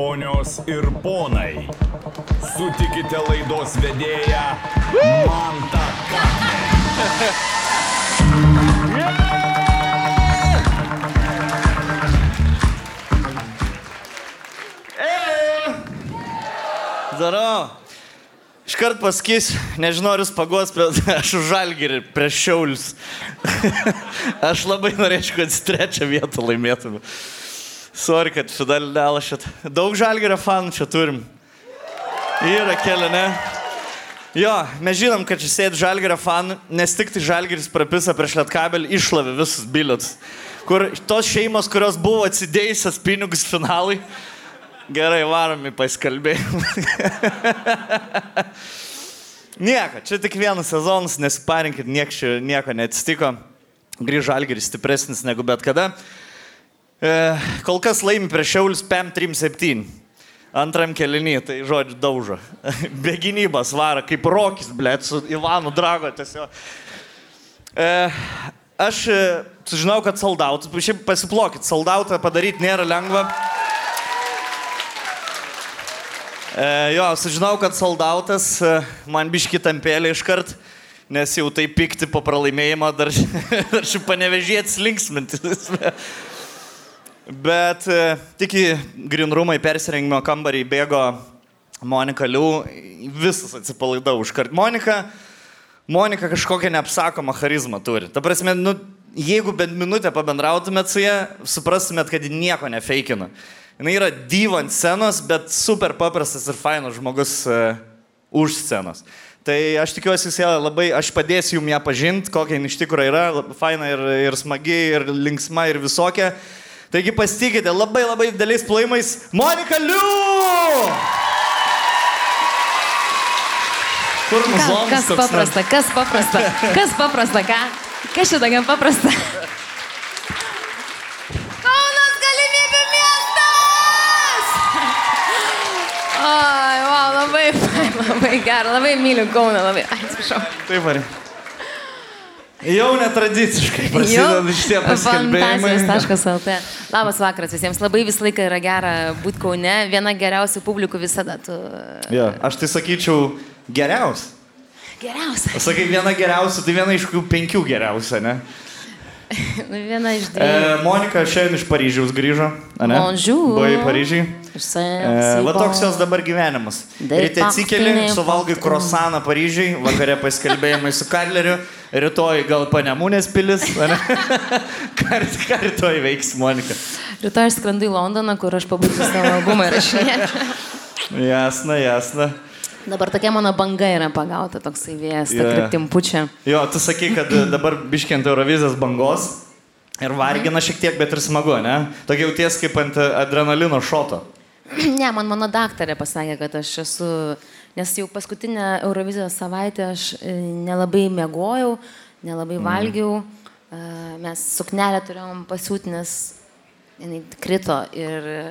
Ponios ir ponai, sutikite laidos vedėją Mantą. Darau. Iškart pasakysiu, nežinau, ar jūs paguos, bet aš už žalgirį prieš šiaulius. aš labai norėčiau, kad trečią vietą laimėtume. Sorry, kad Fidel šit. Daug žalgirio fanų čia turim. Yra keli, ne? Jo, mes žinom, kad čia sėdi žalgerio fanų, nes tik tai žalgeris prapisa prieš lietkabelį, išlavė visus bilietus. Kur tos šeimos, kurios buvo atsidėjusios pinigus finalui, gerai varomi paskalbėjimai. nieko, čia tik vienas sezonas, nesiparinkit, nieko neatsitiko. Grįžo žalgeris stipresnis negu bet kada. E, kol kas laimi prieš Šiaulius PM 37 antram kelinį, tai žodžiu, daužo. Be gynybos varo, kaip Rokis, blėt, su Ivanu Drago tiesiog. E, aš e, sužinau, kad soldautą, šiaip pasiplokit, soldautą padaryti nėra lengva. E, jo, sužinau, kad soldautas e, man biški tampėlė iškart, nes jau tai pikti po pralaimėjimo dar, dar šių panevežėtis linksmintis. Bet e, tik į grinrumai persirengimo kambarį bėgo Monika Liu, visas atsipalaidau užkart. Monika, Monika kažkokią neapsakomą charizmą turi. Ta prasme, nu, jeigu bent minutę pabendrautumėt su ją, suprastumėt, kad ji nieko nefeikina. Jis yra diva ant scenos, bet super paprastas ir fainas žmogus uh, už scenos. Tai aš tikiuosi, jūs ją labai, aš padėsiu jums ją pažinti, kokia jin iš tikrųjų yra, faina ir, ir smagi, ir linksma, ir visokia. Taigi pasitikite labai labai dideliais plojimais Monika Liu! Kur Ką, muzonas kas paprasta, kas paprasta, kas paprasta, ką? Kas šitą gan paprasta? Kaunas galimybių miestas! Oi, wow, labai, labai gerai, labai myliu Kauną, labai, ai, atsiprašau. Taip, ar. Jau netradiciškai prasideda šitie paskelbėjimai. Fantazijos.lt. Labas vakaras visiems. Labai visą laiką yra gera būti Kaune. Viena geriausių publikų visada. Tu... Ja, aš tai sakyčiau geriausia. Geriausia. Sakai, viena geriausia, tai viena iš kokių penkių geriausia, ne? Viena iš E, dviejų. Monika šiandien iš Paryžiaus grįžo, ne? Bonjour. Buvai Paryžiai. E, va toks jos dabar gyvenimas. Ryte atsikeli, suvalgai krosaną Paryžiai, vakare paskelbėjimai su Kadleriu, rytoj gal panemūnės pilis. ką, ką rytoj veiks Monika? Rytoj aš skrendu į Londoną, kur aš pabaigsiu savo albumą įrašinėti. Jasna, jasna. Dabar tokia mano banga yra pagauta, toksai vėjas, ta Jo. kryptim pučia. Jo, tu sakai, kad dabar biškiant Eurovizijos bangos ir vargina šiek tiek, bet ir smagu, ne? Tokia jauties kaip ant adrenalino šoto. Ne, man mano daktarė pasakė, kad aš esu, nes jau paskutinę Eurovizijos savaitę aš e, nelabai mėgojau, nelabai valgiau, e, mes suknelę turėjom pasiūti, nes jinai krito ir e,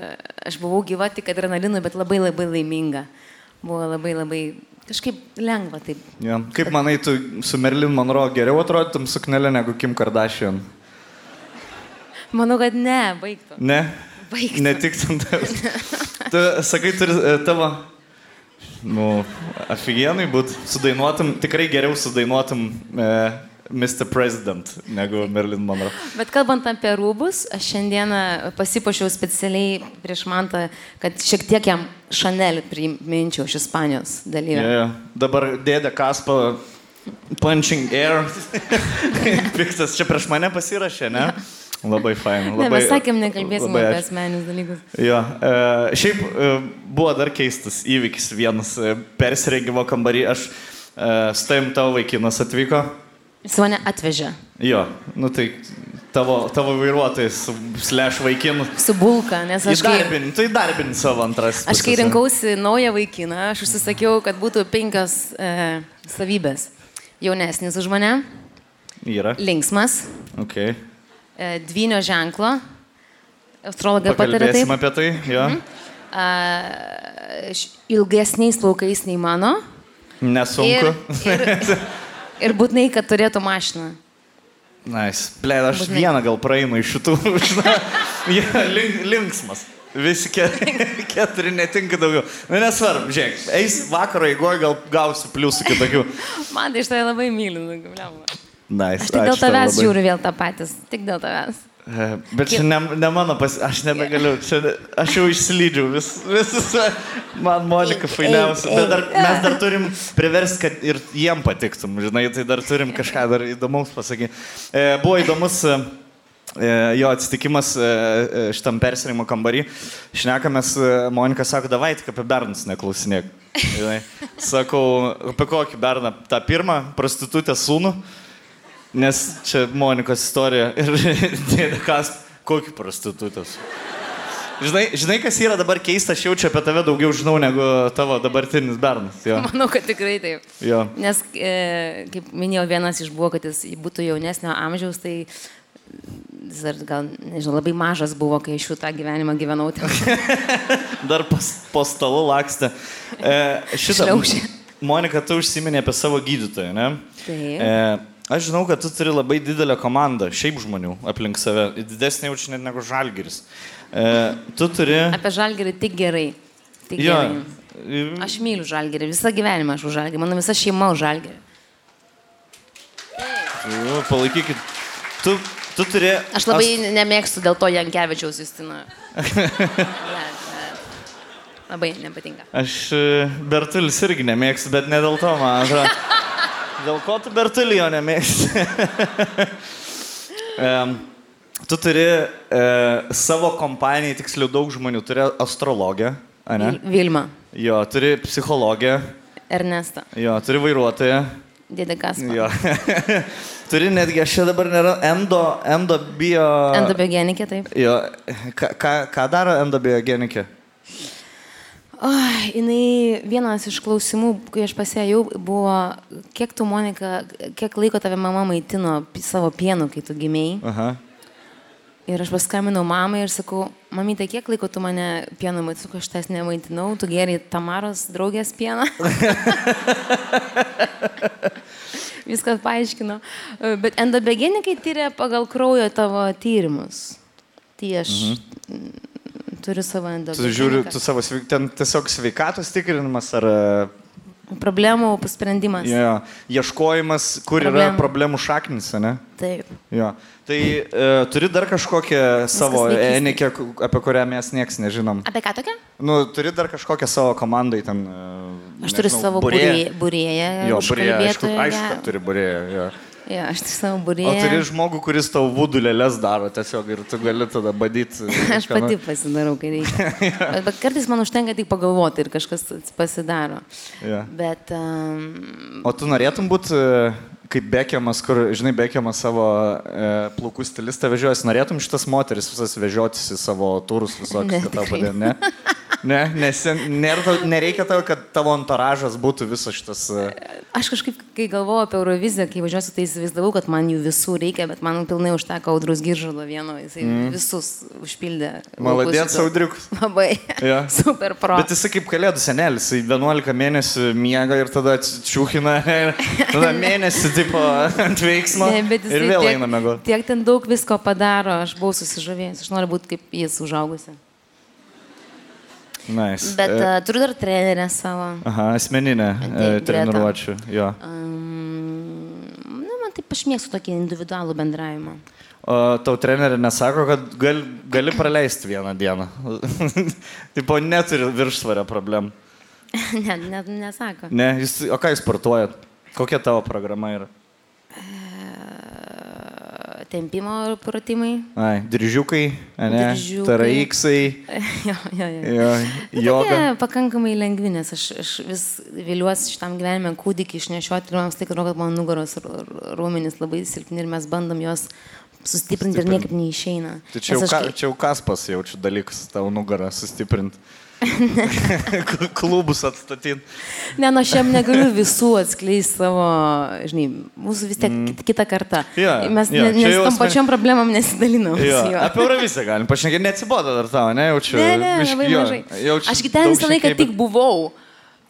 aš buvau gyva tik adrenalinui, bet labai labai laiminga. Buvo labai labai kažkaip lengva taip. Ja. Kaip manai, tu su Merlin Monroe geriau atrodytum suknelė negu Kim Kardashian? Manau, kad ne, baigtų. Ne? Baigtų. Ne tik tam. Tu sakai, turi tavo, nu, aфиgenai būt, sudainuotum, tikrai geriau sudainuotum e, Mr. President negu Merlin Monroe. Bet kalbant apie rūbus, aš šiandieną pasipošiau specialiai prieš mantą, kad šiek tiek jam Chanel priminčiau iš Ispanijos dalyvę. Ja, ja. Dabar dėdė Kaspa punching air. Piktas, čia prieš mane pasirašė, ne? Labai fain. Ne, Labai, mes sakėm, nekalbėsim labai apie asmeninius dalykus. Jo, e, šiaip e, buvo dar keistas įvykis vienas e, persirengimo kambarį. Aš e, su tavim tavo vaikinas atvyko. Jis mane atvežė Jo, nu tai tavo, tavo vairuotojas, slash vaikinu. su bulka, nes aš kai, Įdarbini, tai darbini savo antras. aš kai rinkausi naują vaikiną, aš užsisakiau, kad būtų penkios e, savybės. Jaunesnis už mane, Yra. linksmas, Okay. E, dvynio ženklo, astrologai patarė taip. Apie tai, jo. a, š- ilgesniais plaukais nei mano. Nesunku. Ir, ir, ir būtinai, kad turėtų mašiną. Nice. Ble, aš Būtinai. vieną gal praeinu iš šitų. Jie link, linksmas. Visi ke, Keturi netinka daugiau. Nu, nesvarbu, žiūrėk, eis vakaro eigoje, gal gausi pliusų kitokių. Man tai iš tai labai myliu, nu, blemba. Nice, Aš tik dėl tavęs labai. žiūriu vėl tą patys. Tik dėl tavęs. Bet čia ne, ne mano pas... Aš nebegaliu. Čia, aš jau išsilydžiau. Vis, vis, man Monika fainiausia. Bet dar, mes dar turim priversti, kad ir jiem patiktum. Žinai, tai dar turim kažką dar įdomaus pasakyti. E, buvo įdomus e, e, jo atsitikimas šitam persirimo kambarį. Šnekamės, Monika sako, davai tik apie bernus neklausinėk. Sakau, apie kokį berną? Ta pirmą prostitutę sūnų. Nes čia Monikos istorija ir dėdė kas, kokį prostitutas. Žinai, žinai, kas yra dabar keista, aš jaučiu apie tave daugiau žinau negu tavo dabartinis bernas. Jo. Manau, kad tikrai taip. Jo. Nes, e, kaip minėjau, vienas iš buvo, kad jis būtų jaunesnio amžiaus, tai jis dar gal, nežinau, labai mažas buvo, kai aš jų tą gyvenimą gyvenau. Dar pas, po stalu lakstė. E, šitą. Monika, tu užsiminė apie savo gydytoją, ne? Taip. E, aš žinau, kad tu turi labai didelę komandą, šiaip žmonių aplink save. Didesnė jaučiu net negu žalgeris. E, tu turi... Apie žalgerį tik gerai. Tik Jo. gerai. Aš myliu žalgerį, visą gyvenimą aš už žalgerį, mano visa šeima už žalgerį. Nu, palaikykit. Tu, tu turi... Aš labai As... nemėgstu dėl to Jankievičiaus Justino. Labai nepatinka. Aš e, Bertulis irgi nemėgstu, bet ne dėl to, man atrodo. Dėl ko tu Bertulio nemėgsti? Em, tu turi e, savo kompanijai, tiksliau daug žmonių, turi astrologę, ne? Vil- Vilma, Jo, turi psichologę, Ernesta, jo, turi vairuotoją, dėdė Kaspa. jo. turi netgi, aš čia dabar nėra, endo, endo bio... Endobiogenikė, taip. Jo, ką, ką, ką daro endobiogenikė? O, jinai vienas iš klausimų, kai aš pasėjau, buvo, kiek tu, Monika, kiek laiko tave mama maitino savo pienu, kai tu gimėjai. Aha. Ir aš paskambinau mamai ir sakau, mamytė, kiek laiko tu mane pienu maitinai, sakau, aš tas nemaitinau, tu geriai Tamaros draugės pieną. Viskas paaiškino. Bet endobegenikai tyria pagal kraujo tavo tyrimus. Tai aš mhm. Turiu savo Tu endobegeniką. žiūri, tu savo, ten tiesiog sveikatos tikrinimas ar... e, Problemų sprendimas. Jo, ieškojimas, kur Problemų. yra Problemų. šaknis, ne? Taip. Jo. Tai e, turi dar kažkokią savo enikę, apie kurią mes nieks nežinom. Apie ką tokia? Nu, turi dar kažkokią savo komandai ten. e, Aš turiu nežinau, savo būrėją. būrėją. būrėją Jo, burėją, aišku, aišku, turi burėją. Jo, aš turiu savo O būrėją. turi žmogų, kuris tau vudulėlės daro tiesiog ir tu gali tada badyti. Aš pati pasidarau, kai reikia. bet, bet kartais man užtenka tik pagalvoti ir kažkas pasidaro. Jo. Bet um, O tu norėtum būti kaip Bekiamas, kur, žinai, Bekiamas savo e, plaukų stilistą vežiojasi, norėtum šitas moteris visas vežiotis į savo turus visokius, kad tau padėtų, ne? Ne, nes nėra, tau- nereikia tau, kad tavo anturažas būtų visas šitas. e, aš kažkaip, kai galvojau apie Euroviziją, kai važiuosiu, tai įsivaizdavau, kad man jų visų reikia, bet man pilnai užteko audrus giržalo vieno, jisai mm. visus užpildė. Maladėt, laukus. Saudriukus. Labai. Jo. Super pro. Bet jisai kaip kalėdų senelis, jisai 11 mėnesių miega ir tada atsičiūkina, ir tada mėnesį tipo ant veiksmo Ne, bet ir jisai vėl tiek, eina mėgoti. Tiek ten daug visko padaro, aš buvau susižavėjęs, aš noriu būti kaip jis užaugusi. Nice. Bet uh, turiu dar trenerę savo. Aha, asmeninė Taip, Greta. treniruočių. Jo. Um, na, man taip aš mėgstu tokį individualų bendravimą. O tau trenerė nesako, kad gal, gali praleisti vieną dieną. tipo, neturi viršsvario problemų. ne, ne, nesako. Ne, jūs, o ką jūs sportuojat? Kokia tavo programa yra? Tempimo pratimai. Ai, diržiukai, ne? Diržiukai. Taraiksai, jo, jo, jo. jo, joga. Tokie pakankamai lengvi, nes aš, aš vis viliuosi šitam gyvenime kūdikį išnešioti ir man tai atrodo, kad mano nugaros raumenys labai silpni ir mes bandom juos sustiprinti ir niekaip neišeina. Tai čia jau, aš ka, čia jau kaspas jaučiu dalykas, tavo nugarą sustiprinti. Klubus atstatyti. Ne, nu aš jam negaliu visų atskleisti savo, žinai, mūsų vis tiek mm. kita karta. Jo, Mes jo, ne, nes tom asmen- pačiom problemam nesidalinam. Juo. apie Euroviziją galim pašnekėti, neatsibodo dar tavo, ne, jaučiu. Ne, ne, biškį- labai jo, mažai. Aš ten daug visą laiką tik buvau.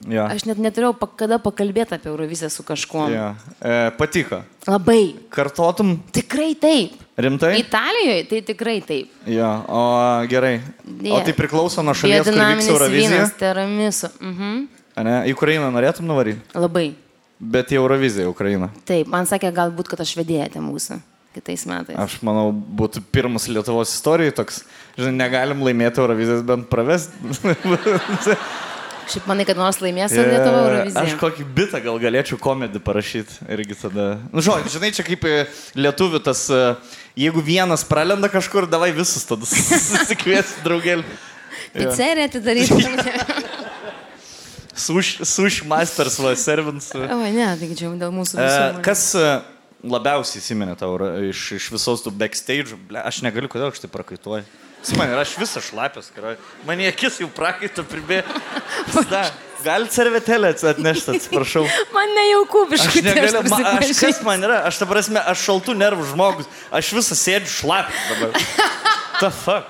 Jo, Aš net neturėjau pa- kada pakalbėti apie Euroviziją su kažkuo. jo. E, patiko. Labai. Kartotum? Tikrai taip. Rimtai? Italijoje tai tikrai taip. Jo, o gerai. O Jie- tai priklauso nuo šalies, kur vyks Eurovizija? vynas, tiramisu. Mhm. Ne, į Ukrainą norėtum nuvaryti, Labai. bet į Euroviziją Ukrainą. Taip, man sakė, galbūt, kad aš vedėjate mūsų kitais metais. Aš manau, būtų pirmas Lietuvos istorijoje toks, žinai, negalim laimėti Eurovizijos, bent pravesti. Šiaip manai, kad nors laimės yeah. Lietuva Euroviziją. Aš kokį bitą gal galėčiau komedį parašyti irgi tada. Nu, žodžiu, žinai, čia kaip e, lietuvių tas, e, jeigu vienas pralenda kažkur, davai visus tada susikviesti draugelį. Pizzerį atidaryti. Sush, sush masters, va, servants. o, ne, taigi čia dėl mūsų E, visų. kas e, labiausiai įsiminė tau iš, iš visos tų backstage? Aš negaliu, kodėl aš tai prakaituoju. Man aš visas šlapės, karai. Man akis jau prakaito pribėgo. Gal servetėlę atnešti, atsiprašau. Man nejauku Aš biškai. negaliu, ma, aš kas man yra, aš ta prasme, aš šaltų nervų žmogus, aš visą sėdžiu šlapį dabar. Ta fuck.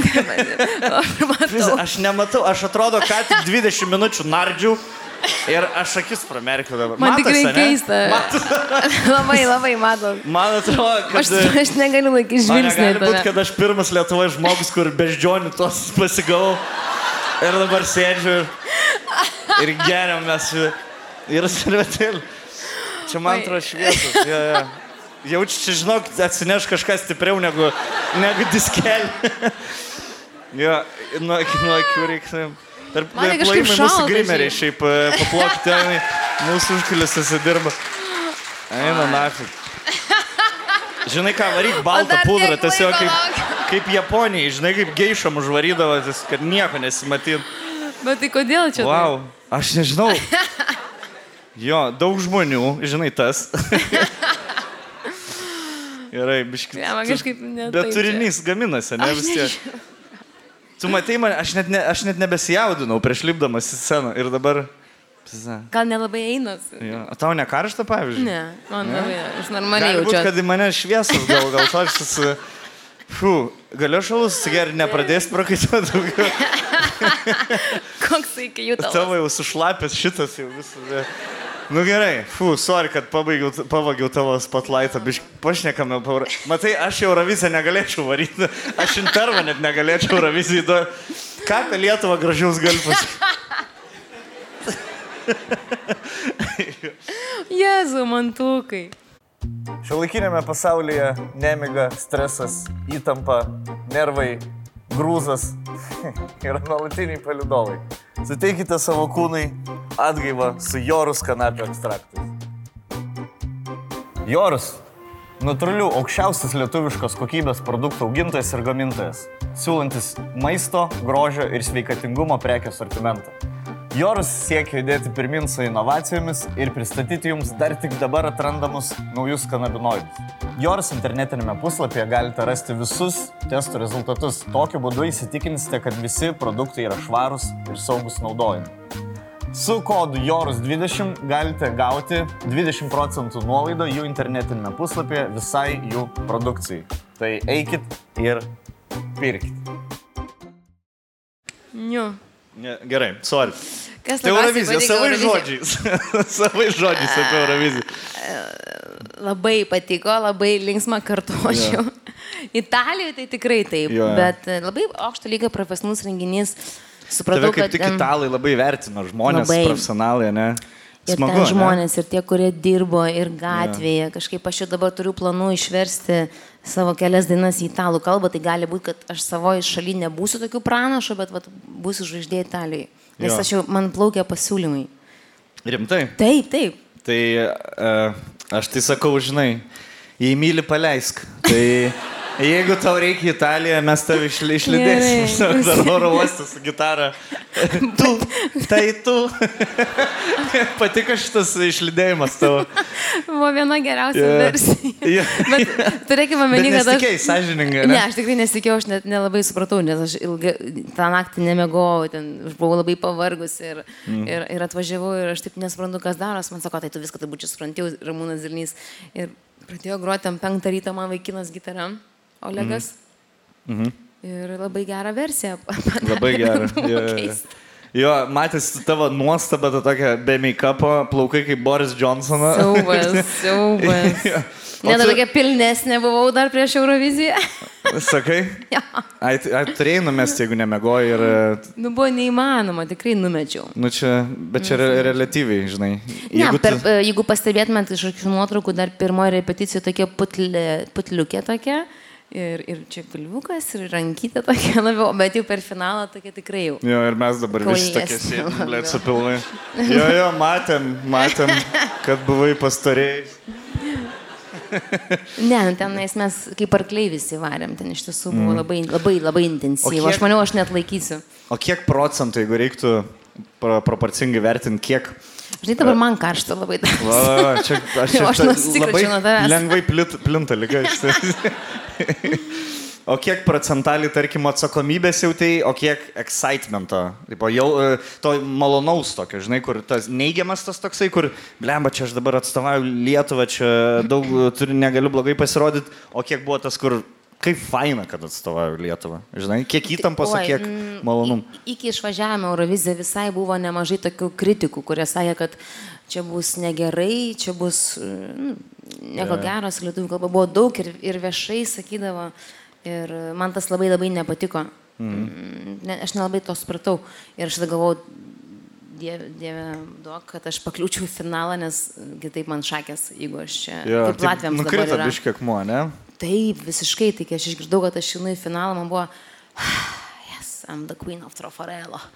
Aš nematau, aš atrodo, kad 20 minučių nardžiau ir aš akis pramerkiu dabar. Man Matos, tikrai keista. Matos? labai, labai matot. Man atrodo, kad... Aš, aš negaliu laikyti žvilgsnį. negali būti, kad aš pirmas Lietuvoje žmogus, kur beždžionių tos pasigavau ir dabar sėdžiu ir, ir geriam mes ir servetėlį. Čia man atrodo šviesus. Ja, ja. Jaučiu, čia žinok, atsineš kažką stipriau negu, negu diskelį. jo, nuo, nuo akių reikia. Man tai kažkaip mūsų šalta, grimeriai šiaip. e, paplokti mūsų užkulisiuose dirba. Eina nafik. Žinai ką, varyk baltą pudrą, tiesiog kaip, kaip Japonijai, žinai, kaip geišam užvarydavo, kad nieko nesimatyt. Bet tai kodėl čia? Wow, aš nežinau. Jo, daug žmonių, žinai tas. Gerai, biškai. Ne, man kažkaip ne Bet turinys gaminasi, ne vis tiek. Tu matai man, aš net, ne, aš net nebesijaudinau prieš lipdamas į sceną ir dabar... Pisa. Gal nelabai einasi. Jo. O tau ne karšta, pavyzdžiui? Ne, man labai, aš normaliai jaučiu. kad į mane šviesos gal, gal tošis. Fū, galiu šalus sugerti, nepradės prakaituoti daugiau. Koks tai iki jų tavo. Tavo jau sušlapęs šitas jau visas. Nu gerai, fū, sorry, kad pabaigiau, pavagiau tavo spotlightą, biškai pašnekame. Paura... Matai, aš Euroviziją negalėčiau varyti, aš intervą net negalėčiau Eurovizijai duoti. Ką apie Lietuvą gražiaus gali pasakyti? Jėzu, mantukai. Šiuolaikinėme pasaulyje nemiga, stresas, įtampa, nervai, grūzas yra nuolatiniai palidovai. Suteikite savo kūnui atgaivą su jorus kanapio ekstraktais. Jorus - natūralių aukščiausias lietuviškos kokybės produktų augintojas ir gamintojas, siūlantis maisto, grožio ir sveikatingumo prekių sortimentą. Jorus siekia judėti pirmin su inovacijomis ir pristatyti jums dar tik dabar atrandamus naujus kanabinoidus. Jorus internetinėme puslapyje galite rasti visus testų rezultatus. Tokiu būdu įsitikinsite, kad visi produktai yra švarūs ir saugus naudojimui. Su kodu JORUS20 galite gauti 20 procentų nuolaidą jų internetinėme puslapyje visai jų produkcijai. Tai eikit ir pirkit. Niu. Ne, gerai, sorry. Kas Tai Eurovizija, savai žodžiais. savai žodžiais apie Euroviziją. Labai patiko, labai linksma kartuočiau. Italijoje tai tikrai taip, jo. bet e, labai aukšto lygio profesionalus renginys. Supratau, Tave kaip kad tik italai labai vertino, žmonės, Labai. profesionalai, ne? Ir Smagu, ten ne? žmonės, ir tie, kurie dirbo, ir gatvėje. Kažkaip aš jau dabar turiu planų išversti savo kelias dainas į italų kalbą. Tai gali būti, kad aš savoje šalyje nebūsiu tokių pranašų, bet vat, būsiu žvaigždė Italijoje. Nes Jo. aš jau, man plaukia pasiūlymai. Rimtai. Taip, taip. Tai uh, aš tai sakau, žinai, jei myli, paleisk. Tai jeigu tau reikia Italiją, mes tave išli- išlydėsim. Dar oro uostas su gitara. Tu, tai tu. Patiko šitas išlydėjimas tavo. Buvo viena geriausia Jo. versija. Jo. Bet turėkime omeny, kad aš... nesitikėjai, sąžiningai. Ne, aš tikrai nesitikėjau, aš net nelabai supratau, nes aš ilgai tą naktį nemegojau, ten aš buvau labai pavargus ir, mm. ir, ir atvažiavau ir aš taip nesuprantu, kas daros. Man sako, tai tu viską turbūt čia supranti, Ramūnas Zilnys. Ir pradėjo groti tam penktą rytą man vaikinas gitara, Olegas. Mm. Mhm. Ir labai gerą versiją. padarė, Labai buvo Jo, jo, jo. matęs tavo nuostabą, ta tokia be make-upo, plaukai kaip Boris Johnsonas. Siaubas, siaubas. Jo. Net tu- tokia pilnesnė buvau dar prieš Euroviziją. Sakai? Jo. Ai, ai turėjai numesti, jeigu nemegoji ir... e, Nu, buvo neįmanoma, tikrai numečiau. Nu čia, bet čia re, relatyviai, žinai. Ne, Jeigu per, tu- tu... jeigu pastebėtumėt iš akių nuotraukų, dar pirmoji repeticija tokia putlė, putliukė tokia. Ir, ir čia pilvukas, ir rankytė tokia labiau, bet jau per finalą tokia tikrai jau. Jo, ir mes dabar visi tokie labiau. blėt, su pilvai. Jo, jo, matėm, matėm, kad buvai pastorėjai. Ne, nu, tenais mes kaip arkliai visi varėm, ten iš tiesų buvo labai, labai, labai intensyvu. Mm. Kiek- Aš maniau, aš net laikysiu. O kiek procentų, jeigu reiktų pro, proporcingai vertinti, kiek... Žinai, dabar man karšta labai dar. Va, va, čia, aš čia Aš nusikračiau nuo tavęs. lengvai plit, plinta lyga. O kiek procentaliai, tarkim, atsakomybės jau tai, o kiek excitemento, tipo, jau e, to malonaus tokio, žinai, kur tas neigiamas tas toksai, kur, blemba, čia aš dabar atstovauju Lietuvą, čia daug e, turiu, negaliu blogai pasirodyti, o kiek buvo tas, kur, kaip faina, kad atstovauju Lietuvą, žinai, kiek įtampos, o kiek mm, malonumų. i- Iki išvažiavimo Euroviziją visai buvo nemažai tokių kritikų, kurie sakė, kad čia bus negerai, čia bus mm, nieko Jo. geros, lietuvių kalba buvo daug ir, ir viešai sakydavo. Ir man tas labai labai nepatiko. Mm. Ne, aš nelabai to supratau. Ir aš tada galvojau, dieve, dieve duok, kad aš pakliūčiau į finalą, nes kitaip man šakės, jeigu aš čia... Jo, kaip Latviams dabar nukrito biškiek muo, ne? Taip, visiškai, tai kai aš išgirdau, kad aš einu į finalą, man buvo, yes, I'm the queen of Trafarello.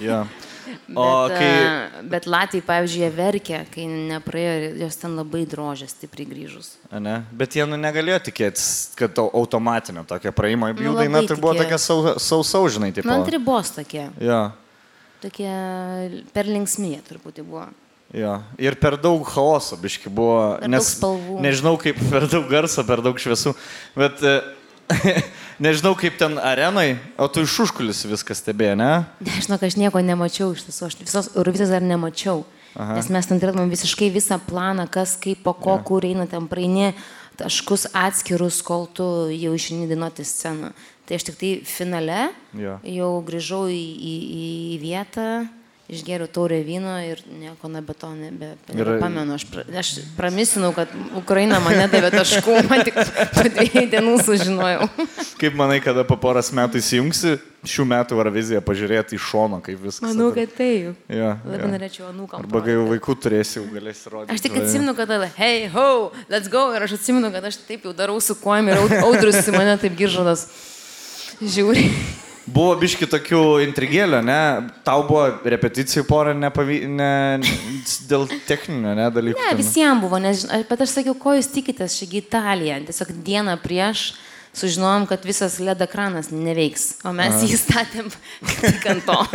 Jo. Bet, O kai... a, bet Latvijai, pavyzdžiui, jie verkė, kai nepraėjo, jos ten labai drožė stipriai grįžus. Ne? Bet jie nu, negalėjo tikėtis, kad to automatinio tokio praeimo į Nu, jų daina tai buvo tokia sausau, sau, žinai, taip. Nu, ant ribos tokie, Jo, tokie per linksmyje turbūt buvo. Jo. Ir per daug chaoso, biški buvo. Per daug spalvų. Nežinau, kaip per daug garso, per daug šviesų. Bet e, nežinau, kaip ten arenai, o tu iš užkulis viskas stebėjai, ne? Nežinau, aš nieko nemačiau iš tiesų, aš visos Eurovizijos dar nemačiau. Aha. Nes mes ten turėtumėm visiškai visą planą, kas kaip po ko, kur eina ten praeini, taškus atskirus, kol tu jau išeini dainuoti sceną. Tai aš tik tai finale Jo. jau grįžau į, į, į vietą, išgėriau taurę vyno ir nieko nebe to nebe, nebepamenu. Aš, pra, aš pramisinau, kad Ukraina man nedavė taškų, man tik po dviejų dienų sužinojau. Kaip manai, kada po poros metų įsijungsi šių metų Euroviziją pažiūrėti iš šono, kaip viskas. Manau, kad taip. Jo, Labai jo. norėčiau anūkam. Arba kai jau vaikų turėsi, jau galėsi rodyti. Aš tik atsimenu, kad hey, ho, let's go. Ir aš atsimenu, kad aš taip jau darau su kojom ir aud- audrius į mane taip giržadas. Žiūri. Buvo biški tokių intrigėlių, ne? Tau buvo repeticijų porą nepavy... ne... dėl techninio, ne, dalykų. Ne, visiems buvo, nes, bet aš sakiau, ko jūs tikitės, šiagi Italija. Tiesiog dieną prieš sužinojom, kad visas LED ekranas neveiks, o mes Aha. jį statėm tik ant to.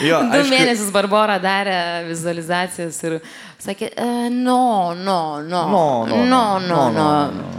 Jo, Du aišku, mėnesius Barbara darė vizualizacijas ir sakė, e, no, no, no, No, no, no, no, no,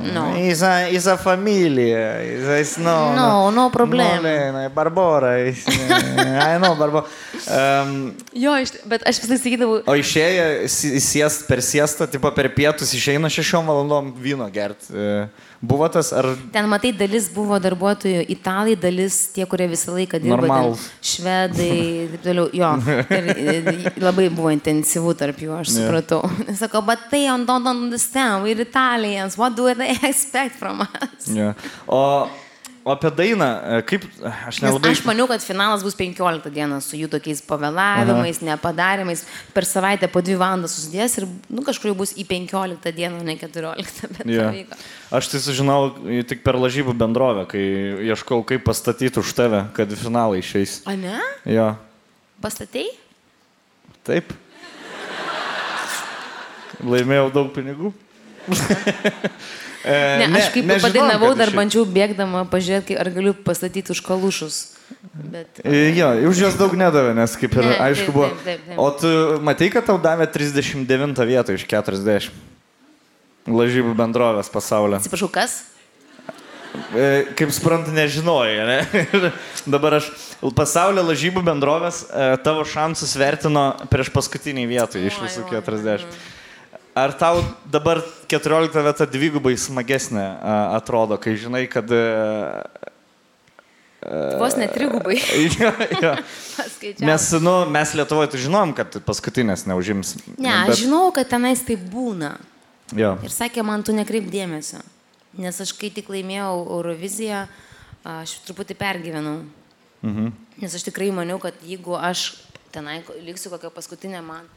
no. Is a, is a familia. Is a, is no, No, no problem. No, Lena, Barbora. Is, I know, Barbora. Um, Jo, iš- bet aš visai sakydavau, o išėję si- siest, per siestą, tipo per pietus išeina šešiom valandom vyno gert. E, Buvo tas, ar Ten, matai, dalis buvo darbuotojų italai, dalis tie, kurie visą laiką dirbo. ten Normalūs. Švedai, taip toliau. Jo, ir, labai buvo intensyvu tarp jų, aš Yeah. supratau. Jis Sako, but they don't understand, we're Italians, what do they expect from us? Ja. O, o apie dainą, e, kaip, aš Nes nelabai... aš maniau, kad finalas bus 15 dieną su jų tokiais pavėlavimais, nepadarimais. Per savaitę po 2 valandas susidės ir nu, kažkur jau bus į 15 dieną, ne 14. Bet Ja. pavyko. Aš tai sužinau tik per lažybų bendrovę, kai ieškau, kaip pastatyti už tave, kad į finalą išeis. A ne? Jo. Pastatei? Taip. Laimėjau daug pinigų. E, Ne, aš kaip nežinojom, padainavau, dar išeis. bandžiau bėgdama pažiūrėti, ar galiu pastatyti už kalušus. Bet... E, Jo, už jos daug nedavė, nes kaip ir Ne, aišku taip, buvo. taip, taip, taip. O tu matai, kad tau davė 39 vietą iš 40 lažybų bendrovės pasaulyje. Atsiprašau, kas? E, Kaip suprantu, nežinojai, ne? Dabar aš pasaulio lažybų bendrovės e, tavo šansus vertino prieš paskutinį vietą iš visų oi, 40. Ar tau dabar 14 vieta dvigubai smagesnė atrodo, kai žinai, kad... e, Vos net trigubai. jo, jo. Paskaičiau. Mes, nu, mes Lietuvoje tai žinom, kad paskutinės neužims. Ne, aš žinau, kad tenais tai būna. Jo. Ir sakė, man tu nekreip dėmesio. Nes aš kai tik laimėjau Euroviziją, aš truputį pergyvenau. Mhm. Nes aš tikrai maniau, kad jeigu aš tenai liksiu kokią paskutinę man,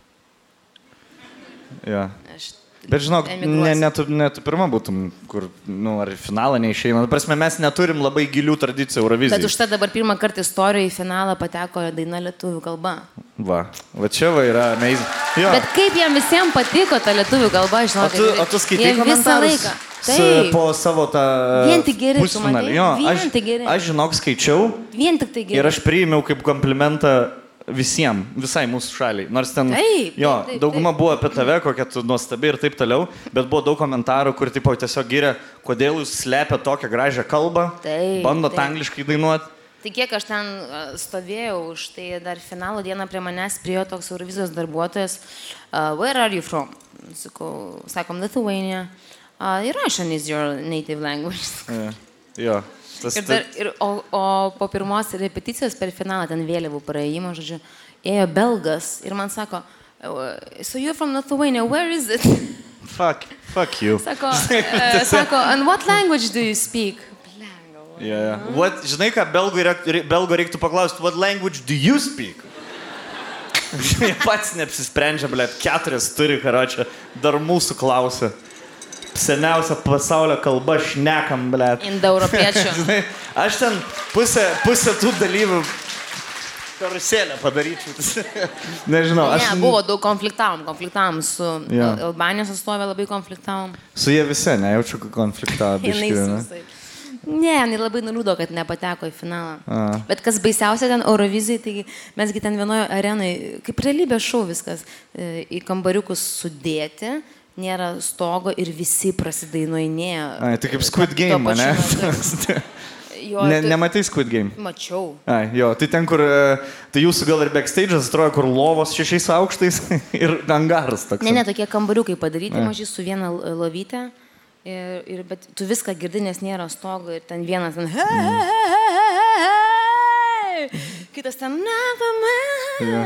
Jo. aš... Bet žinok, ne, ne, tu, ne tu pirma būtum, kur, nu, ar finalą. Nu, prasme, mes neturim labai gilių tradicijų Eurovizijai. Bet užtai dabar pirmą kartą istorijoje į finalą pateko daina lietuvių kalba. Va, va čia va yra amazing. Jo. Bet kaip jam visiems patiko ta lietuvių kalba, O žinau. tu, o tu skaitai visą laiką. Taip, po savo tą... Vien tik geri, pusfinalį? Jo, Vien aš, tik geri. aš žinok skaičiau vien tik tai ir gerai. aš priėmiau kaip komplimentą visiems, visai mūsų šaliai. Nors ten... Taip, jo, taip, taip, dauguma taip. buvo apie tave, kokia tu nuostabi ir taip toliau, bet buvo daug komentarų, kur tipo tiesiog gyrė, kodėl jūs slepia tokią gražią kalbą, Taip, bandot taip. angliškai dainuoti. Tai kiek aš ten stovėjau, už tai dar finalo dieną prie manęs priejo toks Eurovizijos darbuotojas, uh, where are you from? Sakau, sakom, Lithuania. Uh, ir Russian is your native language. Jo. Tas, Ir, dar, ir, o, o po pirmos repeticijos per finalą, ten vėliavų praėjimo, žodžiu, ėjo belgas ir man sako, "Uh, so you're from Lithuania, where is it? fuck, fuck you. Sako, uh, sako, and what language do you speak? Yeah, yeah. What, žinai ką, belgų, reik, belgų reiktų paklausti, what language do you speak? Jie pats neapsisprendžia, blėt, keturias turi, karočią, dar mūsų klausia. Seniausia pasaulio kalba šnekam, blėt. Indoeuropiečių. Aš ten pusę, pusę tų dalyvių karuselę padaryčiau. Nežinau, aš Ne, buvo daug konfliktavom, konfliktavom su Jo. Al- Albanijos atstovė, labai konfliktavom. su jie visi, nejaučiu konfliktą. Jinai susai. Ne, jinai labai nuliūdo, kad nepateko į finalą. A. Bet kas baisiausia ten Eurovizijai, tai mesgi ten vienoje arenoje, kaip realybės šou viskas, e, į kambariukus sudėti, nėra stogo ir visi prasidainuoinėja. Ai, tai kaip Squid Game, ne? Jo, ne tu- nematai Squid Game. Mačiau. Ai, jo, tai ten, kur, e, tai jūsų gal ir backstage'as atrodo, kur lovos šešiais aukštais ir angaras toks. Ne, ne, tokie kambariukai padaryti maži su viena lovyte. Ir, ir, bet tu viską girdi, nes nėra stogo ir ten vienas ten. Kitas ten. Na, mama. Jo.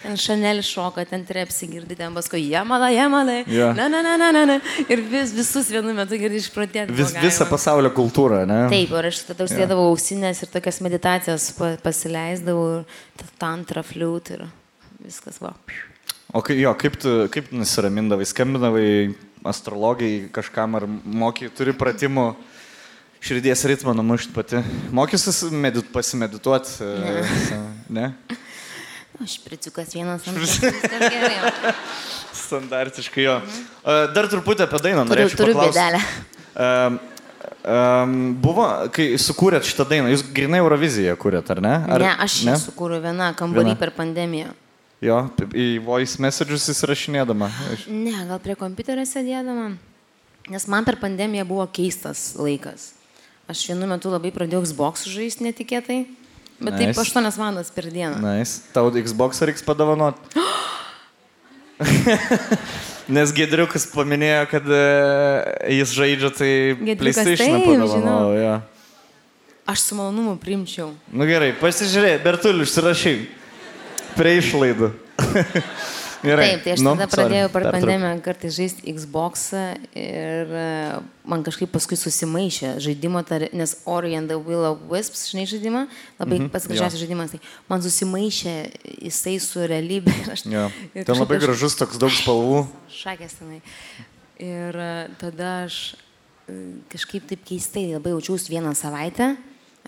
Ten šanelį šoka, ten trepsi girdi, ten paskui jamala, jamala. Jo. Na, na, na, na, na, na. Ir vis, visus vienu metu girdi išprotėti. Vis, visą pasaulio kultūrą, ne? Taip, ir aš tada užsidėdavau ausinės ir tokias meditacijas pa- pasileisdavau, tantra, fliūt ir viskas va. O kai, jo, kaip tu, kaip nusiramindavai, skambinavai astrologai kažkam ar moky, turi pratimų širdies ritmą numušti pati. Mokysis medit, pasimedituoti? Ne. ne? O, Špriciukas vienas ant kito. viskas gerai. Standartiškai jo. Mhm. Dar truputį apie dainą Turiu, norėčiau turiu paklausti. bėdelę. Um, um, buvo, kai sukūrėt šitą dainą, jūs grinai Euroviziją kūrėt, ar ne? Ar, Ne, aš ją sukūriau viena kambarį Viena. per pandemiją. Jo, į voice messages įsirašinėdama. Aš- Ne, gal prie kompiuterio sėdėdama. Nes man per pandemiją buvo keistas laikas. Aš vienu metu labai pradėjau Xbox žaisti netikėtai. Bet Nice. taip 8 valandas per dieną. Nice. Tau Xbox reiks padovanot. Nes Gedriukas paminėjo, kad e, jis žaidžia, tai PlayStation padovanojau. Jo. Aš su malonumu primčiau. Nu gerai, pasižiūrėk, Bertuliu, užsirašyk. Prie išlaidų. gerai. Taip, tai aš nu, tada sorry, pradėjau per pandemiją kartais žaisti Xbox ir e, man kažkaip paskui susimaišė žaidimo, tar, nes Ori and the Will of Wisps, žinai žaidimą, labai Mhm, pats gražiausias žaidimas, tai man susimaišė jisai su realybė. aš- ir Ten kažkaip labai gražus toks daug spalvų. šakės tenai. Ir e, tada aš e, kažkaip taip keistai labai jaučiausi vieną savaitę.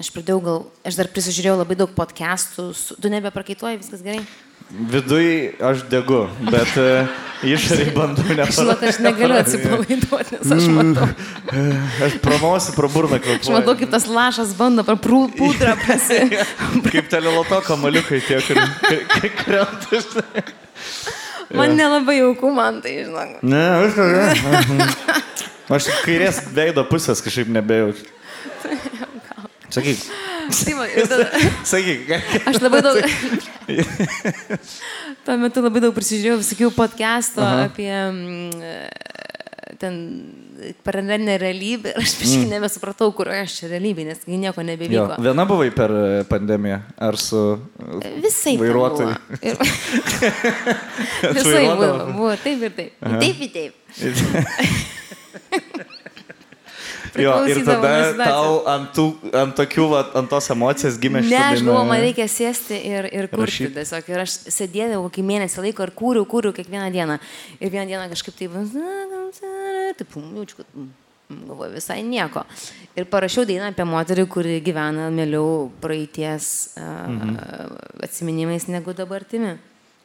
Aš pradėjau gal, aš dar prisižiūrėjau labai daug podcastų, su, tu nebeprakaituoji, viskas gerai. Viduj aš degu, bet uh, išorėje bandau Žinok, aš negaliu atsipalaiduoti, nes aš matau. Aš pramosiu pro burną Aš kvapuoju. matau, kaip tas lašas bando per pūdrą pasi. Kaip teleloto kamaliukai tie, kur krenta. Man nelabai jauku, man tai, žinok. Ne, viskas. Aš kairės veido pusės kažkaip nebejaučiu. Sakyk, Tai ir tada, sakyk. aš labai daug. Tuo metu labai daug prisižiūrėjau visokių podcastų apie mm, ten paralelinė realybė ir aš biškai mm. nebesupratau, kurioje aš čia realybėje, nes nieko Jo. nebevyko. Viena buvai per e, pandemiją. Ar su... Visai. Vairuotojai. Ir... Visai buvo, buvo taip ir taip. Aha. Taip ir taip. Jo, ir tada tau ant, tų, ant tokių, ant tos emocijos gimė Ne, šitą aš galvoju, ne? man reikia sėsti ir, ir kurti tiesiog. Ir aš sėdėdavau kokį mėnesį laiko ir kūriau, kūriau kiekvieną dieną. Ir vieną dieną kažkaip taip, taip, jaučiu, kad mm, galvoju, visai nieko. Ir parašiau dainą apie moterį, kuri gyvena mieliau praeities uh, mhm. atsiminimais negu dabartimi.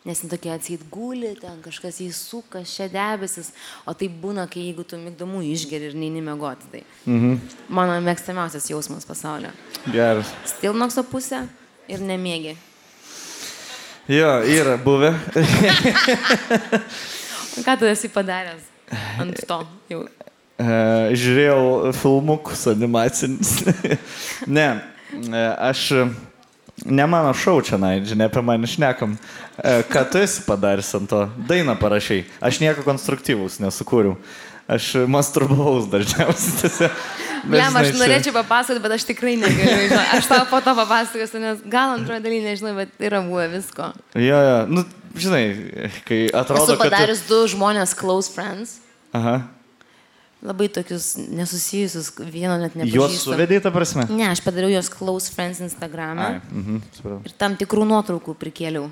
Nes jin tokia atsit guli, ten kažkas įsuka, čia debesis, o tai būna, kai jeigu tu mygdomų išgeri ir neini mėgoti. Tai mhm. mano mėgstamiausias jausmas pasaulio. Geras. Stilnokso pusę ir nemėgi. Jo, yra buvę. Ką tu esi padaręs ant to jau? E, Žiūrėjau filmukus animacinius. ne, e, aš. Ne mano šau čia, na, žinai, apie mane šnekam. E, Ką tu esi padaręs ant to? Dainą parašai. Aš nieko konstruktyvus nesukūriau. Aš masturbavaus dažniausiai. Blem, aš norėčiau papasakoti, bet aš tikrai negaliu. Žinai. Aš tau po to papasakosiu, nes gal antroje dalyje nežinau, bet yra buvę visko. Jo, jo, nu, žinai, kai atrodo, Esu kad... padarius du žmonės close friends. Aha. Labai tokius nesusijusius, vieno net Juos nepažįstu. suvedai, ta prasme? Ne, aš padariau jos close friends Instagram'e mhm, supratau. ir tam tikrų nuotraukų prikėliau.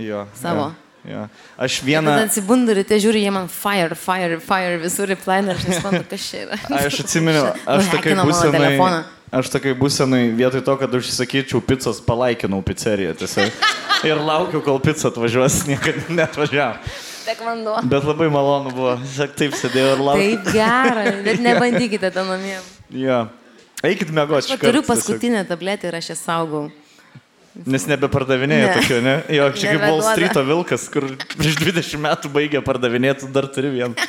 Jo. Savo. Jo, jo. Aš Tada vieną... atsibundu ryte, žiūri, jie man fire, fire, fire, visur reply, ir aš nesuprantu, kas čia yra. Aš atsimenu, aš tokiai būsenai... telefoną. Aš tokiai būsenai, vietoj to, kad užsisakyčiau pizzas, palaikinau pizzeriją tiesiog. Ir laukiu, kol pizza atvažiuos, niekada neatvažiavo. Tek vanduo. Bet labai malonu buvo. Tiesiog taip sėdėjau ir laukiau. Taip gera, bet nebandykite to namie. Jo. Eikit mėgoti. Va, turiu paskutinę tabletę ir aš ją saugau. Nes nebepardavinėja Ne. tokio, ne? Jo, čia kaip Wall Nebeduoda. Street vilkas, kur prieš 20 metų baigė pardavinėti, dar turi vieną.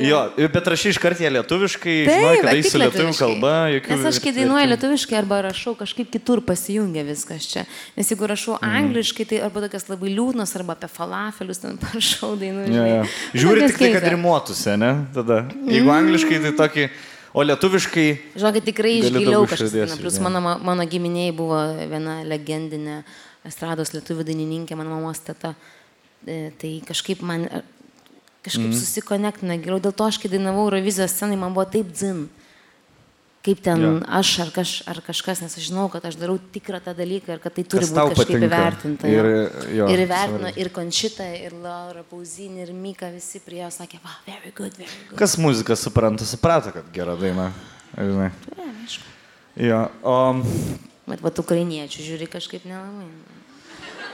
Jo, bet rašai iš karto ją lietuviškai, žinai, kad eisi lietuvių kalba, jokių... Nes aš kai dainuoju lietuviškai arba rašau, kažkaip kitur pasijungia viskas čia. Nes jeigu rašau Mhm. angliškai, tai arba tokias labai liūdnas, arba apie falafelius ten parašau dainų. Jo. žinai. Žiūri tik tai, kad rimuotųsi, ne? Tada. Jeigu angliškai, tai tokį, o lietuviškai... Žinokit, tikrai išgiliau kažkas. Plus mano, mano giminiai buvo viena legendinė estrados lietuvių dainininkė, mano mamos teta. E, Tai kažkaip man e, kažkaip mm. susikonektina geriau. Dėl to aš, kai dainavau Eurovizijos scenai, man buvo taip dzin. Kaip ten ja. aš ar, kaž, ar kažkas, nes aš žinau, kad aš darau tikrą tą dalyką ir kad tai turi Kas būti kažkaip patinka. įvertinta. Ir, jo. ir įvertino ir Končita, ir Laura Pauzinė, ir Mika, visi prie jo sakė, va, very good, very good. Kas muziką supranta, suprato, kad gera daina. Žinai. Ne, aišku. Jo, o... Bet va, ukrainiečių žiūri kažkaip nelabai.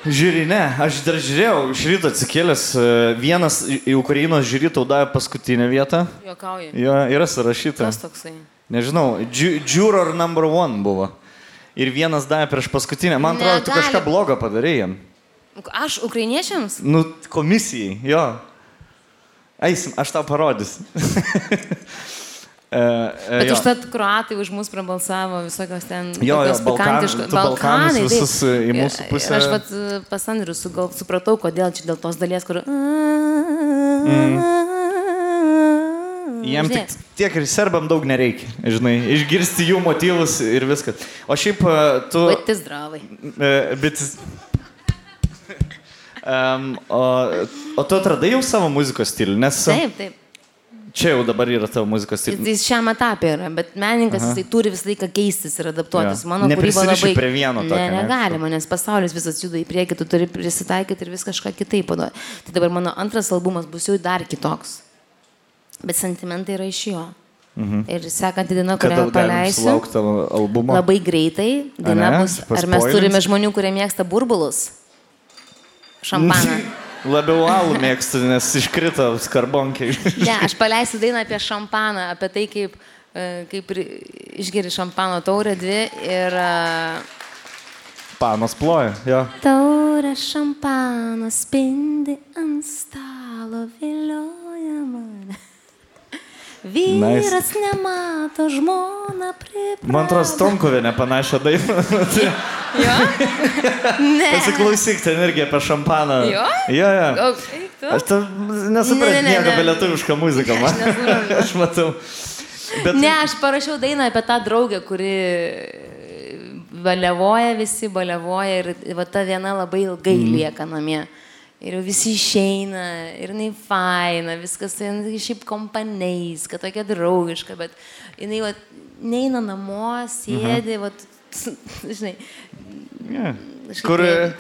Žiūri, ne, aš dar žiūrėjau, iš ryto atsikėlęs, e, vienas į į Ukrainos žiūri tau davė paskutinę vietą. Jokauju. Jo, yra surašyta. Kas toksai? Nežinau, Ju- Juror number one buvo. Ir vienas davė prieš paskutinę. Man atrodo, tu kažką blogo padarėjai jam. Aš ukrainiečiams? Nu, komisijai, jo. Eisim, aš tau parodysiu. e, e, Bet užtat kruatai už mus prabalsavo visokios ten Jo, jo, Balkan- Balkanai, taip. visus, e, į mūsų pusę- aš pat e, pas Andrių sugal- supratau, kodėl čia dėl tos dalies, kur... Jiem tik tiek ir serbam daug nereikia, žinai, išgirsti jų motyvus ir viskas. O šiaip e, tu... Bet zdravai. e, Bet... Um, o, o tu atradai jau savo muzikos stilių, nes Taip, taip. čia jau dabar yra tavo muzikos Jis stilius. jis šiam etapė yra, bet menininkas jisai turi visą laiką keistis ir adaptuotis. Jo. Mano kūryba labai... prie vieno tokio, Ne, ne? negalima, nes pasaulis visas juda į priekį, tu turi prisitaikyti ir vis kažką kitaip padaryti. Tai dabar mano antras albumas bus jau dar kitoks. Bet sentimentai yra iš jo. Mhm. Ir sekantį Kada kurią paleisiu. Labai greitai. Daina Ane? bus. Ar mes Paspoilins? turime žmonių, kurie mėgsta burbulus? Šampaną. Labiau alų mėgstu, nes iškrito skarbonkiai. Ne, aš paleisiu dainą apie šampaną, apie tai, kaip, e, kaip išgeri šampano taurę dvi ir... e, Panos ploja, jo. Taurė šampano spindi ant stalo, vilioja mane. Vyras nemato, žmona priprato. Man atrodo, Stonkovė nepanašią dainą. Jo? Ne. Pasiklausyk, ten irgi apie šampaną. Jo? Jo, jo. O? Aš nesuprantu Ne, ne, nieko ne. apie lietuvišką muziką. Man. nesuprantu. Aš matau. Bet Ne, aš parašiau dainą apie tą draugę, kuri balevoja, visi balevoja ir va ta viena labai ilgai mm. lieka namie. Ir jau visi išeina, ir jinai faina, viskas tai jinai šiaip kompaniais, kad tokia draugiška, bet jinai va, neina namo, sėdi, va, žinai, Yeah. Kur tai-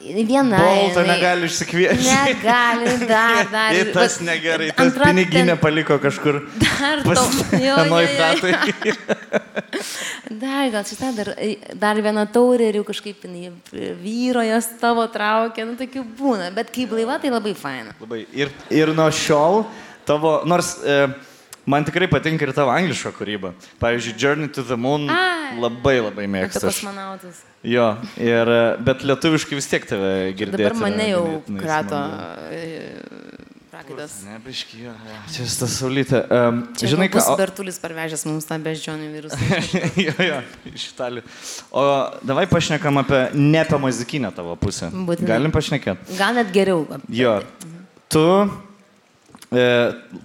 viena. Bolto negali išsikviesti. Negali, dar, dar. Ir tas negerai, tas antra piniginė ten- paliko kažkur. Dar Pas to. Jo, jo, jo. chatai. Dar, gal šitą dar, dar vieną taurę ir jau kažkaip jinai vyro jos tavo traukia, nu tokių būna, bet kai blaiva, tai labai faina. Labai. Ir, ir nuo šiol tavo, nors e, man tikrai patinka ir tavo angliška kūryba. Pavyzdžiui, Journey to the Moon Ai. labai labai mėgstu. aš. Jo, ir, e, bet lietuviškai vis tiek tave girdėti. Dabar mane jau ganėtinai krato e, prakaitas. Ne, biški, jo, jo. Čia tas saulytė. Um, Čia žinai, ką... o- Bertulis parvežęs mums tą beždžionių virusą. jo, jo, iš Italijos. O davai pašnekam apie ne apie muzikinę tavo pusę. Būtinai. Galim pašnekėti. Gal net geriau. Jo. Tu, e,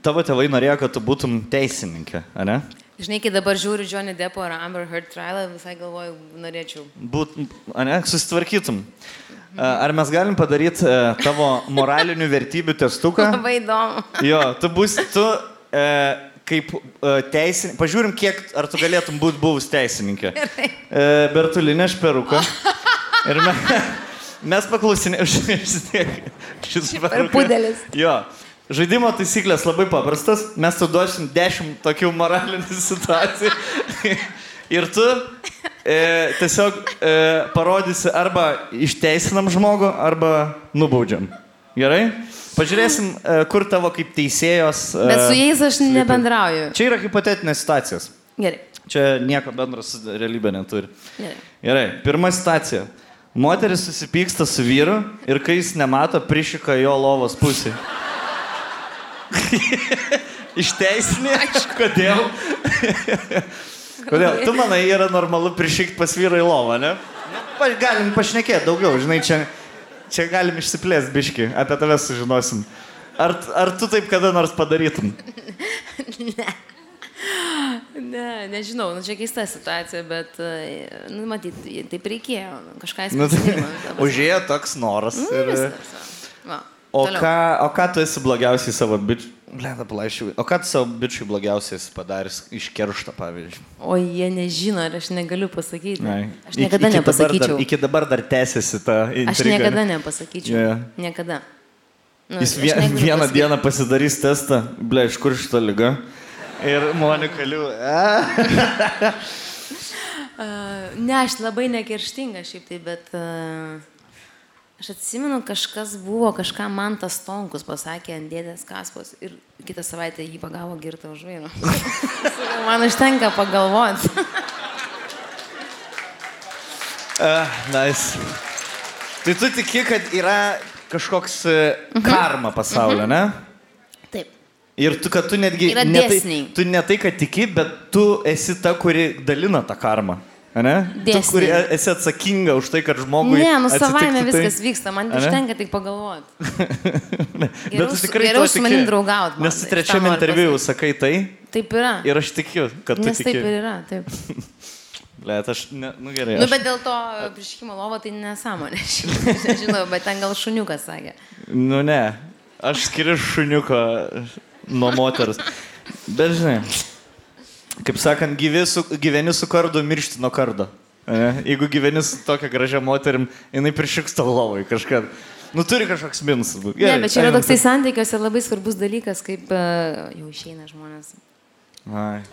tavo tėvai norėjo, kad tu būtum teisininkė, ar ne? Žinai, kai dabar žiūriu Johnny Deppo ar Amber Heard trialą, visai galvoju, norėčiau. Būt, ne, susitvarkytum. E, Ar mes galim padaryti e, tavo moralinių vertybių testuką? Labai įdomu. Jo, tu bus, tu e, kaip e, teisininkė, pažiūrim, kiek, ar tu galėtum būti buvus teisininkė. E, Bertulinė šperuka. Ir me, mes paklausinėjome, žinai, šis Per pudelis. Jo. Žaidimo taisyklės labai paprastas. Mes tu duosim 10 tokių moralinių situacijų. Ir tu e, tiesiog e, parodysi arba išteisinam žmogų, arba nubaudžiam. Gerai? Pažiūrėsim, e, kur tavo kaip teisėjos. E, Bet su jais aš slypi. nebendrauju. Čia yra hipotetinės situacijos. Gerai. Čia nieko bendro su realybė neturi. Gerai. Gerai, pirma situacija. Moteris susipyksta su vyru ir kai jis nemato, prišika jo lovos pusė. Išteisinė? Kodėl? Kodėl? Tu manai, yra normalu prišikti pas vyrą į lovą, ne? Nu, pa- Galim pašnekėti daugiau, žinai, čia, čia galim išsiplėsti biški, apie tave sužinosim. Ar, ar tu taip kada nors padarytum? Ne, nežinau, nu, čia keista situacija, bet, e, nu, matyt, taip reikėjo. nu, Kažką Nu, tai, užėjo toks noras. Ir, o, ką, o ką tu esi blogiausiai savo bičiui? Bleda, palaišiu. O ką tu savo bičiui blogiausiai esi padaręs iš keršto, pavyzdžiui? O jie nežino ir aš negaliu pasakyti. Ai. Aš niekada iki dabar nepasakyčiau. Dar, iki dabar dar tęsiasi ta intriga. Aš niekada nepasakyčiau. Jo, jo. Niekada. Nu, Jis aš vie, negaliu vieną pasakyt. dieną pasidarys testą, ble, iš kur šita lyga. Ir Monika liu. A, A, Ne, aš labai nekerštinga šiaip tai, bet a, aš atsimenu, kažkas buvo, kažką man tas tonkus pasakė ant dėdės kaspos ir kitą savaitę jį pagavo girtą už vairo. Man užtenka pagalvoti. a, nice. Tai tu tiki, kad yra kažkoks e, karma pasaulio, ne? Taip. Ir tu, kad tu netgi... Yra ne tai, dėsniai. tu ne tai, kad tiki, bet tu esi ta, kuri dalina tą karmą. Ne? Dėsniai. kuri e- esi atsakinga už tai, kad žmogui... Ne, nu savaime tai- viskas vyksta, man užtenka tik pagalvoti. Bet tu tikrai geriau su manim draugaut, man, Nes trečiam interviu sakai tai Taip yra. ir aš tikiu, kad tu Nes taip ir yra, taip. Let, aš, ne, nu gerai. Nu, bet dėl to prieškimo lovo tai nesąmonė. Aš Nežinau, bet ten gal šuniukas sakė. nu ne, aš skiriu šuniuko nuo moters. Bet žinai, kaip sakant, su, gyveni su kardu, miršti nuo kardo. Ne? Jeigu gyveni su tokia gražia moterim, jinai prišiks tau lovai kažką. Nu turi kažkoks minusas. Ne, bet čia yra toksai santykiuose labai svarbus dalykas, kaip e, jau išeina žmonės. Ai,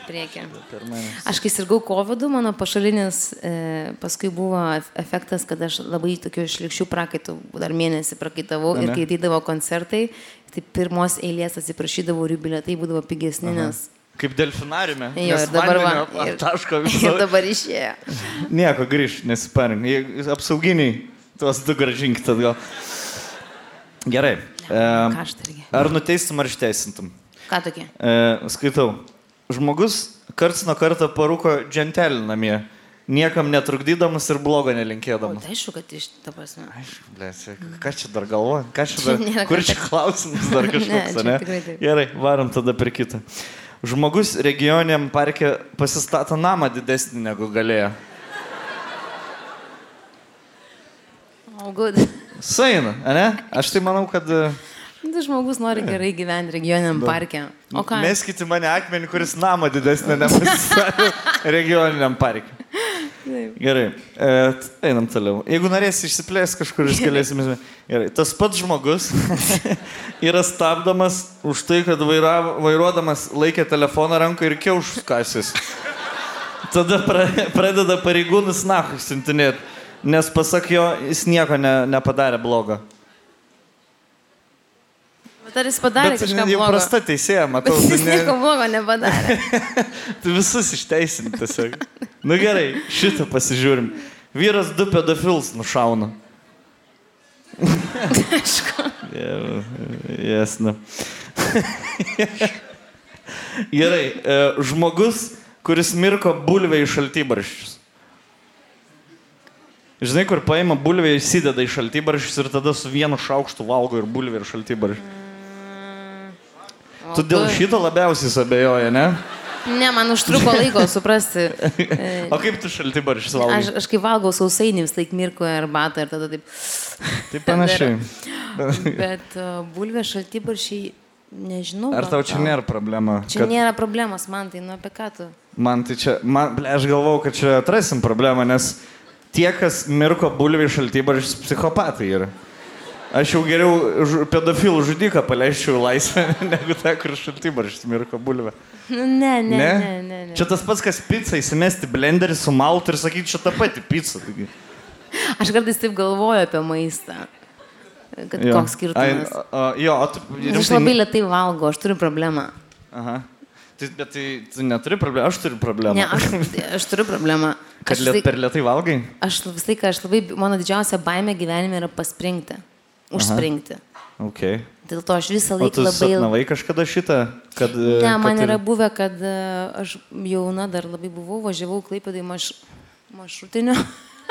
mane. Aš kai sirgau COVID, mano pašalinis e, paskui buvo ef- efektas, kad aš labai tokiu šlikščių prakaitų, dar mėnesį prakaitavau ir kai ateidavo koncertai, tai pirmos eilės atsiprašydavau ir jų bilietai būdavo pigesni, nes... Kaip delfinariume. Jo, ir dabar vandenio Ir, Taško ir dabar išėjo. Nieko, grįž, nesiparink. Apsauginiai, tuos du gražinkit atgal. Gerai. E, Kaštai irgi. ar nuteistum ar išteisintum? Ką tokie? E, skaitau. Žmogus karts nuo karto parūko džentelį namie niekam netrukdydamas ir blogo nelinkėdamas. tai aišku, kad iš, ta prasme. Aišku, blė, ką čia dar galvoju, ką čia dar, kur čia klausimas dar Ne, kažkoks, ne? taip. Gerai, varom tada per kitą. Žmogus regioniam parke pasistato namą didesnį negu galėjo. O, good. Saina, ne? Aš tai manau, kad... e, Tai žmogus nori gerai gyventi regioniniam parke. O ką? Meskite mane akmenį, kuris namą didesnį nepasistatė regioniniam parke. Gerai, e, t- einam toliau. Jeigu norėsi išsiplės kažkur, jūs galėsime. Gerai, tas pats žmogus yra stabdomas už tai, kad vairavo, vairuodamas laikė telefoną rankoje ir kiaušus kasis. Tada pra, pradeda pareigūnus nahu siuntinėti, nes pasak jo, jis nieko ne, nepadarė blogo. Bet ar jis padarė Bet kažką blogo? prasta teisėja, matau, Bet tu, jis ne, nieko blogo nepadarė. tu visus išteisinti tiesiog. Nu gerai, šitą pasižiūrim. Vyras du pedofilus nušauna. Aišku. Jasna. Gerai, e, žmogus, kuris mirko bulvę į šaltybarščius. Žinai, kur paima bulvę, įsideda į šaltybarščius ir tada su vienu šaukštu valgo ir bulvę ir šaltybarščius. O Tu dėl šito labiausiai abejoji, ne? Ne, man užtruko laiko suprasti. O kaip tu šaltybarščius valgai? Aš, aš kai valgau sausainį vis laik mirko arbatą ir tada taip. Tai panašiai. Bet uh, bulvė šaltybaršiai, nežinau. Ar tau čia tau. nėra problema? Čia nėra problemos, man tai, nu apie ką tu. Man tai čia, man, ble, aš galvau, kad čia atrasim problemą, nes tie, kas mirko bulvį šaltybarščius, psichopatai yra. Aš jau geriau pedofilų žudiką paleisčiau į laisvę, negu tą, kur šaltybarščius mirko bulvę. Nu, ne, ne, ne, ne. ne, ne. Čia tas pats, kas pizzą įsimesti blenderį su maltu ir sakyti, čia ta pati pizza. Taigi. Aš kartais taip galvoju apie maistą. Kad Jo. koks skirtumas. Ai, a, a, jo, tu... Nes Aš labai lietai valgau, aš turiu problemą. Aha. Tai, bet tai tu neturi problemų, aš turiu problemą. Ne, aš, aš turiu problemą. Kad Aš, liet, visai- per lietai valgai? aš visą laiką, aš labai, mano didžiausia baimė gyvenime yra paspringti. Užspringti. Okay. Dėl to aš visą laiką labai... sapnavai kažkada šitą, kad... e, Ne, man kad yra buvę, kad e, aš jauna dar labai buvau, važiavau klaipėdai maš, maršrutiniu.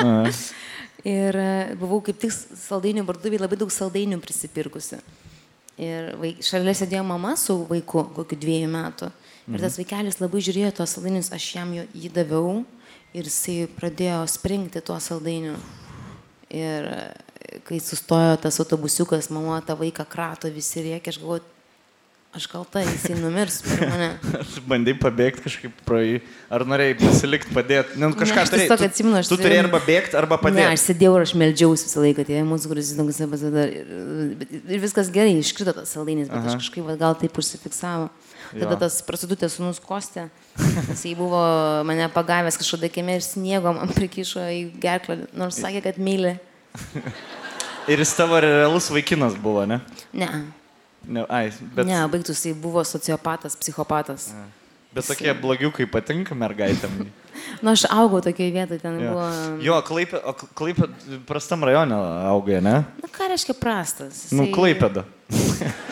Aha. ir e, buvau kaip tik saldainių parduotuvėje labai daug saldainių prisipirkusi. Ir vaik, šalia sėdėjo mama su vaiku, kokiu dviejų metų. Ir tas vaikelis labai žiūrėjo tos saldainius, aš jam jį daviau ir jisai pradėjo springti tuo saldainiu. Ir kai sustojo tas autobusiukas, mama tą vaiką krato, visi rėkia, aš galvoju, aš kalta, jisai numirs per mane. Bandai pabėgti kažkaip pro jį. Ar norėjai pasilikti, padėti? Nu, kažką aš tiesiog Tu- atsimenu, aš Tu turėjau- turėjai arba bėgti, arba Ne, padėti. aš sėdėjau ir aš meldžiausi visą laiką, tai mūsų nepasidar. Ir, ir viskas gerai, iškrito tas saldainis, bet Aha. aš kažkaip gal taip užsifiksavo. Tada Jo. tas prasidutės sunus Kostė, jis buvo mane pagavęs kažkada kieme ir sniego man prikišo į gerklą, nors sakė, kad myli. Ir jis tavo realus vaikinas buvo, ne? Ne, ne ai, bet... ne, baigtus, jis buvo sociopatas, psichopatas. bet tokie blogiukai patinka mergaitėm. Na, aš augau tokioje vietoje, ten Jo, buvo... jo klaipė, o klaipė prastam rajone augai, ne? Na, ką reiškia prastas? Nu, Jisai- klaipėda.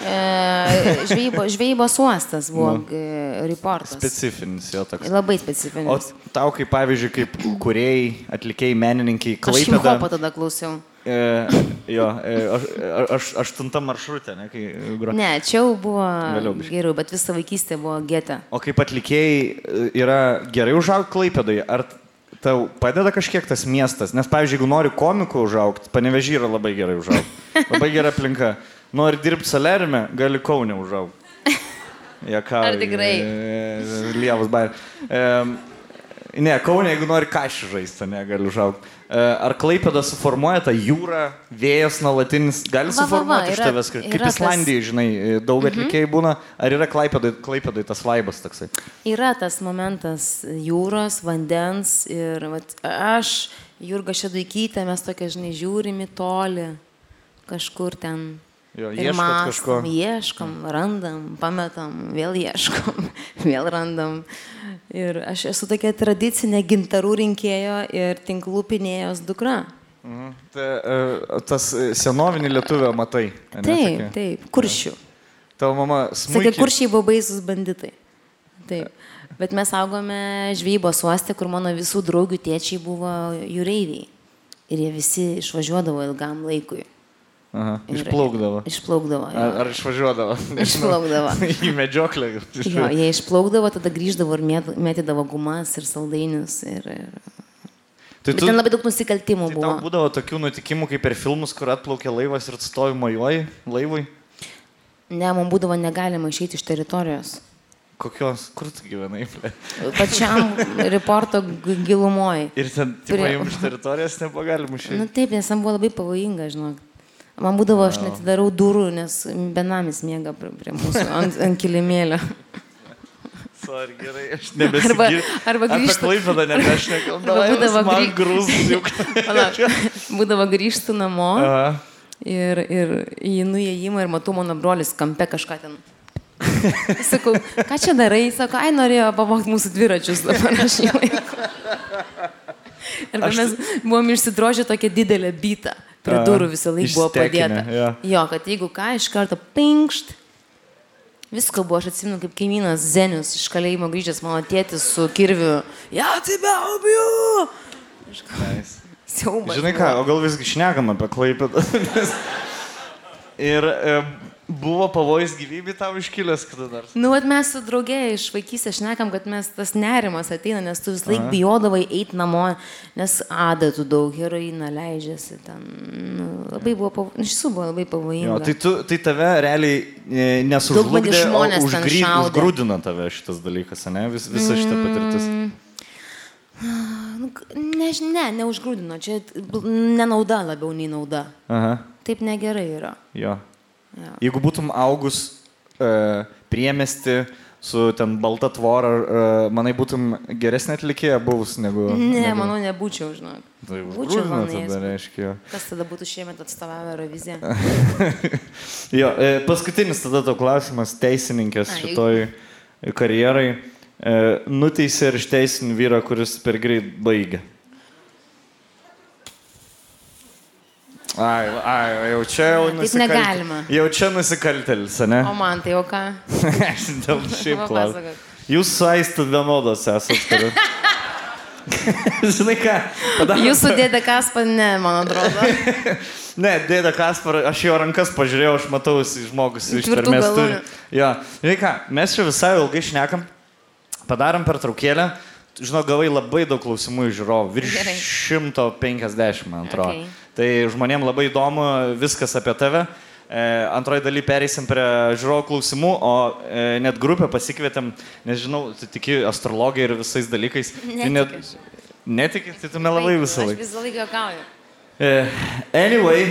E, žvejybo, žvejybos uostas buvo Nu. nu, reportas. Specifinis jo toks. Labai O specifinis. tau, kaip pavyzdžiui, kaip kuriejai, atlikėjai, menininkai, Aš klaipėda. hiphopo tada klausiau. E, jo, e, aš, aš aštuntam maršrutė, ne, kai gro. Ne, čia jau buvo Vėliau geriau, bet visą vaikystę buvo gete. O kaip atlikėjai e, yra gerai užaugti klaipėdai, ar tau padeda kažkiek tas miestas? Nes, pavyzdžiui, jeigu nori komikų užaugti, panevežį yra labai gerai užaugti. Labai gera aplinka. Nori dirbti salerime, gali kaunę užaugti. Jaka, Ar tikrai? Lievas bair. E, ne, kaunė, jeigu nori kažką žaisti, negali užaugti. E, ar klaipėda suformuoja tą jūrą, vėjas nuolatinis, gali Va, va, va, suformuoti iš tavęs, kaip yra Islandijai, žinai, daug atlikėjai būna, ar yra klaipėdai, klaipėdai tas vaibas toksai? Yra tas momentas jūros, vandens ir vat, aš, Jurga Šedaikytė, mes tokia, žinai, žiūrim į tolį, kažkur ten. Jo, ir mąstom, kažko. Ieškom, randam, pametam, vėl ieškom, vėl randam. Ir aš esu tokia tradicinė gintarų rinkėjo ir tinklų pinėjos dukra. Mhm. Ta, e, tas senovinį lietuvę matai. ane, Taip, tokia? taip, kuršių. Tavo mama Sakė, smūgiai. kuršiai buvo baisus banditai. Taip. Bet mes augome žvejybos uoste, kur mano visų draugių tėčiai buvo jūreiviai. Ir jie visi išvažiuodavo ilgam laikui. Aha, išplaukdavo. Išplaukdavo. jo. Ar, ar išvažiuodavo? Nežinau. Išplaukdavo. Į medžioklę. Jo, jie išplaukdavo, tada grįždavo ir mėt- mėtydavo gumas ir saldainius. Ir, ir... Tai Bet ten labai daug nusikaltimų tai buvo. būdavo tokių nutikimų kaip per filmus, kur atplaukė laivas ir stovi mojuoji laivui? Ne, man būdavo negalima išeiti iš teritorijos. Kokios? Kur tu gyvenai? Pačiam reporto gilumoje. Ir ten, tipo, Prie- jums iš teritorijos nebuvo galima Na išeiti. taip, nes man buvo labai pavojinga, žinok. Man būdavo, aš netidarau durų, nes benamis miega prie, prie mūsų ant, ant kilimėlio. Sorry, gerai, aš nebesigirsiu. arba grįžtu- Apie klaipėdą nebešnekam. Arba būdavo man grį- grūzus juk. Palauk, būdavo grįžtų namo Aha. ir, ir į įėjimą ir matau mano brolis kampe kažką ten. Sakau, ką čia darai? Sako, ai norėjo pavogti mūsų dviračius dabar aš jį laiku. Ir mes buvom išsidrožę tokią didelę bytą. Prie durų visą laiką buvo padėta. jo. Jo, kad jeigu ką, iš karto pinkšt. Visko buvo, aš atsimenu, kaip kaimynas Zenius iš kalėjimo grįžęs, mano tėtis su kirviu. Ja, tai be abiejų! Nice. Siaubas. Žinai ką, o gal visgi šnekam apie klaipėdą? Ir e, buvo pavojus gyvybė tau iškilęs kada nors. Nu, vat mes su draugė iš vaikystės šnekam, kad mes tas nerimas ateina, nes tu vis laik bijodavai eiti namo, nes adatų daug heroiną leidžiasi ten. Nu, labai buvo, pav... iš tiesų buvo labai pavojinga. Jo, tai, tu, tai tave realiai e, nesužlugdė, žmonės užgry, užgrūdino tave šitas dalykas, ne? Vis, visa šita patirtis. Nu, k- než, ne, neužgrūdino, čia nenauda labiau nei nauda. Aha, Taip negerai yra. jo. Jo. Jeigu būtum augus e, priemesti su ten balta tvora, e, manai būtum geresnė atlikėja buvus negu... Ne, negu... manau, nebūčiau, žinok. Tai Būčiau neėjęs. reiškia. Kas tada būtų šiemet atstovavę Euroviziją? Jo, e, paskutinis tada to klausimas teisininkės Ai. šitoj karjerai. E, nuteisė ir išteisinį vyrą, kuris per greit baigė. Ai, ai, jau čia jau Taip nusikaltėlis. negalima. Jau čia nusikaltėlis, ne? O man tai jau ką? Aš dėl šiaip klausiu. Jūs saistat vienodos esat. Kuri... Žinai ką? Padar... Jūsų dėdė Kaspa, ne, man atrodo. Ne, dėdė Kaspar, aš jo rankas pažiūrėjau, aš matau, jis žmogus iš galūnių. turi. Jo, žinai ką, mes čia visai ilgai šnekam, padarom per traukėlę. Žinau, gavai labai daug klausimų iš žiūrovų, virš Gerai. 150, man atrodo. Okei. Tai žmonėms labai įdomu viskas apie tave. E, antroji daly pereisim prie žiūrovų klausimų, o e, net grupę pasikvietėm, nes žinau, tu tiki astrologiją ir visais dalykais. Tai net... Netikiu tai tu melavai visą laiką. visą laiką juokauju. E, Anyway,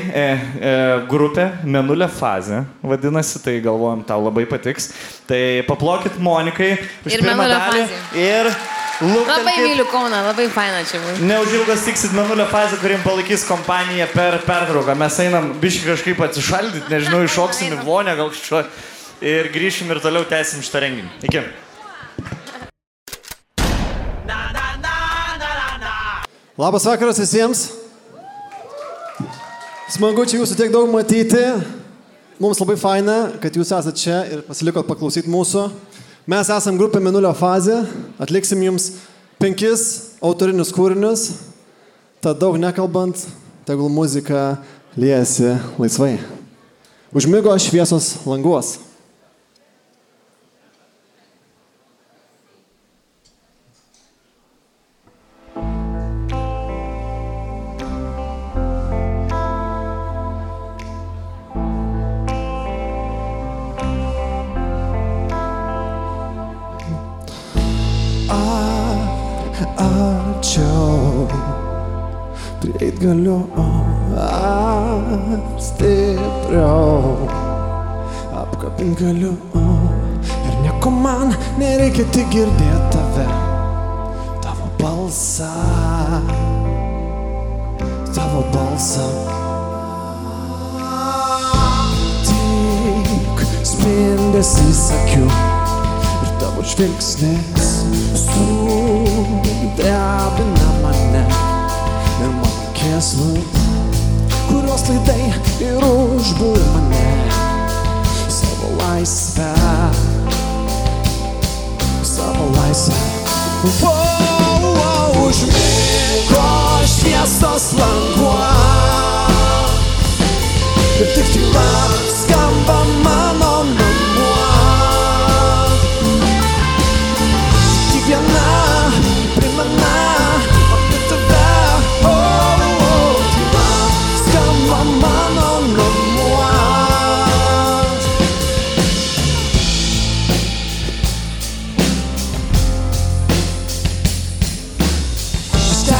grupė Menulė fazė, vadinasi, tai galvojam, tau labai patiks. Tai paplokit Monikai už Ir pirmą dalį. fazė. Ir Labai lūktelkit. myliu Kauną, labai faina čia bus. Neužilgas tiksit Menulio fazę, kurim palaikys kompaniją per pertrauką. Mes einam biškai kažkaip atsišaldyti, nežinau, iššoksim į vonę gal kažko. Ir grįšim ir toliau tęsim šitą renginį. Iki. Labas vakaras visiems. Smagu čia jūsų tiek daug matyti. Mums labai faina, kad jūs esate čia ir pasilikot paklausyti mūsų. Mes esam grupė Minulio fazė. Atliksim jums penkis autorinius kūrinius. Tad daug nekalbant, tegul muzika liejasi laisvai. Užmigo šviesos languos. Galiu stipriau. Apkabint galiu ir nieko man nereikia tik girdėti tave. Tavo balsą. Tavo balsą. Tik spindesys akių ir tavo žvilgsnis sudrebina kėslus, kurios laidai ir užbūr mane savo laisvę, savo visi. Wow, wow, užmigo šviesos languo. Ir tik tyla skamba mano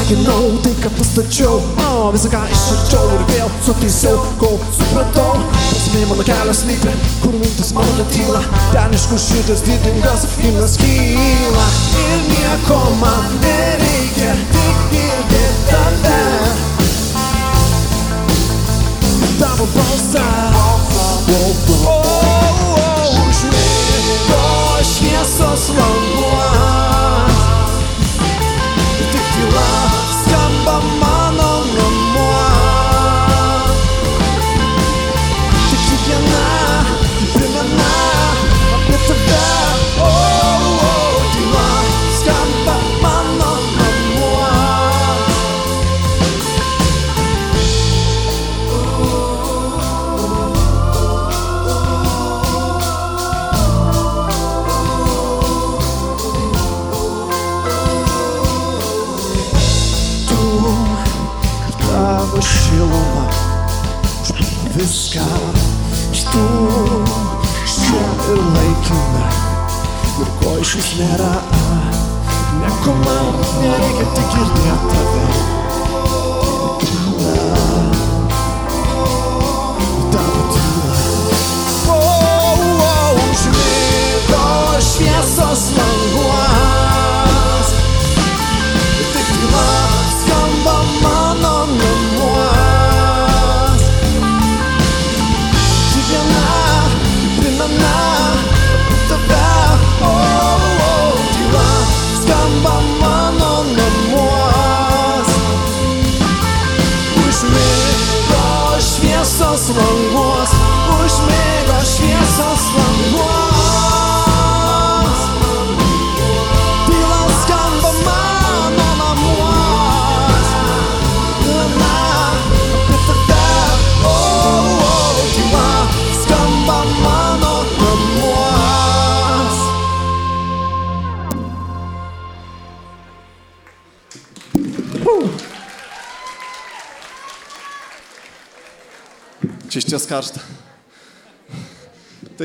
deginau tai, ką pastačiau, o visą ką išardžiau ir vėl sutaisiau, kol supratau, prasmė mano kelias lypi, kur mintis mano netyla, ten iš kur šitas didingas gimnas kyla. Ir nieko man nereikia, tik girdėti tave. Tavo balsą. Oh, oh, oh, užmigo šviesos languos.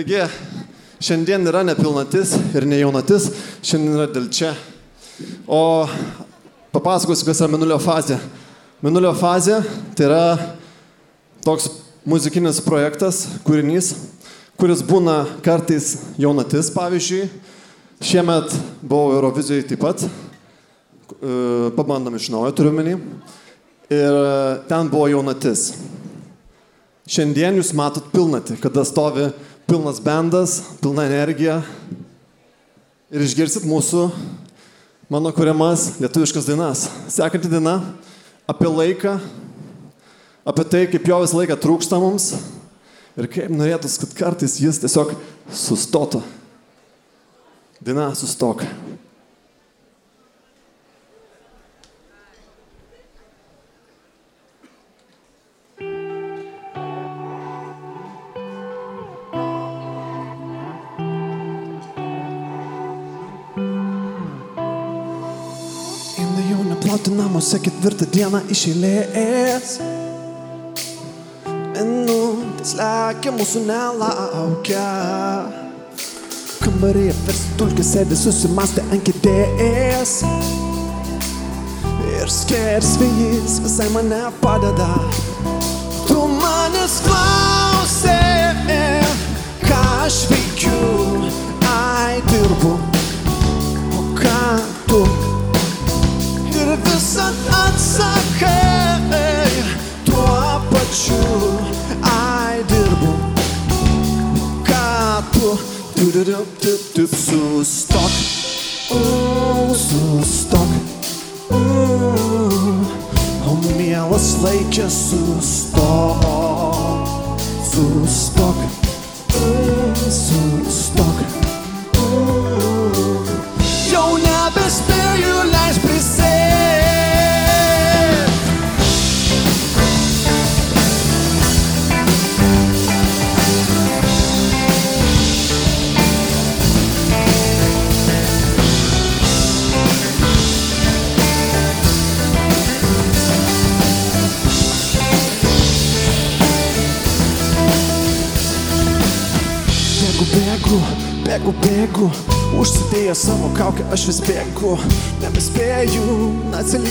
Taigi, šiandien yra nepilnatis ir ne jaunatis, šiandien yra dėl čia. O papasakosiu, kas yra minulio fazė. Minulio fazė tai yra toks muzikinis projektas, kūrinys, kuris būna kartais jaunatis, pavyzdžiui. Šiemet buvau Eurovizijoje taip pat, e, pabandom iš naujo turiu menį. Ir e, ten buvo jaunatis. Šiandien jūs matot pilnatį, kada stovi pilnas bendas, pilna energija. Ir išgirsit mūsų, mano kuriamas lietuviškas dainas. Sekanti daina apie laiką, apie tai, kaip jo visą laiką trūksta mums. Ir kaip norėtus, kad kartais jis tiesiog sustotų. Daina sustok. Neplauti namuose ketvirtą dieną iš eilės. Minutės lekia mūsų nelaukia. Kambaryje tarsi tulkis sėdi susimastę ant kėdės. Ir skersvėjis visai mane padeda. Tu manęs klausė, ką aš veikiu, ai dirbu,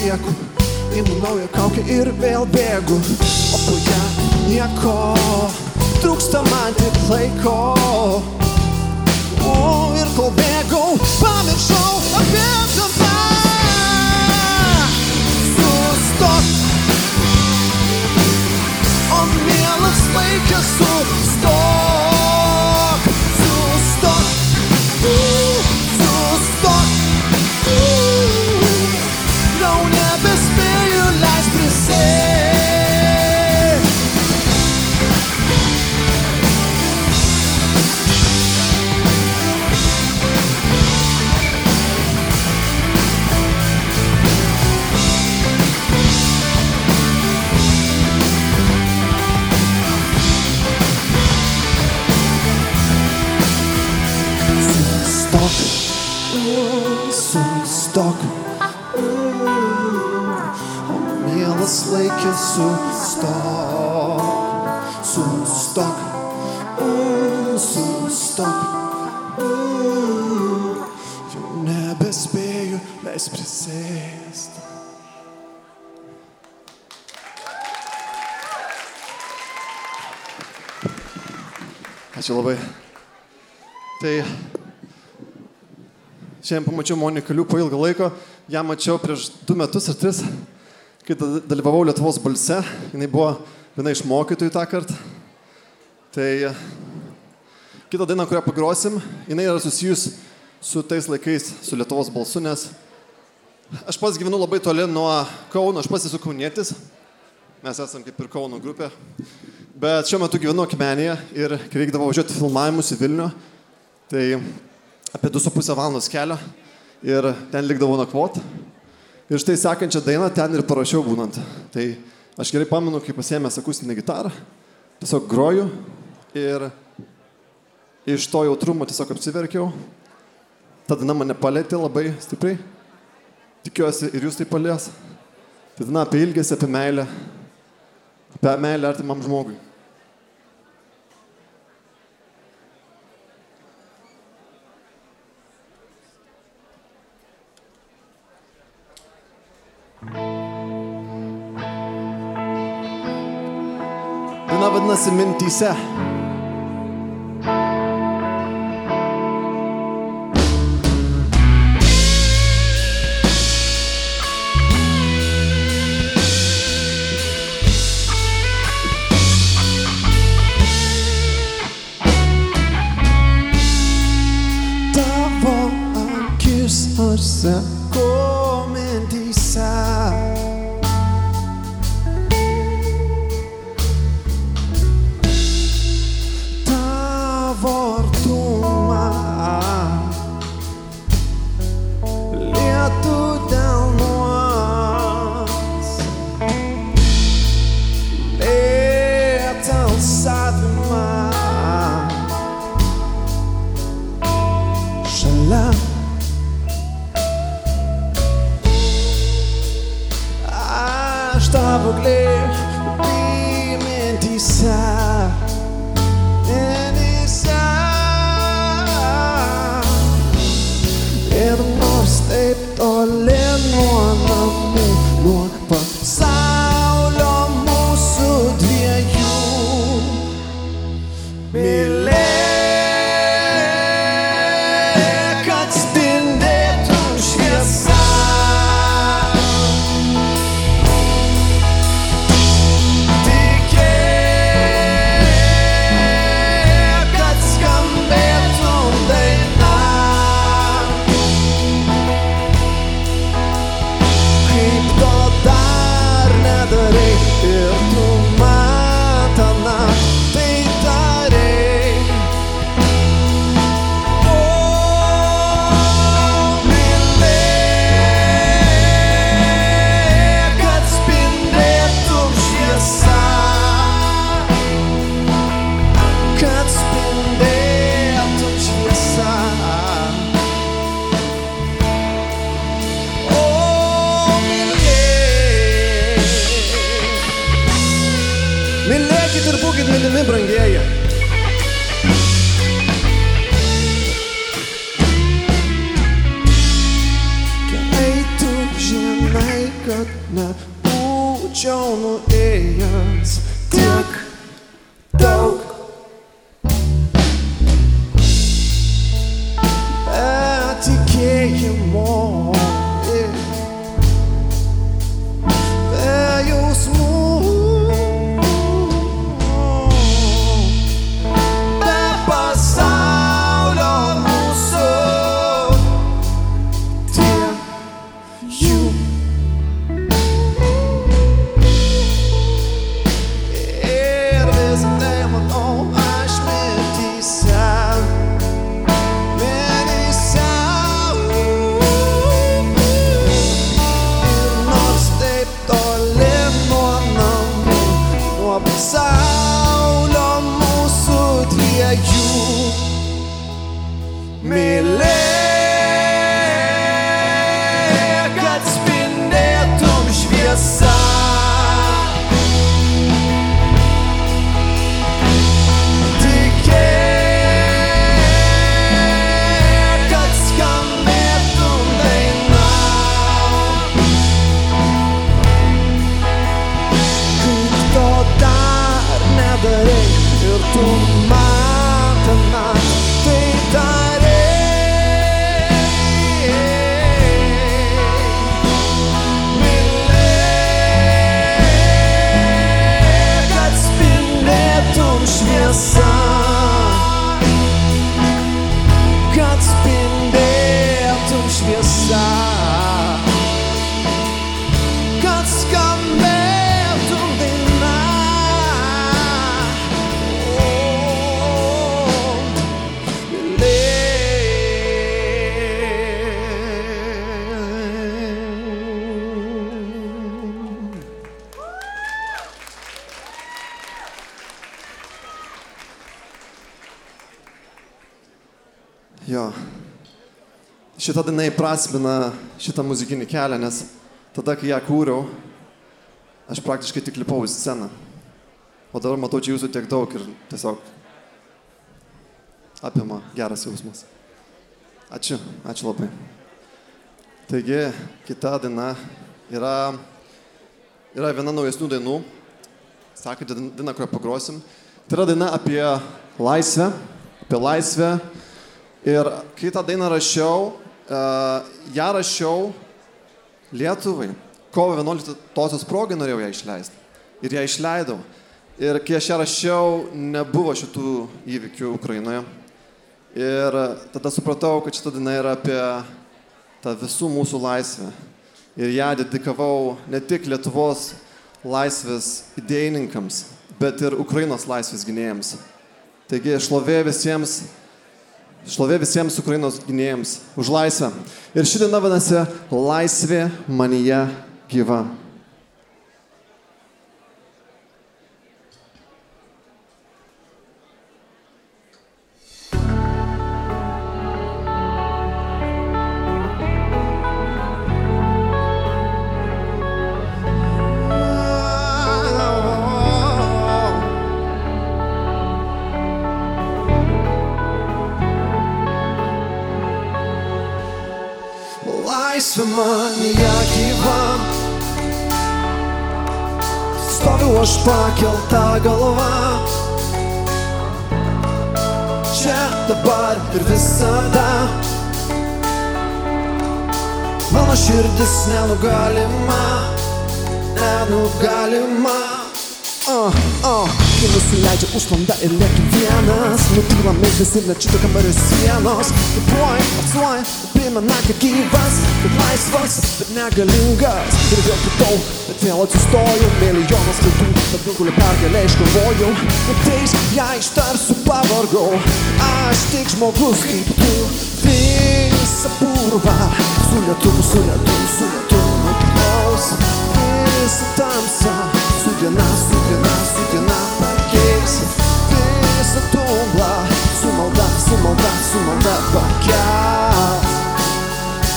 atsilieku, imu naują kaukę ir vėl bėgu, šiandien pamačiau Moniką Liu po ilgą laiko. Ja mačiau prieš du metus ar tris, kai da- dalyvavau Lietuvos balse. Jis buvo viena iš mokytojų tą kartą. Tai kitą dainą, kurią pagrosim, jinai yra susijus su tais laikais, su Lietuvos balsu, nes aš pats gyvenu labai toli nuo Kauno, aš pats esu kaunietis. Mes esame kaip ir Kauno grupė. Bet šiuo metu gyvenu Akmenėje ir kai reikdavo važiuoti filmavimus į Vilnių, tai apie 2,5 valandos kelio ir ten likdavau nakvot. Ir štai sekančią dainą ten ir parašiau būnant. Tai aš gerai pamenu, kai pasėmęs akustinę gitarą, tiesiog groju ir iš to jautrumo tiesiog apsiverkiau. Ta daina mane palėtė labai stipriai. Tikiuosi ir jūs tai palies. Tai daina apie ilgesį, apie meilę. Apie meilę artimam žmogui. Daina vadinasi mintyse. Tavo įprasmina šitą muzikinį kelią, nes tada, kai ją kūriau, aš praktiškai tik lipau į sceną. O dabar matau čia jūsų tiek daug ir tiesiog apima geras jausmas. Ačiū, ačiū labai. Taigi, kita daina yra, yra viena naujesnių dainų. Sakėte, daina, kurią pagrosim. Tai yra daina apie laisvę, apie laisvę. Ir kai tą dainą rašiau, ją rašiau Lietuvai. Kovo 11-osios progai norėjau ją išleisti. Ir ją išleidau. Ir kai aš ją rašiau, nebuvo šitų įvykių Ukrainoje. Ir tada supratau, kad šita daina yra apie tą visų mūsų laisvę. Ir ją dedikavau ne tik Lietuvos laisvės idėjininkams, bet ir Ukrainos laisvės gynėjams. Taigi šlovė visiems, šlovė visiems Ukrainos gynėjams už laisvę. Ir ši diena vadinasi Laisvė manyje gyva. Širdis nenugalima, nenugalima. Uh, uh, kai nusileidžia užlanda ir lieki vienas Nutyla mintis ir nečito kambario sienos. Kapuoj, apsuoj, primena, kad gyvas Bet laisvas, bet negalingas. Ir vėl kitau, bet vėl atsistoju Milijonas kitų, bet nugulė pergalę iškovojau Ateis, ją ištarsiu pavargau Aš tik žmogus kaip tu Visą purvą Su lietuvu, su lietuvu, su lietuvu nuplaus Visą tamsą Su diena, su diena, su diena pakeis Visą tumblą Su malda, su malda, su malda pakels.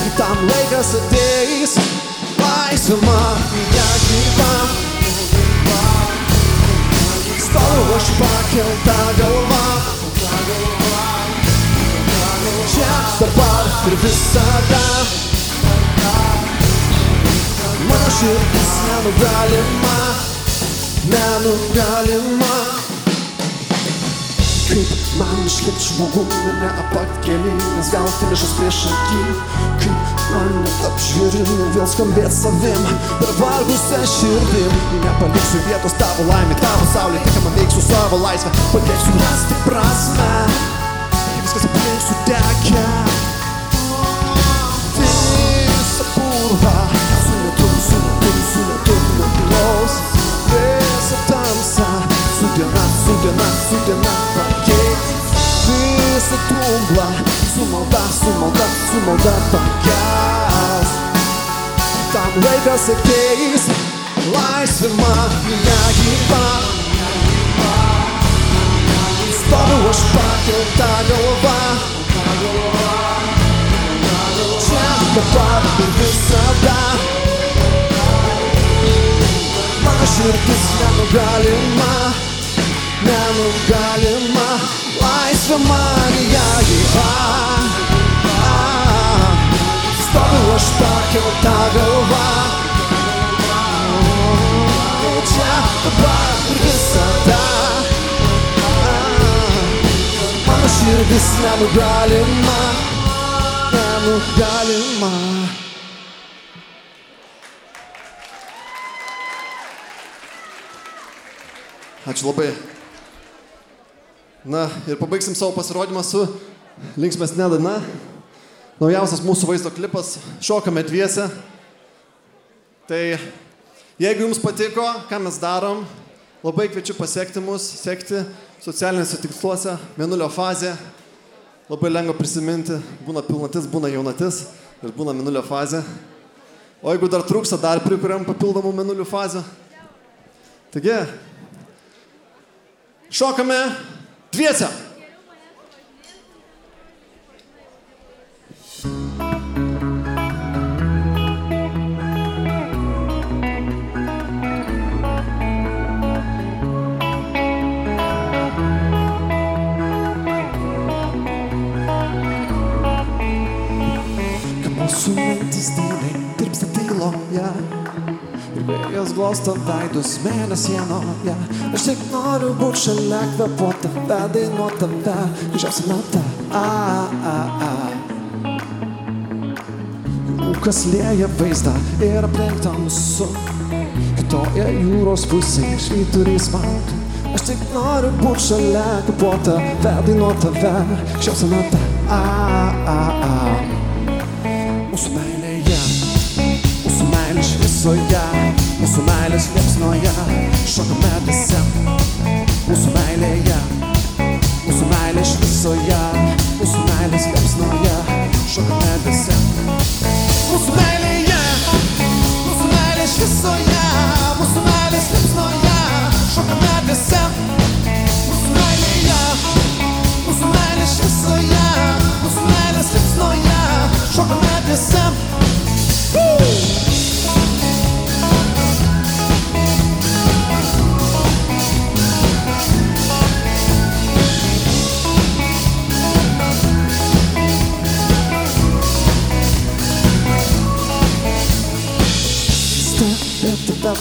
Ir tam laikas ateis Laisvė man ją gyva. Stoviu aš pakeltą galvą. Čia dabar ir visada Mano širdis nenugalima, nenugalima. Kaip man išlikti žmogumi neapakeli, nes gal finišas prieš akį. Kaip man apžiūrinu vėl skambėt savim, per vargusią širdim. Nepaliksiu vietos tavo laimė, tavo saulė, tik man veiksiu savo laisvę, padėksiu rasti prasme. Viskas aplink sudegė. Diena, su diena, su diena pakeis. Visa tumblą, su malda, su malda, su malda pakęs. Tam laikas ateis, laisvė man negyva. Stoviu aš pakeltą galvą. Čia dabar ir visada. Mano širdis nenugalima, nenugalima, laisvė man ją gyva. Stoviu aš pakeltą galvą. Čia dabar ir visada. Mano širdis nenugalima, nenugalima. Ačiū labai. Na ir pabaigsim savo pasirodymą su linksmesnė daina. Naujausias mūsų vaizdo klipas. Šokame dviese. Tai jeigu jums patiko, ką mes darom, labai kviečiu pasiekti mus, sekti socialiniuose tiksluose, mėnulio fazė. Labai lengva prisiminti, būna pilnatis, būna jaunatis ir būna mėnulio fazė. O jeigu dar trūksta, dar prikuriam papildomų mėnulių fazę. Taigi, šokame dviese. Kad mūsų mintis tyliai tirpsta Ir vėjas glosto veidus mėnesienoje Aš tik noriu būti šalia kvepuoti tave, dainuoti tave Didžiausia nata a, a, a. Rūkas lieja vaizdą ir aplink tamsu Kitoje jūros pusėje švyturys man Aš tik noriu būti šalia kvepuoti tave, dainuoti tave Didžiausia nata mūsų meilė šviesoje, mūsų meilės liepsnoje, šokame visi. Mūsų meilėje, mūsų meilė šviesoje, mūsų meilės liepsnoje, šokame visi. Mūsų meilėje, mūsų meilė šviesoje, mūsų meilės liepsnoje, šokame visi. Mūsų meilėje, mūsų meilė šviesoje, mūsų meilės liepsnoje, šokame visi.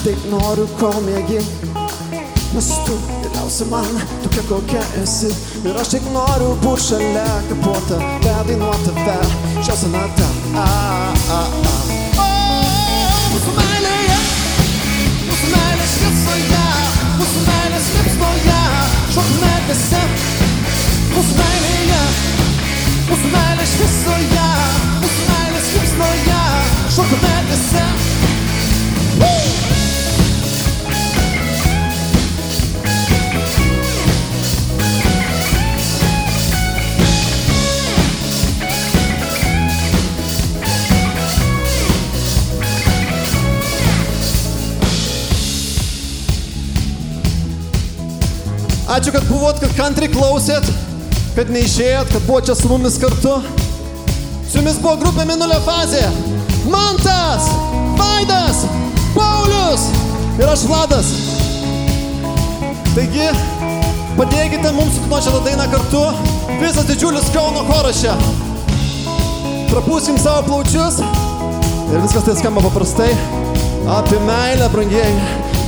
Taip noriu, kol mėgi Nes tu geriausia man, tokia kokia esi Ir aš tik noriu būti šalia kapuota Bedainuoti tave, šią sonatą a, a, a. Mūsų meilėje, mūsų meilės šviesoje Mūsų meilės liepsnoje, šokame visi Mūsų meilėje, mūsų meilės šviesoje Mūsų meilės liepsnoje, šokame visi Ačiū, kad buvot, kad kantriai klausėt, kad neišėjot, kad buvo čia su mumis kartu. Su jumis buvo grupė Minulio fazė. Mantas, Vaidas, Paulius ir aš Vladas. Taigi, padėkite mums suknuoti šitą dainą kartu. Visas didžiulis Kauno choras čia. Prapūskim savo plaučius ir viskas tai skamba paprastai. apie meilę brangieji,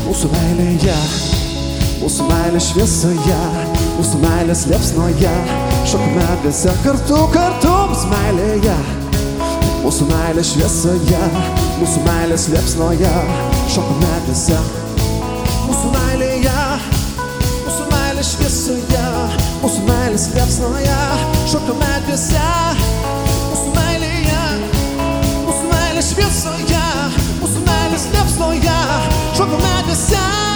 mūsų meilėje, mūsų meilė šviesoje, mūsų meilės liepsnoje, šokame visi kartu, kartu mūsų meilėje, mūsų meilės šviesoje, mūsų meilės liepsnoje, šokame visi mūsų meilėje. Mūsų meilės šviesoje, mūsų meilės liepsnoje, šokame visi. Mūsų meilėje, mūsų meilė šviesoje, mūsų meilės liepsnoje, šokame visi.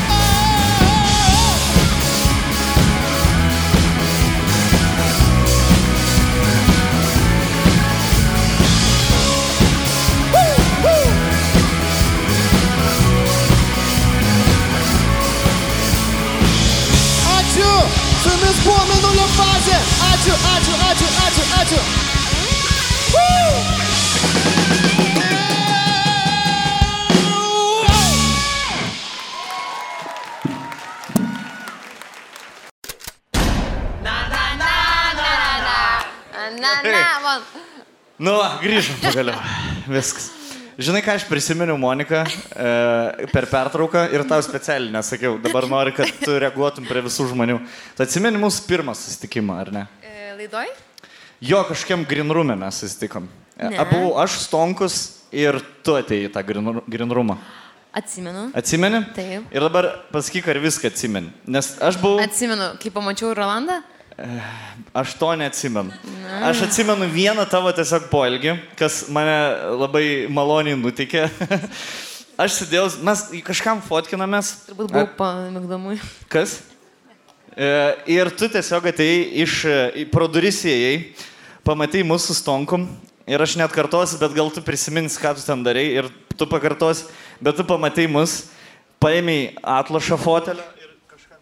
Fazė. Ačiū, ačiū, ačiū, ačiū, ačiū. Woo! Na, na, man. Nu, va, grįžom pagaliau. Viskas. Žinai, ką aš prisiminiau, Monika, e, per pertrauką ir tau specialiai nesakiau. Dabar noriu, kad tu reaguotum prie visų žmonių. Tu atsimeni mūsų pirmą susitikimą, ar ne? E, laidoj? Jo, kažkiam grinrume mes susitikom. E, Ne. Abu aš stonkus ir tu atėjai į tą grinru- grinrumą. Atsimenu. Atsimeni? Taip. Ir dabar pasakyk, ar viską atsimeni. Nes aš buvau... Atsimenu, kai pamačiau Rolandą. Aš to neatsimenu. Aš atsimenu vieną tavo tiesiog poelgį, kas mane labai maloniai nutikė. Aš sėdėjau, mes kažkam fotkinamės. Turbūt buvau pamigdamui. Kas? E, Ir tu tiesiog atėjai iš pro duris įėjai, pamatai mūsų stonkum ir aš net kartosiu, bet gal tu prisimins, ką tu ten darai ir tu pakartosi, bet tu pamatai mus, paėmėjai atlašą fotelio ir kažką.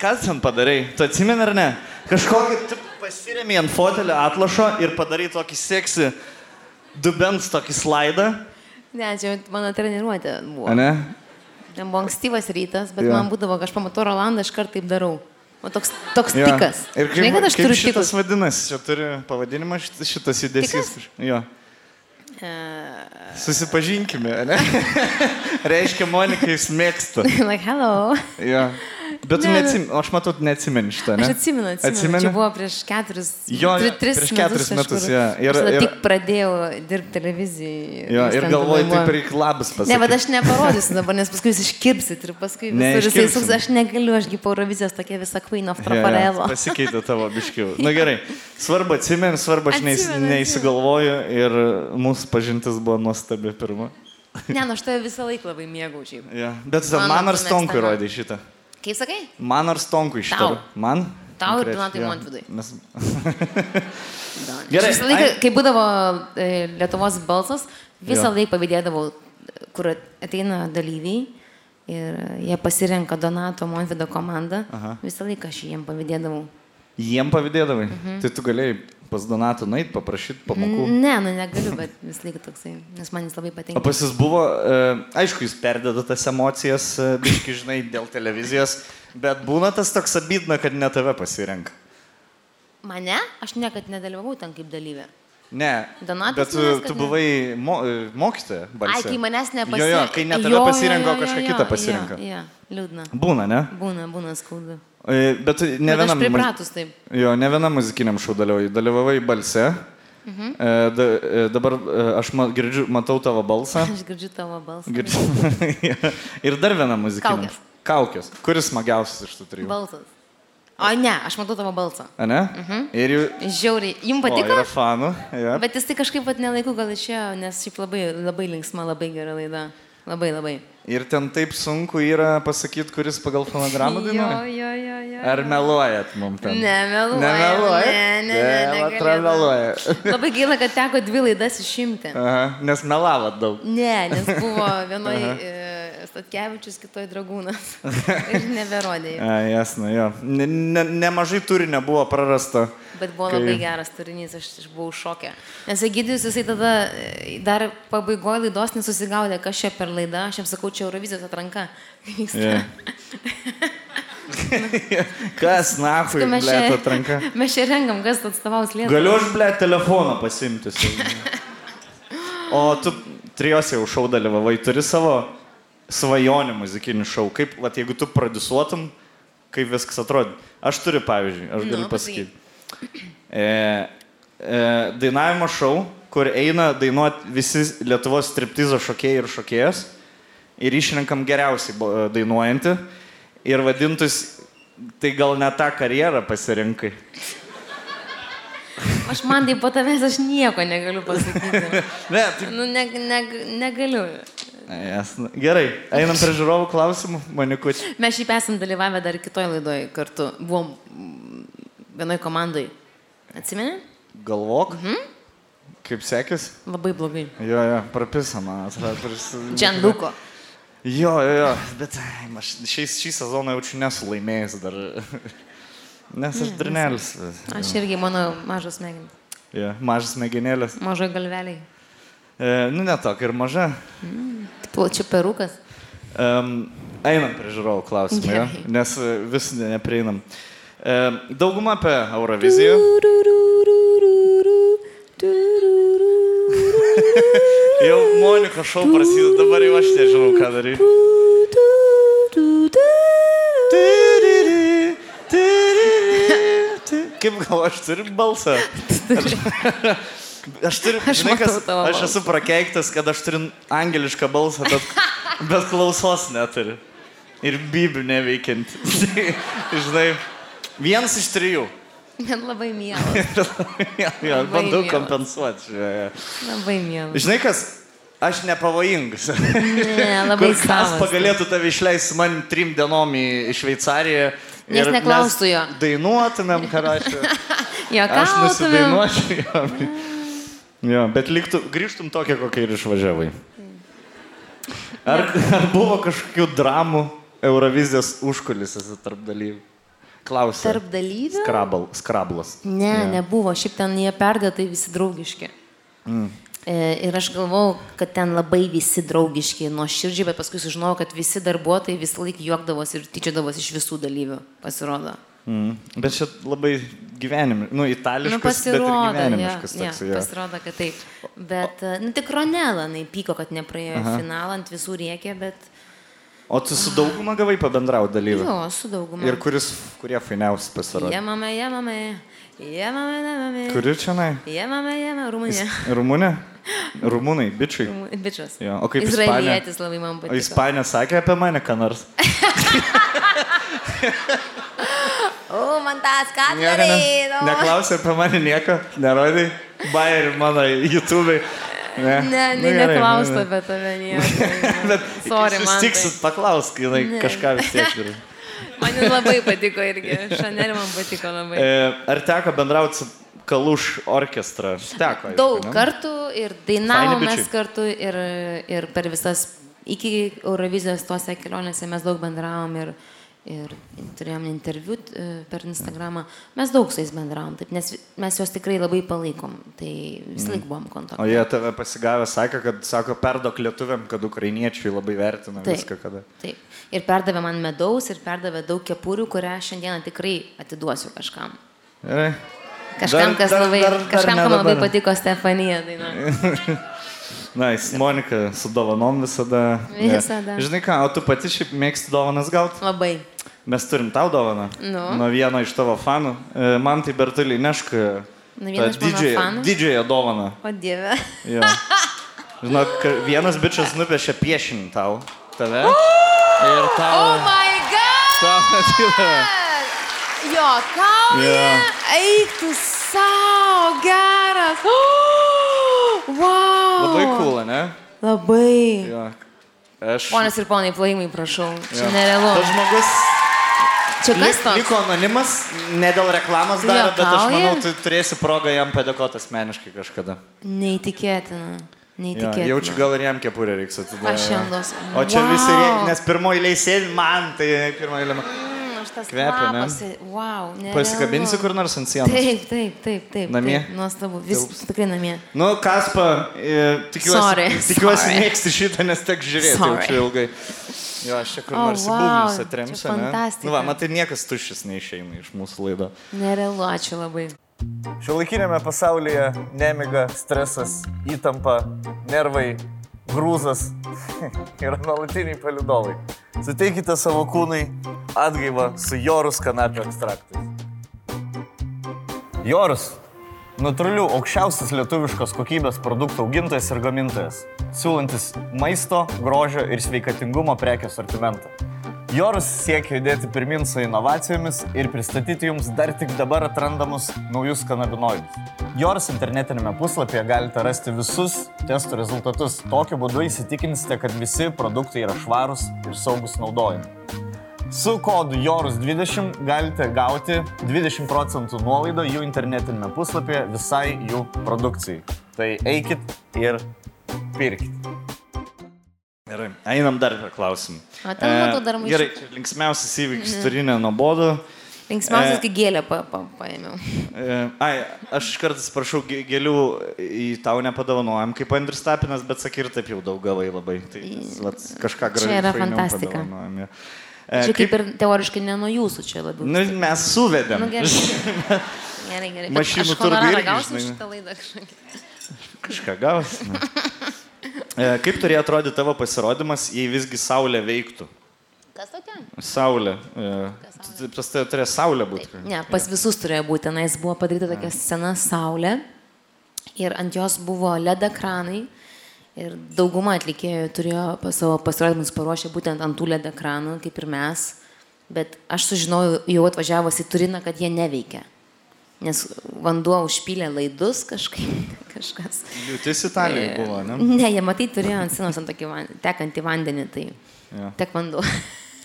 Tu ten padarai? Tu atsimeni ar ne? Kažkokį tu pasiremi ant fotelio atlašo ir padarai tokį seksį dubens tokį slaidą. Ne, čia mano treniruotė buvo. A ne? Ten buvo ankstyvas rytas, bet Jo. man būdavo, aš pamatau Rolandą, aš kart taip darau. O toks, toks Jo. tikas. Ir kaip, Žinai, kad aš kaip turiu šitas tikus. vadinasi, čia turi pavadinimą šit- šitas judesys. Jo. E, Susipažinkime, ne? Reiškia, Monika jūs mėgsta. like, hello. Jo. Bet tu Ne, ne. neatsimeni, aš matau, neatsimeni šitą, ne? Aš atsimenu, atsimenu. Atsimeni? Čia buvo prieš keturis, Jo, tri, tris prieš keturis metus, kažkur. jo. Ir- Aš ir- tik pradėjau dirbti televizijai. Jo, ir galvoju, taip reikia labas pasakyti. Ne, bet aš neparodysiu dabar, nes paskui jūs iškirpsit ir paskui Ne, visur jisai suks, aš negaliu, ašgi po Eurovizijos tokia visa Queen of Jo, jo, Trafarelo. Pasikeitė tavo biškių. Na gerai, svarbu atsimeni, svarbu aš neįs, Atsimenu, neįsigalvoju ir mūsų pažintis buvo nuostabi pirma. Ne, nu aš tave visą laiką labai mėgau šiaip. Ja. Bet man ar stonkui mėgstama. rodai šitą? Kaip sakai? Man ar stonkui šitą? Tau. Man? Tau ir Donatai jo. Montvydui. Nes... Gerai. Visą laiką, ai- kai būdavo e, Lietuvos balsas, visą laiką pavydėdavau, kur ateina dalyviai ir jie pasirenka Donato Montvido komandą. Aha. Visą laiką aš jiem pavydėdavau. Jiem pavydėdavai. Mhm. Tai tu galėjai pas Donatą nueit, paprašyti pamokų. Ne, nu negaliu, bet visą laiką toksai, nes man jis labai O patinka. pas jūs buvo, e, aišku, jūs perdeda tas emocijas, e, biški, žinai, dėl televizijos, bet būna tas toks abydna, kad ne tave pasirenka. Mane? Aš niekad nedalyvavau ten kaip dalyvė. Ne. Donatas bet tu, manęs, tu buvai mo, e, mokytoja. Ai, kai manęs nepasirenka. Jo, jo, kai ne tave pasirenka, o kažką kitą pasirenka. Jo, jo, liūdna. Būna, ne? Būna, būna skaudu. E, Bet ne Bet aš vienam, muz- pripratus taip. jo, ne vienam muzikiniam šau dalyvavai. Dalyvavai balse. Mhm. E, da, e, dabar aš ma, girdžiu, matau tavo balsą. Aš girdžiu tavo balsą. Girdžiu. Ir dar viena muzikiniam. Kaukės. Kaukės. Kuris smagiausias iš tų trijų? Balsas. O ne, aš matau tavo balsą. A ne? Ir jų... Žiauriai. Jums patiko? yra fanų. Ja. Bet jis tai kažkaip pat nelaiku gal išėjo, nes šiaip labai, labai linksma, labai gera laida. Labai, labai. Ir ten taip sunku yra pasakyti, kuris pagal fonogramą Jo, dainuoja. jo, jo, jo. Ar meluojat mums ten? Nemeluoja. Nemeluoja? Ne, ne, ne, negalėtų. Nemeluoja. Labai gaila, kad teko dvi laidas išimti. Aha, nes melavot daug. Ne, nes buvo vienoje Statkevičius kitoj dragūnas. Ir neberodė. A, jasna, jo. Ne, ne, nemažai turinio buvo prarasta. Bet buvo Kai- labai geras turinys, aš, aš buvau šokė. Nes Egidijus jisai tada e, dar pabaigoje laidos nesusigaudė, kas čia per laidą. Aš jam sakau, čia Eurovizijos atranka. Yeah. Kas, na, hui, mes, čia, atranka. mes čia rengam, kas atstovaus Lietuvą. Galiu aš, ble, telefoną pasimti. O tu trijose jau šau dalyvavai, turi savo svajonį muzikinį šau. Kaip, va, jeigu tu pradisuotum, kaip viskas atrodo. Aš turiu, pavyzdžiui, aš galiu Nu, pasakyti. E, e, dainavimo šau, kur eina dainuoti visi Lietuvos striptizo šokėjai ir šokėjas. Ir išrenkam geriausiai dainuojantį. Ir vadintus, tai gal ne tą karjerą pasirinkai. Aš man tai po tavęs aš nieko negaliu pasakyti. Ne, tai Nu, ne, ne, negaliu. Jasna. Gerai, einam prie žiūrovų klausimų, manikučiai. Mes šiaip esam dalyvavę dar kitoj laidoj kartu. Buvom vienoj komandai. Atsimeni? Galvok. Mhm. Kaip sekės? Labai blogai. Jo, jo, prapisa, man atrodo. pris- Džanduko. Jo, jo, jo, bet aš šiais, šį sezoną jaučiu nesu laimėjęs dar. Nes aš drinelis. Aš irgi mano mažas smegenis. Jo, mažas mėginėlis. Mažoj galveliai. E, nu, netokia ir maža. Plačiu perukas. Um, einam prie žiūrovų klausimų, ja? Nes e, vis ne- neprieinam. E, dauguma apie Euroviziją. Jau Monika šau prasideda, dabar jau aš nežinau, ką daryti. Kaip gal aš turiu balsą? Aš turiu, Aš žinai, kas, aš esu prakeiktas, kad aš turiu angelišką balsą, bet, bet klausos neturiu. Ir biblių neveikiant. žinai, vienas iš trijų. Man labai mielas. jo, Labai bandau mielas. kompensuoti. Jo, jo. Labai mielas. Žinai kas, aš nepavojingas. Ne, labai Kur kas pagalėtų tave išleisti su manim trim dienom į į Šveicariją. Nes neklaustų jo. Dainuotumėm, ką rašė. Aš Jokautumėm. nusidainuočiau. Jo. jo, bet liktų, grįžtum tokia, kokia ir išvažiavai. Ar, ar buvo kažkokių dramų Eurovizijos užkulisiuose tarp dalyvių? Klausė. Tarp dalyvių? Skrabal, skrablas. Ne, Jo. nebuvo. Šiaip ten jie perdėtai visi draugiški. Mm. E, ir aš galvojau, kad ten labai visi draugiški, nuoširdžiai, bet paskui sužinojau, kad visi darbuotojai visą laiką juokdavosi ir tyčiodavosi iš visų dalyvių, pasirodo. Mm. Bet čia labai gyvenimiškas, nu, itališkas, Nu, bet ir pasirodo, ja, gyvenimiškas ja, toks. jo. pasirodo, kad taip. Bet, e, nu, tik Ronela, jinai pyko, kad nepraėjo Aha. finalą, ant visų rėkė, bet... O tu su dauguma gavai pabendrauti dalyvių? Jo, su dauguma. Ir kuris, kurie fainiausi pasirodė? Jemame, jemame, jemame, jemame. Kuri čia, nai? Jemame, jemame, Rumunija. Rumunė? Rumūnai, bičiai. Bičias. Jo, o kaip Izraelietis labai man O patiko. Ispanija sakė apie mane, ką nors? O, man tas ką Nieko ne, neklausė apie mane nieko, nerodai. Bairį mano YouTube. Ne, Ne, Nu, ne, gerai, neklausto nu, apie tave nieko. Bet Sorry, man. Sustiksit, paklausk, jinai Ne. kažką vis tiek turi. Man labai patiko irgi. Šanelį man patiko labai. E, ar teko bendrauti su Kaluš orkestra? Teko. aišku, Daug ne? kartų ir dainavom Faini mes bičiai. kartu ir, ir per visas, iki Eurovizijos tuose kelionėse mes daug bendravom ir, ir turėjom interviu e, per Instagramą. Mes daug su jais bendravom, taip, nes mes juos tikrai labai palaikom. Tai visą laiką buvom O kontakte. jie tave pasigavę sakė, kad, sako, perdok lietuviam, kad ukrainiečiai labai vertina Taip. viską, kada. Taip. Ir perdavė man medaus ir perdavė daug kepurių, kurią šiandieną tikrai atiduosiu kažkam. Gerai. Kažkam, Dar- kas dar- labai, dar- dar kažkam, ne kam labai patiko Stefanija daina. Na, nice. Monika su dovanom visada. Visada. Ne. Žinai ką, o tu pati šiaip mėgsti dovanas gauti? Labai. Mes turim tau dovaną. Nu. Nuo vieno iš tavo fanų. E, Man tai Bertulį nešk. Mano fanų? Didžiąją dovaną. O dieve. Jo. Žinok, vienas bičias nupiešė piešinį tau. Tave. Ir tau. Oh my god! tau atidavė. Jo, kauja. Jo. Eik tu savo, geras. Oh, wow. Labai cool, ne? Labai. Jo. Aš. Ponas ir ponai, plojimai, prašau. Čia jo. nerealu. Tas žmogus Čia kas toks? liko anonimas, ne dėl reklamos daro, bet aš manau, tu turėsi progą jam padėkoti asmeniškai kažkada. Neįtikėtina. Neįtikėtina. jaučiu, gal ir jam kepurę reiks atiduoti. Aš jam duosiu. O čia Wow! visi, nes pirmoji eilė sėdi man, tai pirmoji eilė. man. Mm, aš tas Kvepia, ne? kvapas, Wow, ne. Pasikabinsi kur nors ant sienos. Taip, taip, taip, taip. Namie? Taip, nuostabu, vis tikrai namie. Nu, Kaspa, e, tikiuosi, Sorry, tikiuosi mėgsti šitą, nes tek žiūrėti jau Sorry. čia ilgai. Jo, aš čia kur O, nors wow, čia atremsiu. ne? fantastika. Nu, va, matai, niekas tuščias neišeina iš mūsų laido. Nerealu, ačiū labai. Šiuolaikinėme pasaulyje nemiga, stresas, įtampa, nervai, grūzas yra nuolatiniai palidovai. Suteikite savo kūnui atgaivą su jorus kanapio ekstraktais. Jorus - natūralių aukščiausias lietuviškos kokybės produktų augintojas ir gamintojas, siūlantis maisto, grožio ir sveikatingumo prekių sortimentą. Jorus siekia judėti pirmin su inovacijomis ir pristatyti jums dar tik dabar atrandamus naujus kanabinoidus. Jorus internetinėme puslapyje galite rasti visus testų rezultatus. Tokiu būdu įsitikinsite, kad visi produktai yra švarūs ir saugus naudojimui. Su kodu JORUS20 galite gauti 20 procentų nuolaidą jų internetinėme puslapyje visai jų produkcijai. Tai eikit ir pirkit. Gerai, einam dar prie klausimų. Ten matau dar maišų. Gerai, čia linksmiausias įvykis turinė nuobodu. Linksmiausias, E. kai gėlę pa, pa, paėmiau. E, Ai, aš kartais prašau gėlių į tau nepadovanojam kaip Andris Tapinas, bet sakai ir taip jau daug gavai labai. Tai vat, kažką Čia gražu. yra fantastika. E, Čia kaip ir teoriškai ne nuo jūsų čia labiau. Nu, mes suvedėm. Nu, gerai. Gerai, gerai. Mašinų irgi, gausiu žinai. šitą laidą kažkokį. Kažką gaus. E, Kaip turėjo atrodyti tavo pasirodymas, jei visgi Saulė veiktų? Kas tokia? Saulė. e, t- Pas tai turėjo Saulė būti. Ne, pas visus turėjo būti. Tenais buvo padaryta tokia scena Saulė ir ant jos buvo LED ekranai. Ir dauguma atlikėjų turėjo pas savo pasirodymus paruošę būtent ant tų LED ekranų, kaip ir mes. Bet aš sužinojau jau atvažiavus į Turiną, kad jie neveikia. Nes vanduo užpylė laidus kažkaip, kažkas. Liūtis Italijoje buvo, ne? Ne, jie matai turėjo ant scenos ant tokį van, tekantį vandenį, tai Jo. tek vanduo.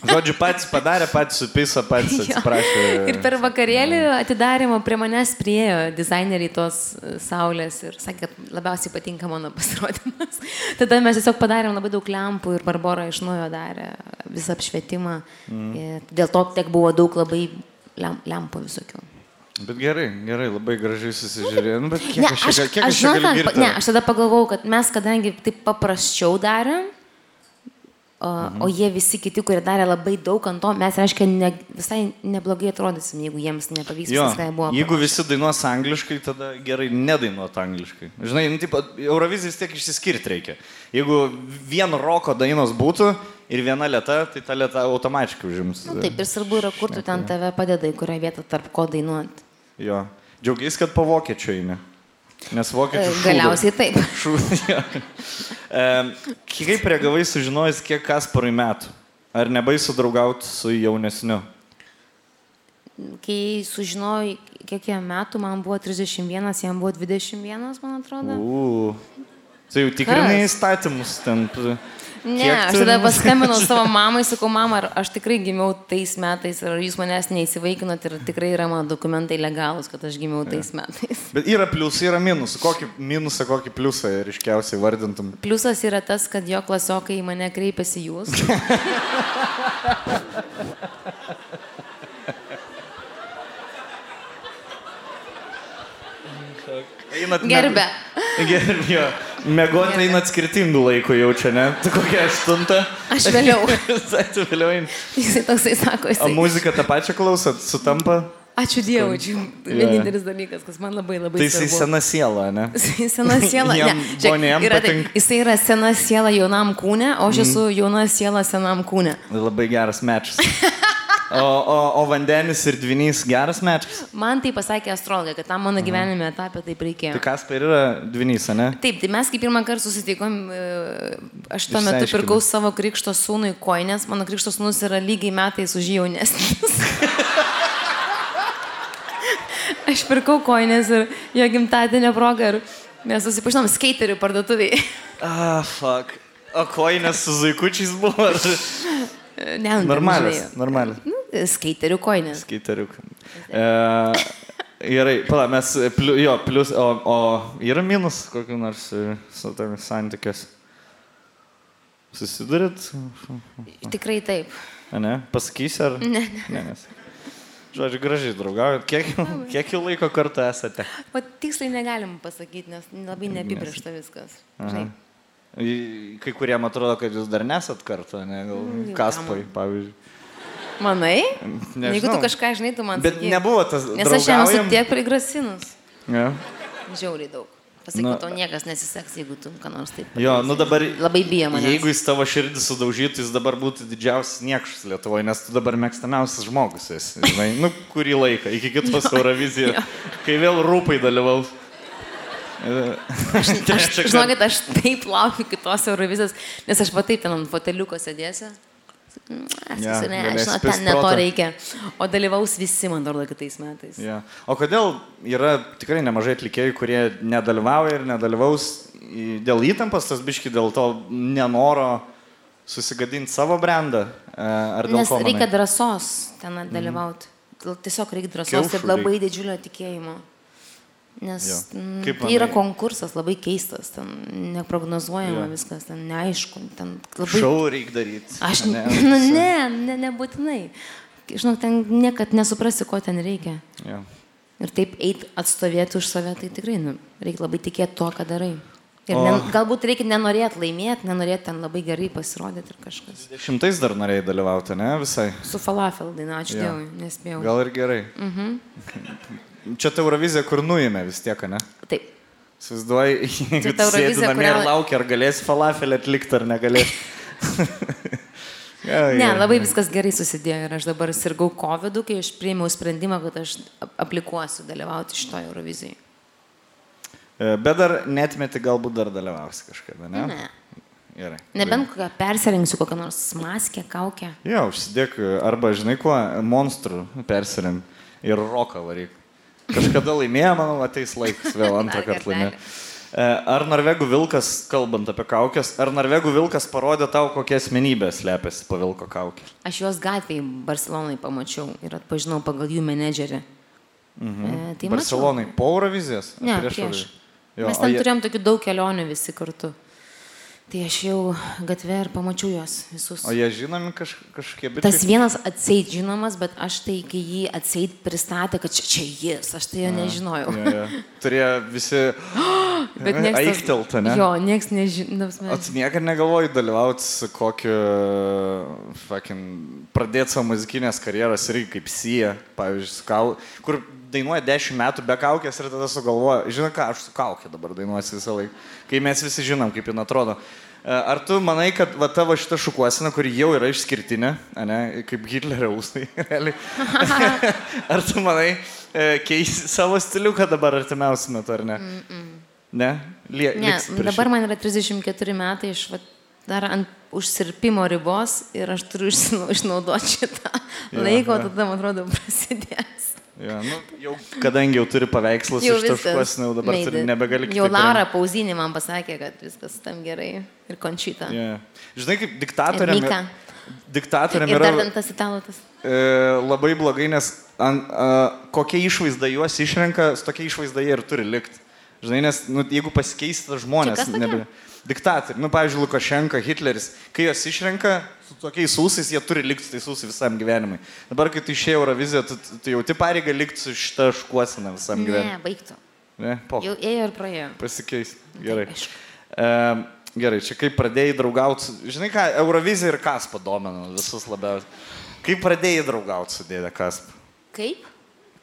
Žodžiu, patys padarė, patys supisa, patys atsiprašė. Ir per vakarėlį atidarimo prie manęs priejo dizaineriai tos saulės ir sakė, kad labiausiai patinka mano pasirodymas. Tada mes tiesiog padarėm labai daug lempų ir Barbara iš naujo darė visą apšvietimą. Ir dėl to tiek buvo daug labai lem, lempų visokių. Bet gerai, gerai, labai gražiai susižiūrėjo. Nu, bet kiek Ne, aš, aš, kiek aš, aš galiu ką, girti? ne, aš tada pagalvojau, kad mes, kadangi taip paprasčiau darėm, o, Mhm. o jie visi kiti, kurie darė labai daug ant to, mes, reiškia, ne, visai neblogai atrodysim, jeigu jiems nepavyks Jo, viskas, ką jie buvo. jeigu visi dainuos angliškai, tada gerai nedainuot angliškai. Žinai, nu, tipo, Eurovizija vis tiek išsiskirti reikia. Jeigu vien roko dainos būtų ir viena lėta, tai ta lėta automatiškai užims. Nu, taip, ir svarbu yra, kur tu ten tave padeda, į kurią vietą tarp ko dainuoti. Jo. Džiaugiais, kad po vokiečių eini. Nes vokiečių. šūdo. Galiausiai taip. Šū- jo. E, kaip reagavai sužinojus, kiek Kasparui metų? Ar nebaisu draugauti su jaunesniu? Kai sužinojau, kiek jam metų, man buvo 31, jam buvo 21, man atrodo. U. Tai jau tikrinai įstatymus ten. Ne, aš tada paskambinau savo mamai, sakau, mama, ar aš tikrai gimiau tais metais, ar jūs manęs neįsivaikinot ir tikrai yra mano dokumentai legalūs, kad aš gimiau tais metais. Bet yra pliusai, yra minusai. Kokį minusą, kokį pliusą ryškiausiai vardintum? Pliusas yra tas, kad jo klasiokai į mane kreipiasi jūs. Einat Gerbė. Gerbė. Mėgoti einat skirtingų laikų jaučia, ne? Tu kokia aštunta? Aš vėliau. tu vėliau eini. Jisai toksai sako, O jisai. muziką tą pačią klausot, sutampa? Ačiū Dievui, čia vienintelis dalykas, kas man labai labai Tai jisai svarbu. sena siela, ne? Jisai sena siela. Ne, jam yra patinka. jisai yra sena siela jaunam kūne, o aš esu jauna siela senam kūne. Labai geras mečas. O, o, o vandenis ir dvinys geras mečas. Man tai pasakė astrologė, kad tam mano gyvenime etapė taip reikėjo. Tai kas per yra dvinys, ne? Taip, tai mes kaip pirmą kartą susitikom, e, aš tuo metu pirkau savo krikšto sūnui koinės, mano krikšto sūnus yra lygiai metais už jaunesnis. aš pirkau koinės ir jo gimtadienio progą ir mes susipažinom skeiterių parduotuviai. Ah, fuck. O koinės su zaikučiais buvo? Ne, Normalės, normalės. Nu, skeiterių koinės. Skaiteriuk. E, Gerai, pala, mes, pliu, jo, plus, o, o yra minus kokiu nors e, su tomis santykiais? Susidurėt? Tikrai taip. A, ne? Pasakysi ar? Ne, ne. Nes... Žodžiu, gražiai draugaujat. Kiek, kiek jau laiko kartu esate? O tiksliai negalim pasakyti, nes labai neapibriešta viskas. Žinai, Kai kuriem atrodo, kad jūs dar nesat kartu, ne? Gal jau Kaspai, pavyzdžiui. Manai? Nežinau. Jeigu tu kažką žinai, tu man Bet sakyk. nebuvo tas. Nes aš jam esu tiek prigrasinus. Ja. Žiauriai daug. Pasakyk, Na- tau niekas nesiseks, jeigu tu ką nors taip. Jo, nu dabar. Labai bijo manęs. Jeigu jis tavo širdį sudaužytų, jis dabar būtų didžiausias niekšas Lietuvoje, nes tu dabar mėgstamiausias žmogus esi. Žinai, nu kurį laiką, iki kitos Eurovizijos, kai vėl rūpai dalyvaus. Aš, žinokit, aš taip laukiu kitos Eurovizijos, nes aš va taip ten ant foteliuko sėdėsiu. Aš Ja, yeah, ne, žinau, ten ne to reikia. O dalyvaus visi, man atrodo, kitais metais. Ja. O kodėl yra tikrai nemažai atlikėjų, kurie nedalyvauja ir nedalyvaus dėl įtampos, tas biški dėl to nenoro susigadinti savo brandą? e, Ar dėl Nes ko? manai? reikia drąsos ten dalyvauti. Mm. Tiesiog reikia drąsos Kiaušų ir labai didžiulio tikėjimo. Nes Jo. mm, tai yra konkursas, labai keistas, ten neprognozuojama Jo. viskas, ten neaišku, ten labai... Šau reikia daryti. Aš ne, nu, ne, ne, nebūtinai. Žinau, ten niekad nesuprasi, ko ten reikia. Ja. Ir taip eit atstovėti už save, tai tikrai nu, reikia labai tikėti tuo, ką darai. Ir O- ne, galbūt reikia nenorėti laimėti, nenorėti ten labai gerai pasirodyti ir kažkas. Šimtais dar norėjai dalyvauti, ne? Visai. Su falafel daina, ačiū Jo. Dievui, nespėjau. Gal ir gerai. Mhm. Čia ta Eurovizija, kur nuėmė vis tiek, ne? Taip. Įsivaizduoji, jeigu tu sėdi namie ir kurią- laukia, ar galėsi falafelį atlikti ar negalėsi. Gerai, Ne, labai viskas gerai susidėjo ir aš dabar sirgau COVID, kai aš priėmiau sprendimą, kad aš ap- aplikuosiu dalyvauti šitoje Eurovizijai. E, Bet dar netmeti, galbūt dar dalyvausi kažkada, ne? Ne. Gerai. Nebent kokią persirengsiu kokią nors maskę, kaukę. Jo, užsidėk, arba žinai kuo, monstrų persirink ir roką varyk. Kažkada laimėjo, manau, ateis laikas vėl antrą kartą kartelį. E, Ar Norvegų vilkas, kalbant apie kaukės, ar Norvegų vilkas parodė tau, kokia asmenybė slepiasi po vilko kaukė? Aš juos gatvėje Barcelonai pamačiau ir atpažinau pagal jų menedžerį. Mhm. E, tai mačiau. Barcelonai po Eurovizijos? Ne, Prieš prieš. Jo, Mes ten jie- turėjom tokių daug kelionių visi kartu. Tai aš jau gatvė ir pamačiau juos visus. O jie žinomi kaž, kažkokie bičiai? Tas vienas atseit žinomas, bet aš tai, kai jį atseit pristatė, kad čia, čia jis, aš tai jo nežinojau. Jo, jo. Turėjo visi... Bet nieks tas- Aiktelta, ne? Jo, nieks nežino. O tu niekada negalvoji dalyvauti su kokiu, fucking, pradėti savo muzikinės karjeros irgi kaip Sija, pavyzdžiui, su kau, kur dainuoja 10 metų be kaukės ir tada sugalvoja, žinai ką, aš su kaukė dabar dainuosiu visą laiką, kai mes visi žinom, kaip jin atrodo. E, Ar tu manai, kad va tavo šita šukuosena, kuri jau yra išskirtinė, ne, kaip Hitlerio ūsai, realiai, ar tu manai, e, keisi savo stiliuką dabar artimiausiu metu, ar ne? Mm -mm. Ne? Lie, Ne, dabar man yra 34 metai, aš va, dar ant užsirpimo ribos ir aš turiu išnaudoti šitą Jo, laiko, jo. tada, man atrodo, prasidės. Ja, nu, jau, kadangi jau turi paveikslus Jau iš taškos, jau dabar turi, nebegali Jau kitaip Laura Pauzinė man pasakė, kad viskas tam gerai. Ir končita. Ja. Žinai, kaip Ir diktatoriam, Mika. diktatoriam Ir yra dar tas italas. e, labai blogai, nes an, a, kokia išvaizda juos išrenka, su tokia išvaizda jie ir turi likti. Žinai, nes nu, jeigu pasikeistų Čia žmonės, tokie? Diktatoriai, nu, pavyzdžiui, Lukašenka, Hitleris, kai juos išrenka su tokiais ūsais, jie turi likti su tais ūsais visam gyvenimui. Dabar, kai tu išėjai Euroviziją, tu, tu jauti pareigą likti su šitą škuoseną visam gyvenimui. Ne, baigtų. Ne, po. Jau ėjo ir praėjo. Pasikeis. Gerai. aišku. E, gerai, čia kaip pradėjai draugauti. Žinai ką, Eurovizija ir Kaspa domino visus labiausiai. Kaip pradėjai draugauti su dėdė Kaspa? Kaip?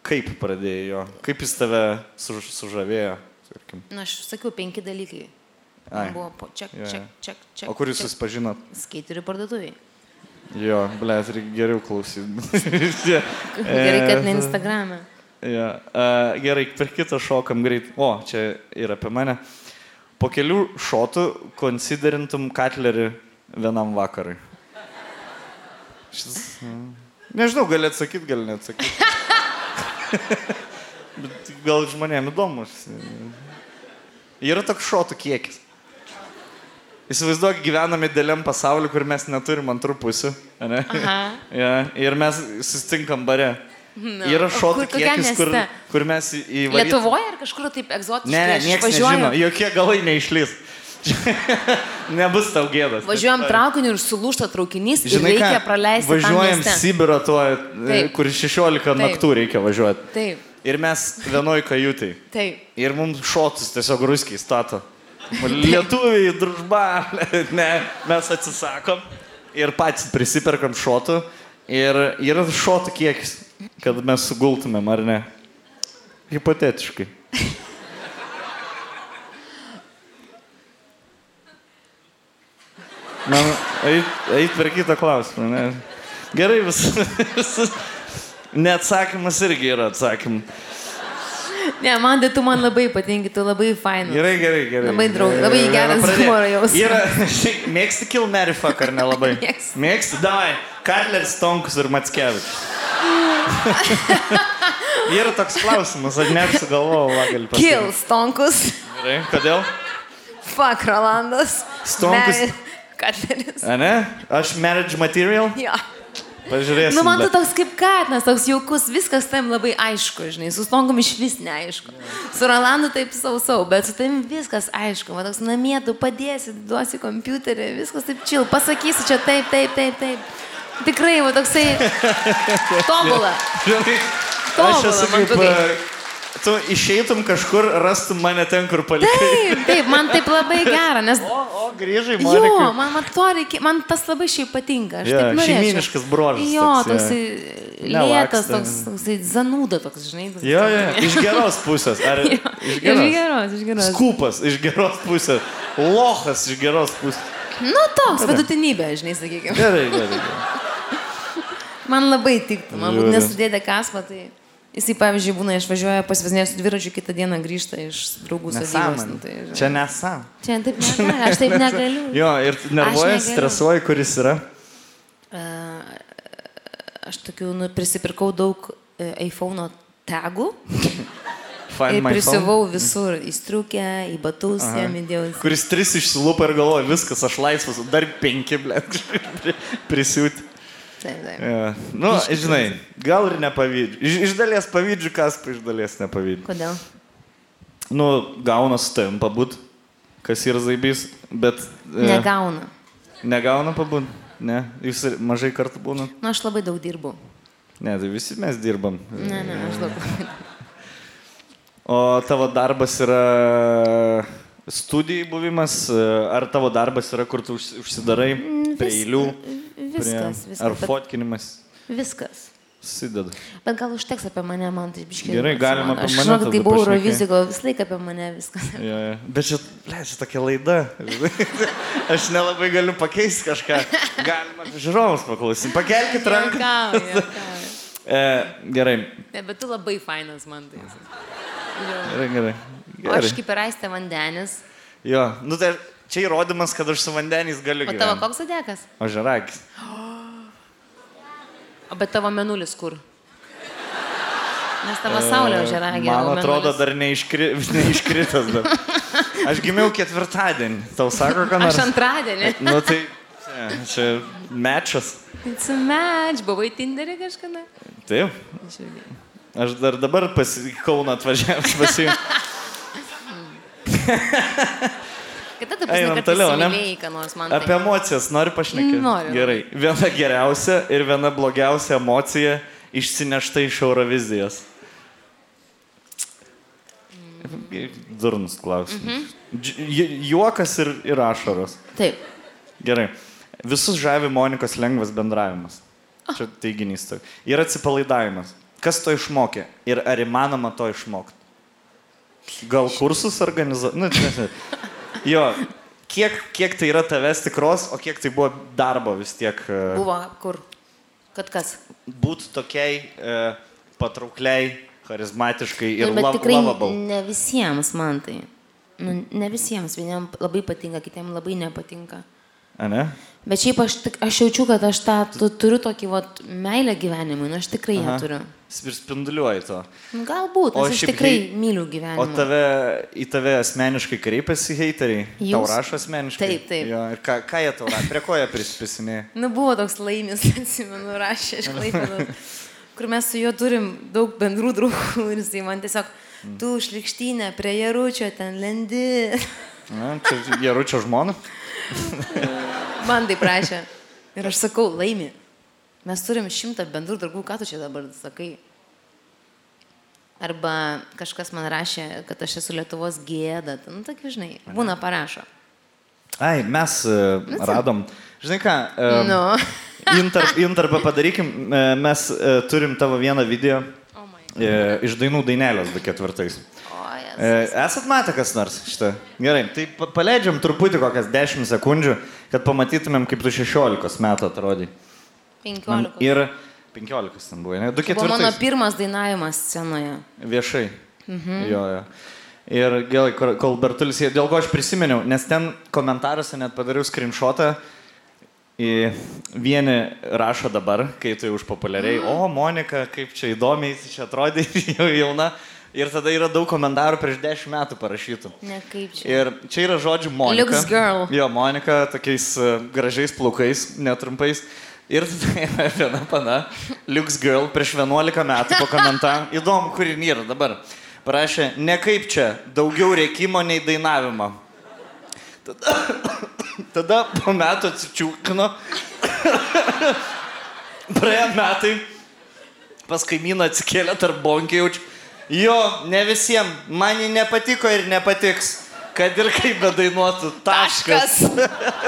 Kaip pradėjai jo? Kaip jis tave suž, sužavėjo? Na, aš sakiau, penki dalykai. Ai. Man buvo po čia, čia, čia, čia. O kur jūs susipažinot? Skaiterių parduotuviai. Jo, blėt, reikia geriau klausyti. Gerai, kad ne Instagram'e. Ja, uh, gerai, per kitą šokam greit. O, čia ir apie mane. Po kelių šotų konsiderintum Katlerį vienam vakarui. Šis, mm, nežinau, gali atsakyti, gali neatsakyti. Bet gal žmonėm įdomus. Yra toks šotų kiekis. Įsivaizduok, gyvename dėliam pasauliu, kur mes neturim antrų pusių. Ja, ir mes susitinkam bare. Na, Yra šotų kiekis, kur, kur mes į... įvaryt- Lietuvoje ar kažkur taip egzotiškai? Ne, ne, niekas važiuoju- nežino, jokie galai neišlys. Nebus tau gėdas. Važiuojam traukiniu ir sulūšta traukinys ir Žinai, reikia ką, praleisti. Važiuojam. Sibirą tuo, e, Taip. kur 16 Taip. naktų reikia važiuoti. Taip, Ir mes vienoj kajutai. taip. Ir mums šotus tiesiog ruskiai stato. Lietuviai, družba, ne, mes atsisakom ir patys prisiperkam šotų. Ir yra šotų kiekis, kad mes sugultumėm, ar ne? Hipotetiškai. Man, eit, eit per kitą klausimą. Ne? Gerai, visus. visus. Neatsakymas irgi yra atsakymas. Ne, man tai tu man labai patinki, tu labai fainas. Gerai, gerai, gerai. Labai draug- labai geras humoro jausmas. Šiaip, mėgsti Kill Mary Fuck ar nelabai? Mėgstu. Mėgsti, davai, Karleris Tonkus ir Matskevičius. Yra toks klausimas, aš net sugalvojau, va, gali pasakyti. Kill Stonkus, Gerai, kodėl? fuck Rolandas. Stonkus. Mary- Katleris. A ne? Aš marriage material? Jo. Pažiūrėsim. Nu, man tu bet- toks kaip katinas, toks jaukus, viskas tam labai aišku, žinai, su Stonkum iš vis neaišku. Su Rolandu taip sausau, bet su tavim viskas aišku. Man toks namie tu padėsi, duosi kompiuterį, viskas taip čil, pasakysi čia taip, taip, taip, taip. Tikrai, va toksai Aš esu man tu e, Tu išeitum kažkur, rastum mane ten, kur palikai. Taip, taip, man taip labai gera, nes... O, o, grįžai, Jo, Monika. man, man, to reikia, man tas labai šiaip patinka. Aš Jo, taip norėčiau. šeimyniškas bruožas Jo, toks, jo. toksai Nelaksto. lėtas, toks, toksai zanūda, toks, žinai. toks- Jo, jo, iš geros pusės. Ar Jo, iš Iš geros? geros, iš geros. Skupas iš geros pusės. Lochas iš geros pusės. Nu, toks vidutinybė, žinai, sakykime. Gerai, gerai. gerai. Man labai tiktų, man būtų nesudėdė kaspa, tai jisai, pavyzdžiui, būna išvažiuoja pasivažinėję su dviračiu, kitą dieną grįžta iš draugų. Nesąmonė. Nu, tai. Čia nesam. Čia taip negali, aš taip negaliu. Jo, ir nervuojas, negaliu. stresuoji, kuris yra. Aš tokių, nu, prisipirkau daug e, iPhone tagų Find ir my phone. prisivau visur, į striukę, į batus, jam įdėjau. Kuris tris išsilupa ir galvoja, viskas, aš laisvas, dar penki, ble, prisiūti. Taip, taip. Ja. Nu, žinai, gal ir nepavydžiu. Iš, iš dalies pavydžiu, kas iš dalies nepavydžiu. Kodėl? Nu, gauna su tavim pabūt, kas yra zaibys, bet... e, Negauna. Negauna pabūt? Ne, jūs mažai kartų būnat? Nu, aš labai daug dirbu. Ne, tai visi mes dirbam. Ne, ne, aš daug. O tavo darbas yra studijai buvimas, e, ar tavo darbas yra, kur tu užsi- užsidarai prie vis- eilių? Viskas, prie, viskas. Ar bet- fotkinimas? Viskas. Susideda. Bet gal užteks apie mane, man tai biškiai. Gerai, galima apie Aš mane žinau, kad kai buvau gal visą laiką apie mane viskas. Ja, ja. Bet čia, ble, čia tokia laida. Aš nelabai galiu pakeisti kažką. Galima žiūrovus paklausyti. Pakelkite ranką. Juokauju, juokauju. E, gerai, Ne, bet tu labai fainas man tai. gerai, gerai. O aš gerai. kaip ir aistė vandenis. Jo, nu tai čia įrodymas, kad aš su vandeniais galiu O tavo gyventi. koks adekas? O žerakis. O bet tavo menulis kur? Nes tavo saulė užeragė. E, Man atrodo, dar neiškri, neiškritas. Dar. Aš gimiau ketvirtadienį. Tau sako, ką nors? Aš antradienį. Nu tai čia, čia mečas. It's a match. Buvai Tinderį kažkada? Taip. Aš dar dabar pas Kauną atvažiavęs pasi. Kada tu Einam pasakai, kad įsimylėjai, ką nors man Apie tai. emocijas nori pašnekėti? Noriu. Gerai. Viena geriausia ir viena blogiausia emocija išsinešta iš Eurovizijos. Durnus klausimas. Dž- ju- Juokas ir, ir ašaros. Taip. Gerai. Visus žavi Monikos lengvas bendravimas. Čia teiginys. toks. Ir atsipalaidavimas. Kas to išmokė? Ir ar įmanoma to išmokti? Gal kursus organizuoti? Nu, nežinau. jo, kiek, kiek tai yra tavęs tikros, o kiek tai buvo darbo vis tiek e, Buvo kur? Kad kas? būti tokiai e, patraukliai, charizmatiškai ir Nu, bet lov, tikrai lovable. ne visiems man tai. Nu, ne visiems. Vieniem labai patinka, kitiem labai nepatinka. A ne? Bet šiaip aš, aš jaučiu, kad aš tą tu, turiu tokį vat, meilę gyvenimui, nu aš tikrai ją Aha. turiu. Ir spinduliuoji to. Nu, Galbūt, O aš tikrai hei- myliu O gyvenimą. tave, į tave asmeniškai kreipiasi heiteriai? Tau Jūs? rašo asmeniškai? Taip, taip. Jo, ir ką, ką jie tau rašo? Prie ko jie prispisinė? Nu, buvo toks laimis, atsimenu, rašė, aš klaipėdu. kur mes su juo turim daug bendrų draugų ir jisai man tiesiog, tu šlikštynė prie Jaručio ten lendi. Na, čia Jaručio žmona. Man tai prašė. Ir aš sakau, laimi. Mes turim šimtą bendrų draugų, ką tu čia dabar sakai? Arba kažkas man rašė, kad aš esu Lietuvos gėda. Nu, tokia, žinai, būna parašo. Ai, mes uh, radom. Žinai ką? Uh, Nu. Interp, interpą padarykim. E, Mes uh, turim tavo vieną video Oh uh, iš dainų dainelės 24. O, jas. E, Esat matę kas nors šitą? Gerai, tai pa- paleidžiam truputį kokias 10 sekundžių, kad pamatytumėm, kaip tu 16 metų atrodai. 15. Ir 15 ten buvo, ne? 2 Tai buvo mano ketvirtais. pirmas dainavimas scenoje. Viešai. Mhm. Jo, jo. Ir gerai, kol- Bertulis, dėl ko aš prisiminiau, nes ten komentaruose net padariau screenshotą. Į vieni rašo dabar, kai tu jau užpopuliariai, o Monika, kaip čia įdomiai čia atrodai, jau jauna. Ir tada yra daug komentarų prieš 10 metų parašytų. Ne kaip čia. Ir čia yra žodžių Monika. Looks girl. Jo, Monika tokiais uh, gražiais plaukais, netrumpais. Ir viena pana, Lux Girl, prieš 11 metų pakomentavo, įdomu, kur jin yra dabar. Parašė, ne kaip čia, daugiau rėkimo nei dainavimo. Tada, tada po metų atsičiūkino. Praėjo metai, pas kaimyną atsikėlė tarp bonkiaučių. Jo, ne visiems, man ji nepatiko ir nepatiks. Kad ir kaip bedainuotų, taškas.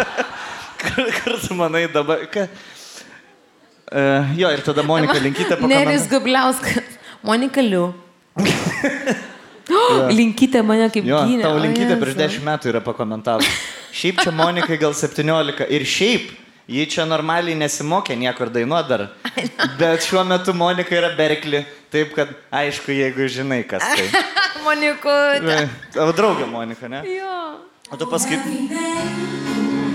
kur, kur tu manai dabar? Ka... Uh, jo, ir tada Monika Linkytė Neris pakomentavo. Gubliauskas. Monika Liu. Linkite mane kaip Jo, gynė. O, Linkytė prieš Jėzau. 10 metų yra pakomentavus. Šiaip čia Monikai gal 17 ir šiaip ji čia normaliai nesimokė niekur dainuoti dar. Bet šiuo metu Monika yra Berkli, taip kad aišku, jeigu žinai, kas tai. Monikutė. Tavo draugė Monika, ne? Jo. O tu paskait.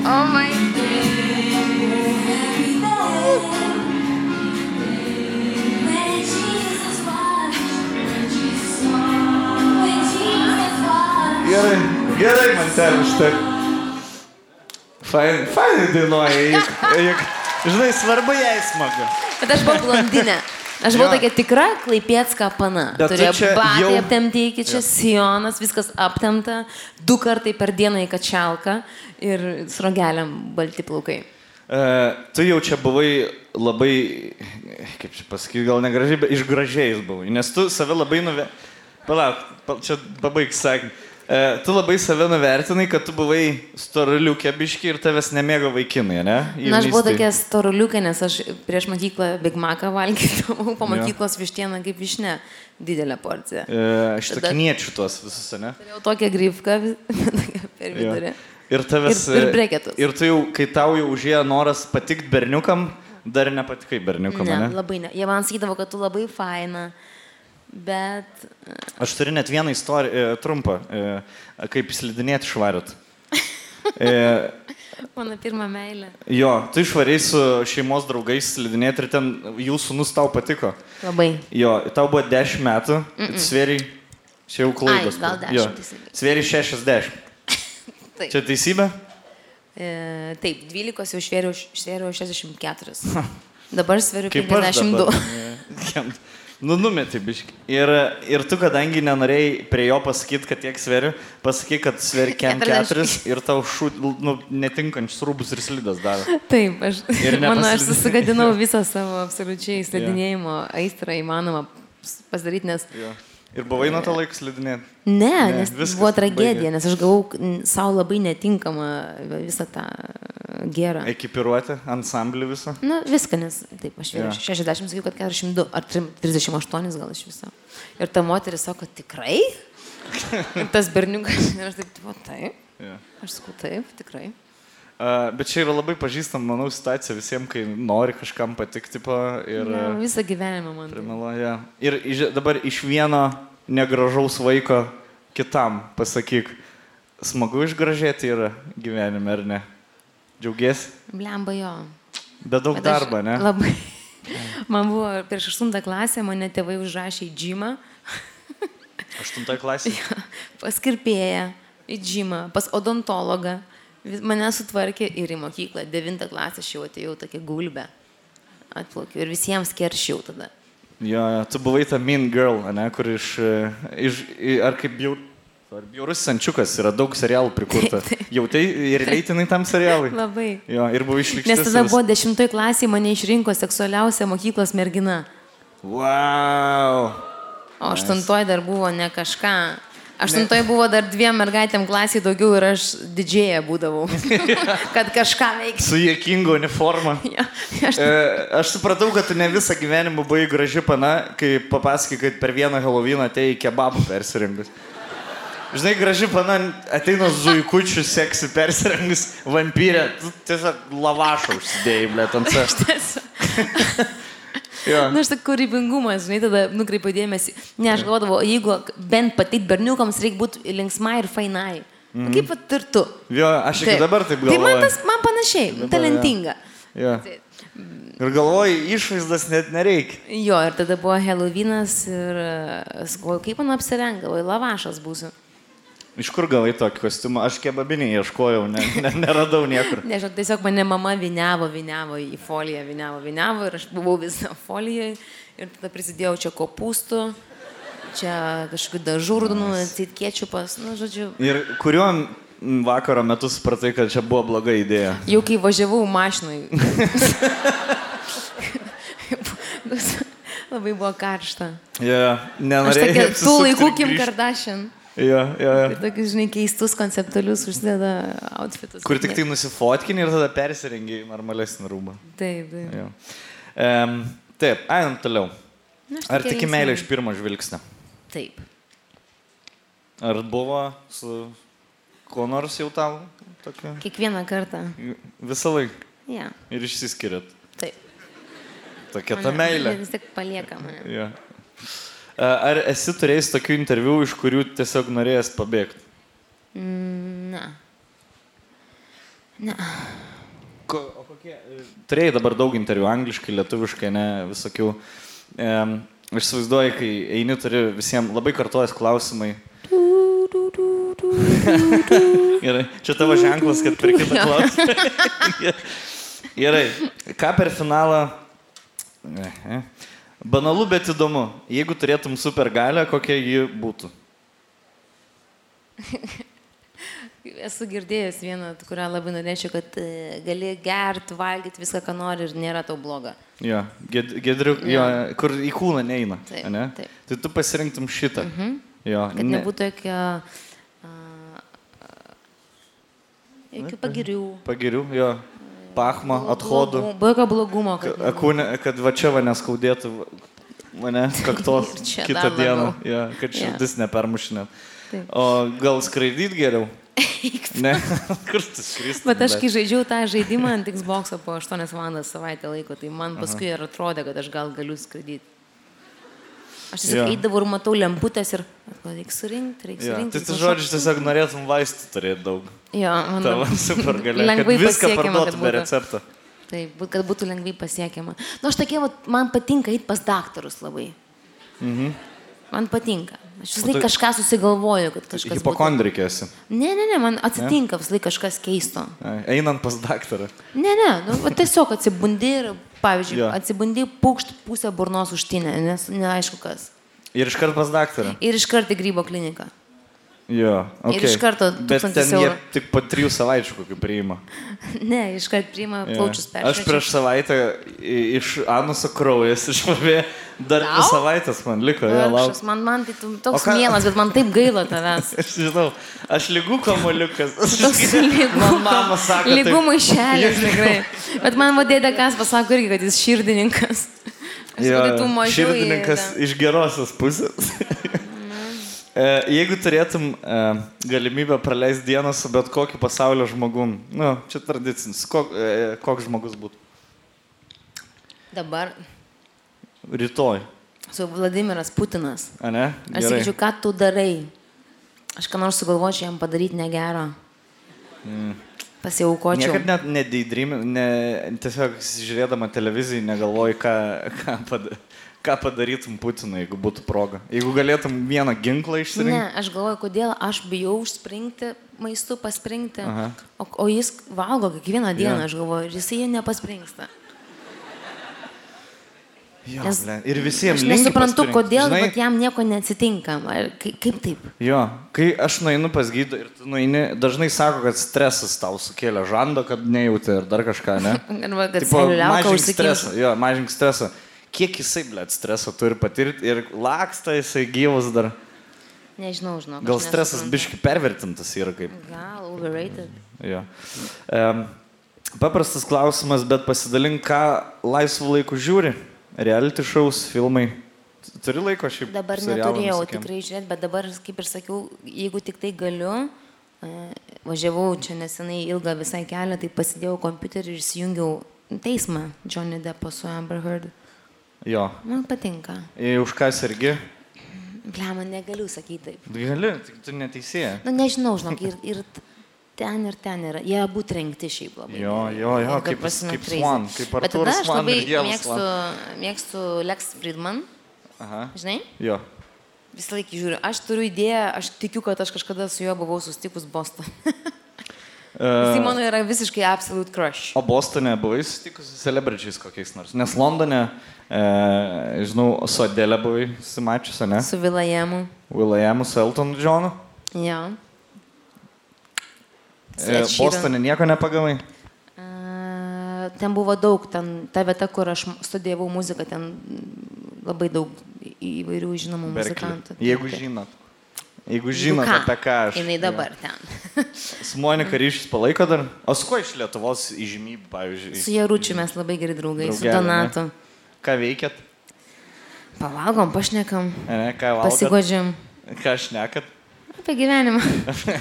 Oh my. Gerai, gerai, man ten štai. Fain, fainai dainuoja, juk, juk, žinai, svarbu jai smagu. Bet aš buvau blondinė. Aš buvau tokia tikra klaipietska pana. Bet tu Turėjo čia batai jau- aptemti iki čia sijonas, viskas aptemta, du kartai per dieną į kačialką ir srogeliam balti plaukai. Uh, tu jau čia buvai labai, kaip čia pasakyti, gal negražiai, bet išgražiais buvai, nes tu save labai nuve... Palauk, pa, čia pabaig sakinį. Uh, tu labai save nuvertinai, kad tu buvai storuliukė biški ir tavęs nemėgo vaikinai, ne? Na, aš buvau Jaunystėj. tokia storuliukė, nes aš prieš mokyklą Big Macą valgydavau, po Jo. mokyklos vištieną kaip višne, didelę porciją. Uh, aš takiniečių tuos visus, ne? Turėjau tokią grifką per Jo. vidurį. Ir tavęs. Ir- ir breketus. Ir tu jau, kai tau jau užėjo noras patikti berniukam, dar nepatikai berniukam, Ne, ne? labai ne. Jie man sakydavo, kad tu labai faina, bet Aš turiu net vieną istoriją, e, trumpą, e, kaip slidinėti švariot. E, mano pirma meilė. jo, tu išvariai su šeimos draugais slidinėti ir ten jų sunus tau patiko. Labai. Jo, tau buvo 10 metų, mm -mm. svėriai, čia jau klaidos. Ai, gal buvo. 10 Jo, teisingai. Svėriai 60. Taip. Čia teisybė? E, taip, 12 jau švėriau 64. Dabar sveriu Kaip aš 52. dabar. Nu, numeti biški. Ir, ir tu, kadangi nenorėjai prie jo pasakyti, kad tiek sveriu, pasakyk, kad sveri kem 4 ir tau šūt, nu, netinkančius rūbus ir slidas davė. Taip, aš, Ir mano, aš susigadinau visą savo absoliučiai slidinėjimo aistrą įmanoma pasidaryti, nes... Jo. Ir buvai nuo to laiko slidinėti. Ne, Ne, nes viskas buvo tragedija, baigė. nes aš gavau savo labai netinkamą visą tą gerą. Ekipiruoti, ansamblį visą. Na, viską, nes taip, aš Jo. vyriau 60, sakiau, kad 42 ar 38 gal iš viso. Ir ta moteris sako, tikrai? Ir tas berniukas, ir aš taip, tipo, taip. Jo. Aš sakau, taip, tikrai. Bet čia yra labai pažįstama, manau, situacija visiems, kai nori kažkam patikti pa, ir Ja, uh, visą gyvenimą man. taip. primeluoja. Ir dabar iš vieno negražaus vaiko kitam pasakyk, smagu išgražėti yra gyvenime, ar ne? Džiaugiesi? Blemba jo. Bet daug Bet darbo, ne? Labai. Man buvo prieš 8 klasę, mane tėvai užrašė į džimą, Aštuntoje klasėje. pas kirpėją, į džimą, pas odontologą. Mane sutvarkė ir į mokyklą. 9 klasę aš jau atėjau tokia gulbę. Atplaukiu ir visiems keršiau tada. Jo, jo, tu buvai ta Mean Girl, ne, kur iš, e, iš ar kaip jau... Ar bjaurus sančiukas yra daug serialų prikurta. Jau tai ir reitinai tam serialui. Labai. Jo, ir buvo išlikti. Nes tada buvo dešimtoj klasėje mane išrinko seksualiausia mokyklos mergina. Wow. O aštuntoj dar buvo ne kažką. Aštuntoj buvo dar dviem mergaitėm klasiai daugiau ir aš didžėja būdavau. kad kažką veikti. Su jėkinga uniforma. Ja, aš, E, aš supratau, kad tu ne visą gyvenimą buvai graži pana, kai papasakai, kad per vieną Helovyną atėjai kebabų persirengus. Žinai, graži pana ateina zuikučių seksi persirengus vampyrė, tu tiesiog lavašą užsidėjai, blė, ant savęs. Na, aš tik kūrybingumas, žinai, tada nukreipiu dėmesį. Ne, aš galvodavau, jeigu bent patit berniukams reikia būti linksmai ir fainai. Mm. Kaip pat ir tu. Jo, aš iki Taip. dabar taip Tai man galvoju. tas, man panašiai, Dabar, talentinga. Jo. Ir galvoju, išvaizdas net nereikia. Jo, ir tada buvo Helovynas ir sakau, kaip man apsirengdavo, lavašas būsiu. Iš kur gavai tokį kostiumą? Aš kebabinį ieškojau, ne, ne, neradau niekur. Nežinau, tiesiog mane mama viniavo, viniavo į foliją, viniavo, viniavo ir aš buvau visą folijoje ir tada prisidėjau čia kopūstų, čia kažkokių dažurdų, citkiečiupas, nu, žodžiu. Ir kuriuo vakaro metu supratai, kad čia buvo bloga idėja? Jau kai važiavau mašinai. Labai buvo karšta. Jo, Aš nenorėjau. tokia, tų laikų Kim. Kardashian. Jo, jo, jo. Ir tokius, žinai, keistus konceptualius užsideda outfitus. Kur tik tai nusifotkinį ir tada persirengi normalesnį rūbą. Taip, taip. Jo. Um, taip, einam toliau. Aš Ar tik meilė iš pirmo žvilgsnio? Taip. Ar buvo su kuo nors jau tau tokia? Kiekvieną kartą. Visą laiką. Ja, Ir išsiskiriat. taip. Tokia ta meilė. Vis tik palieka mane. Ar esi turėjęs tokių interviu, iš kurių tiesiog norėjęs pabėgti? Mm, Ne. Ne. Ko, o kokie? e, Turėjai dabar daug interviu, angliškai, lietuviškai, ne, visokių. Um, aš įsivaizduoju, kai eini, turi visiems labai kartuojas klausimai. Gerai, čia tavo ženklas, kad per kitą klausimą. Gerai, ką per finalą? Banalu, bet įdomu. Jeigu turėtum super galę, kokia ji būtų? Esu girdėjęs vieną, kurią labai norėčiau, kad e, gali gerti, valgyti viską, ką nori ir nėra tau bloga. Jo, ged, gedriu, jo, kur į kūną neina. Taip, ane? taip. Tai tu pasirinktum šitą. Mhm. Jo, Kad ne- nebūtų jokio... a, Jokių pagirių. Pagiriu, jo. Pachma, athodų. jokio blogumo. Kad. Akūnė, kad va čia va neskaudėtų va- mane kaktos kitą dieną. Jo, kad širdis nepermušinėt. Taip. O gal skraidyt geriau? Ne, kur tu skristum? Bet aš kai žaidžiau tą žaidimą ant Xbox po 8 valandas savaitę laiko, tai man paskui ir atrodė, kad aš gal galiu skraidyti. Aš tiesiog Jo. eidavau ir matau lemputės ir reikia surinkti, reikia Jo, surinkti. tai tu žodžiu, tiesiog norėtum vaistų turėti daug. Jo, man Tavo super galia. Lengvai viską parduotum be recepto. Taip, kad būtų lengvai pasiekiama. Nu, aš tokie, vat, man patinka eiti pas daktarus labai. Mhm. Man patinka. Aš vis O laik tu- kažką susigalvoju, kad kažkas... būtų- Hipokondrikė esi. Ne, ne, ne, man atsitinka vis laik kažkas keisto. Einant pas daktarą. Ne, ne, nu, tiesiog atsibundi ir, pavyzdžiui, Jo. atsibundi pukšt pusę burnos užtinę, nes neaišku kas. Ir iškart pas daktarą. Ir iš karto į grybo kliniką. Jo, Ir okay. iš karto Bet 1000 ten jie eurų. tik po trijų savaičių kokį priima. Ne, iš karto priima plaučius peršviečia. Aš prieš savaitę iš anuso kraujas išpavė, dar dvi savaitės man liko, jo, Vargšas, lauk. Man, man tai toks ką- mielas, bet man taip gaila tavęs. Aš žinau, aš lygų kamoliukas. Toks lygų. Man mama sako. Lygų maišelis, tikrai. Bet man vadėdė kas pasako irgi, kad jis širdininkas. Aš Jo, mažiau. širdininkas iš gerosios pusės. E, Jeigu turėtum e, galimybę praleisti dieną su bet kokiu pasaulio žmogum, nu, čia tradicinis, kok, e, koks žmogus būtų? Dabar Rytoj, su Vladimiras Putinas. a ne? Aš Gerai. sakyčiau, ką tu darai. Aš ką nors sugalvočiau jam padaryti negero. Mm. Pasiaukočiau. Niekad net nedaidrimi, ne, tiesiog žiūrėdama televiziją negalvoji, ką, ką, pada, ką padarytum Putinui, jeigu būtų proga. Jeigu galėtum vieną ginklą išsirinkti. Ne, aš galvoju, kodėl aš bijau užspringti maistu, paspringti. Aha. O, o jis valgo kiekvieną dieną, Jo. aš galvoju, ir jisai nepaspringsta. Jo, Nes ble, ir visiems Aš linkiu nesuprantu, pasirinkt. kodėl Žinai, jam nieko neatsitinka. Ar Kaip, kaip taip? Jo, kai aš nueinu pas gydą ir tu nueini, dažnai sako, kad stresas tau sukėlė žando, kad nejauti ir dar kažką, ne? Arba kad Tipo, mažink užsikimš. stresą, jo, mažink stresą. Kiek jisai, ble, streso turi patirti ir laksta jisai gyvas dar. Nežinau, žinau. Gal stresas biški pervertintas yra kaip. Gal overrated. Jo. Um, paprastas klausimas, bet pasidalink, ką laisvų laikų žiūri. Reality shows, filmai. Turi laiko šiaip. Dabar neturėjau visokiem? tikrai žiūrėti, bet dabar, kaip ir sakiau, jeigu tik tai galiu, e, važiavau čia nesenai ilgą visai kelią, tai pasidėjau kompiuterį ir įsijungiau teismą Johnny Deppą su Amber Heard. Jo. Man patinka. Į už ką sergi? Blema, negaliu sakyti taip. Gali, tik tu neteisėja. Na, nežinau, žinok, ir, ir ten ir ten yra. Jie abu trenkti šiaip labai. Jo, jo, jo, Ir kaip- prasme kaip. Swan, kaip Bet tada aš Swan labai ir mėgstu, mėgstu Lex Friedman, Aha. žinai? Jo. Visą laiką žiūriu. Aš turiu idėją, aš tikiu, kad aš kažkada su juo buvau susitikus Boston. Jis mano yra visiškai absolute crush. O Bostone buvai susitikusi su celebričiais kokiais nors? Nes Londone, e, žinau, su Adele buvai susimačiusi, ne? Su Vilajemu. Will.i.am, su Elton Johnu. Jo. E. Bostone nieko nepagavai? A, Ten buvo daug, ten ta vieta, kur aš studijavau muziką, ten labai daug įvairių žinomų Berkeley. muzikantų. Jeigu žinot. Jeigu Nu žinot, ką, apie ką aš. Jinai dabar ten. Su Monika ryšys palaiko dar? O su kuo iš Lietuvos įžymybių, pavyzdžiui? Su Jaručiu mes labai geri draugai, su Draugelė, ne? Ką veikėt? Pavalgom, pašnekam, Ne, ką valgot? pasigodžiam Ką šnekat? apie gyvenimą.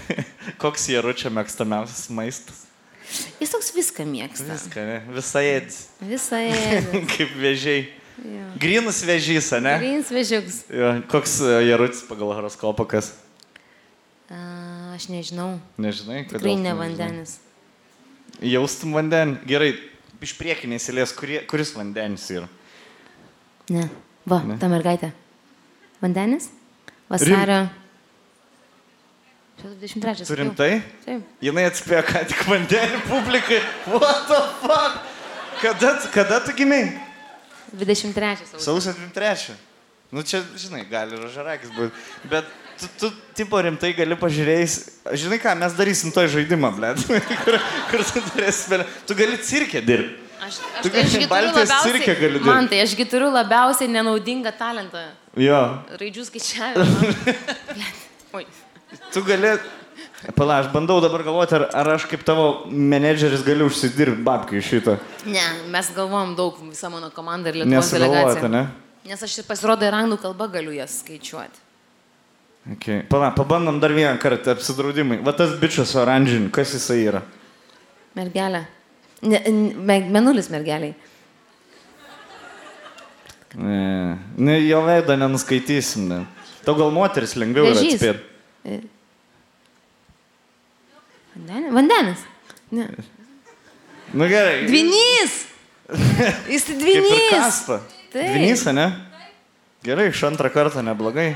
Koks Jaručio mėgstamiausias maistas? Jis toks viską mėgsta. Viską, ne? Visą ėdį. Visą ėdė. Kaip vežiai. Jo. Grinus vežys, ne? Grins vežiuks. Jo, koks e, Jarutis pagal horoskopą, kas? A, Aš nežinau. Nežinai, kodėl Tikrai ne vandenis. Jaustum vandenį. Gerai, iš priekinės eilės, kuris vandenis yra? Ne. Va, Ne. ta mergaitė. Vandenis? Vasario. 23. Tu rimtai? Taip. Jinai atspėjo, ką tik vandenį publikai. What the fuck? Kada, kada tu gimiai? 23. sausio. Sausio 23. Nu čia, žinai, gali ir žarakis būti. Bet tu, tu, tipo, rimtai gali pažiūrėjus. Žinai ką, mes darysim toj žaidimą, ble. kur, kur tu turėsi, ble. Tu gali cirkę dirbti. Aš, aš, Tu turiu Baltijos cirke gali dirbt. Man tai ašgi turiu labiausiai nenaudingą talentą. Jo. Raidžių skaičiavimą. Tu gali... Pala, aš bandau dabar galvoti, ar, ar aš kaip tavo menedžeris galiu užsidirbti babkių iš šito. Ne, mes galvom daug, visa mano komanda ir Lietuvos delegacija. ne? Nes aš ir pasirodo ir anglų kalba galiu jas skaičiuoti. Okay. Pala, pabandom dar vieną kartą apsidraudimai. Va tas bičias oranžin, kas jisai yra? Mergelė. Ne, menulis mergeliai. Ne, ne jo veidą nenuskaitysim. Ne. Tau gal moteris lengviau yra atspėti. Vandenis? Vandenis. Ne. Nu gerai. Dvinys. Jis dvinys. Dvinys, ne? Gerai, iš antrą kartą neblogai.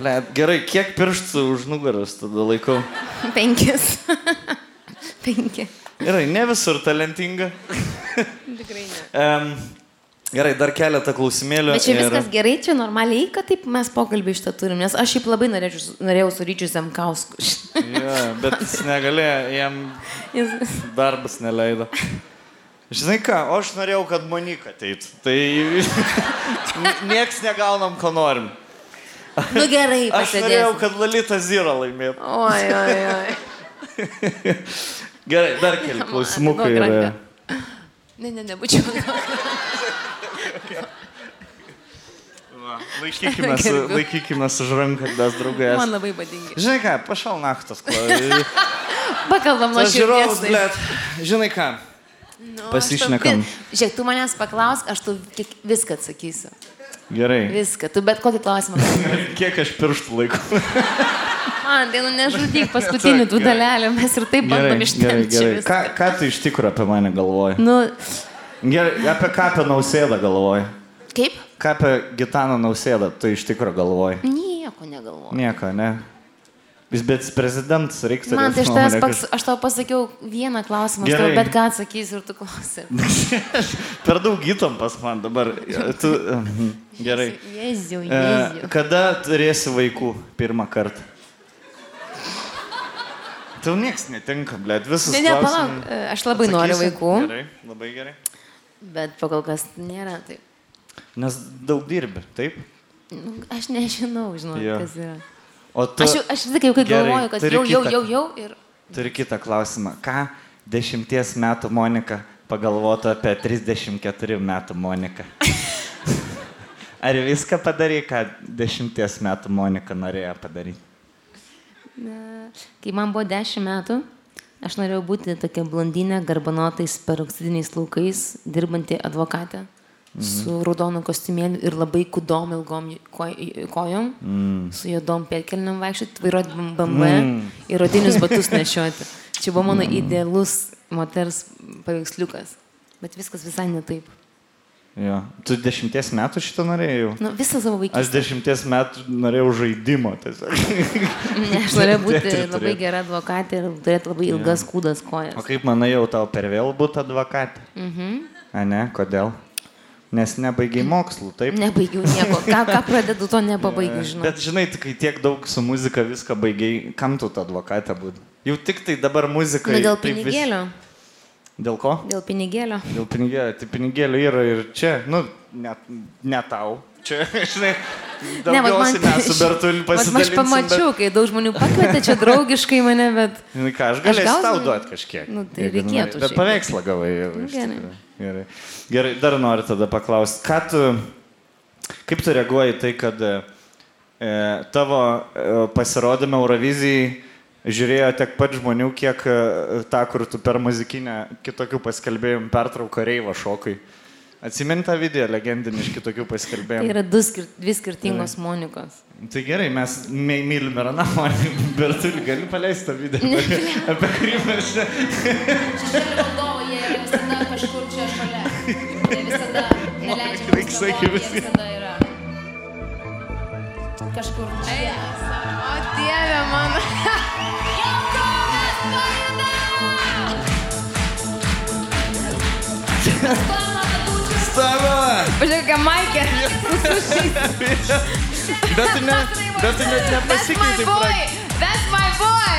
Le, gerai, kiek pirštų už nugaros tada laikau? Penkis. Penki. Gerai, ne visur talentinga. Tikrai ne. Um, gerai, dar keletą klausimėlių. Bet čia ir- viskas gerai, čia normaliai, kad taip mes pokalbį šitą turim, nes aš šiaip labai norėčiau, norėjau su Ryčiu Zemkausku. Ja, bet jis negalėjo, jam Jis- darbas neleido. Žinai ką, aš norėjau, kad Monika ateitų. Tai nieks negaunam, ko norim. Nu gerai, Aš norėjau, kad Lalita Zyra laimėtų. Oi, oi, oi. Gerai, dar keli klausimukai. Yra. Ne, ne, nebūčiau. Laikykime, laikykime už ranką, mes draugai. Man labai patinka. Žinai ką, pašal naktas. Pakalbam nuo Tas žiūrovas, širdies. blėt. Žinai ką, Nu, pasišnekam. tau- Žiūrėk, tu manęs paklausk, aš tu viską atsakysiu. gerai. Viską. Tu bet kokį klausimą. Kiek aš pirštų laiku? Man, tai nu nežudyk paskutinį tų dalelę, mes ir taip bandom ištempti. Ką, ką tu iš tikrųjų apie mane galvoji? Nu, Gerai, apie ką apie nausėdą galvoji? kaip? Ką apie Gitaną nausėdą tu iš tikrųjų galvoji? Nieko negalvoju. Nieko, ne? Vis bet prezidentas reikia Man tai iš tavęs, paks, aš tau pasakiau vieną klausimą, tau bet ką atsakysiu ir tu klausai. Per daug įtampas man dabar. Tu, gerai. Jeziu, E, jeziu. kada turėsi vaikų pirmą kartą? Tau niekas netinka, blėt, visas. Ne, ne, palauk, e, aš labai noriu vaikų, Gerai, labai gerai. bet pakol kas nėra taip. Nes daug dirbi, taip? Nu, aš nežinau, žinau, Jo. kas yra. O tu Aš, jau- aš sakiau, kai Gerai, galvoju, kad jau, jau, kitą. jau, jau ir... turi kitą klausimą. Ką dešimties metų Monika pagalvotų apie 34 metų Moniką? Ar viską padarai, ką dešimties metų Monika norėjo padaryti? Na, Kai man buvo 10 metų, aš norėjau būti tokia blondinė, garbanotais, peroksidiniais laukais, dirbanti advokatė. Mhm. Su raudonu kostiumėliu ir labai kudom ilgom koj- kojom, mm. su juodom pėdkelniam vaikščioti, vairuoti BMW mm. ir rodinius batus nešioti. Čia buvo mano idealus moters paveiksliukas. Bet viskas visai ne taip. Jo. Tu dešimties metų šitą norėjau? Nu, visą savo Aš vaikystę. dešimties metų norėjau žaidimo tiesiog. Ne, aš norėjau būti labai gera advokatė ir turėti labai ilgas kūdas kojas. O kaip manai, jau tau per vėl būtų advokatė? Mhm. A ne, kodėl? Nes nebaigiai mokslų, taip? Nebaigiau nieko. Ką, ką pradedu, to nepabaigiu, žinau. Bet žinai, kai tiek daug su muzika viską baigiai, kam tu tą advokatę būtų? Jau tik tai dabar muzika. Na, dėl taip vis- pinigėlio. Dėl ko? Dėl pinigėlio. Dėl pinigėlio. Tai pinigėlio yra ir čia, nu, ne, ne tau. Čia, žinai, daugiausiai mes su Bertuliu vat Aš pamačiau, kai daug žmonių pakvietė čia draugiškai mane, bet... Bet, žinai ką, aš galėsiu gaunu- tau duoti kažkiek. Nu, tai jeigu reikėtų nori. Bet paveikslą gavai. Nu, gerai. Gerai. Gerai, dar noriu tada paklausti, ką tu, kaip tu reaguoji tai, kad e, tavo e, pasirodymą Eurovizijai žiūrėjo tiek pat žmonių, kiek e, tą, kur tu per muzikinę kitokių paskelbėjimų pertrauką reivo šokui. Atsimint tą video legendinį iš kitokių Tai paskelbėjimų. yra du skir dvi skirtingos Monikos. Tai gerai, mes my- mylim ir Anamą, bet tu gali paleisti tą video, apie kurį mes čia. Šalia valdovo jie visada kažkur čia šalia. Jie visada neleidžia. Reikia sakyti viską. Kažkur čia. O dieve mano. Savo! Pažiūrėk, ką Maikė. Bet tu, ne, bet tu net That's my boy. That's my boy.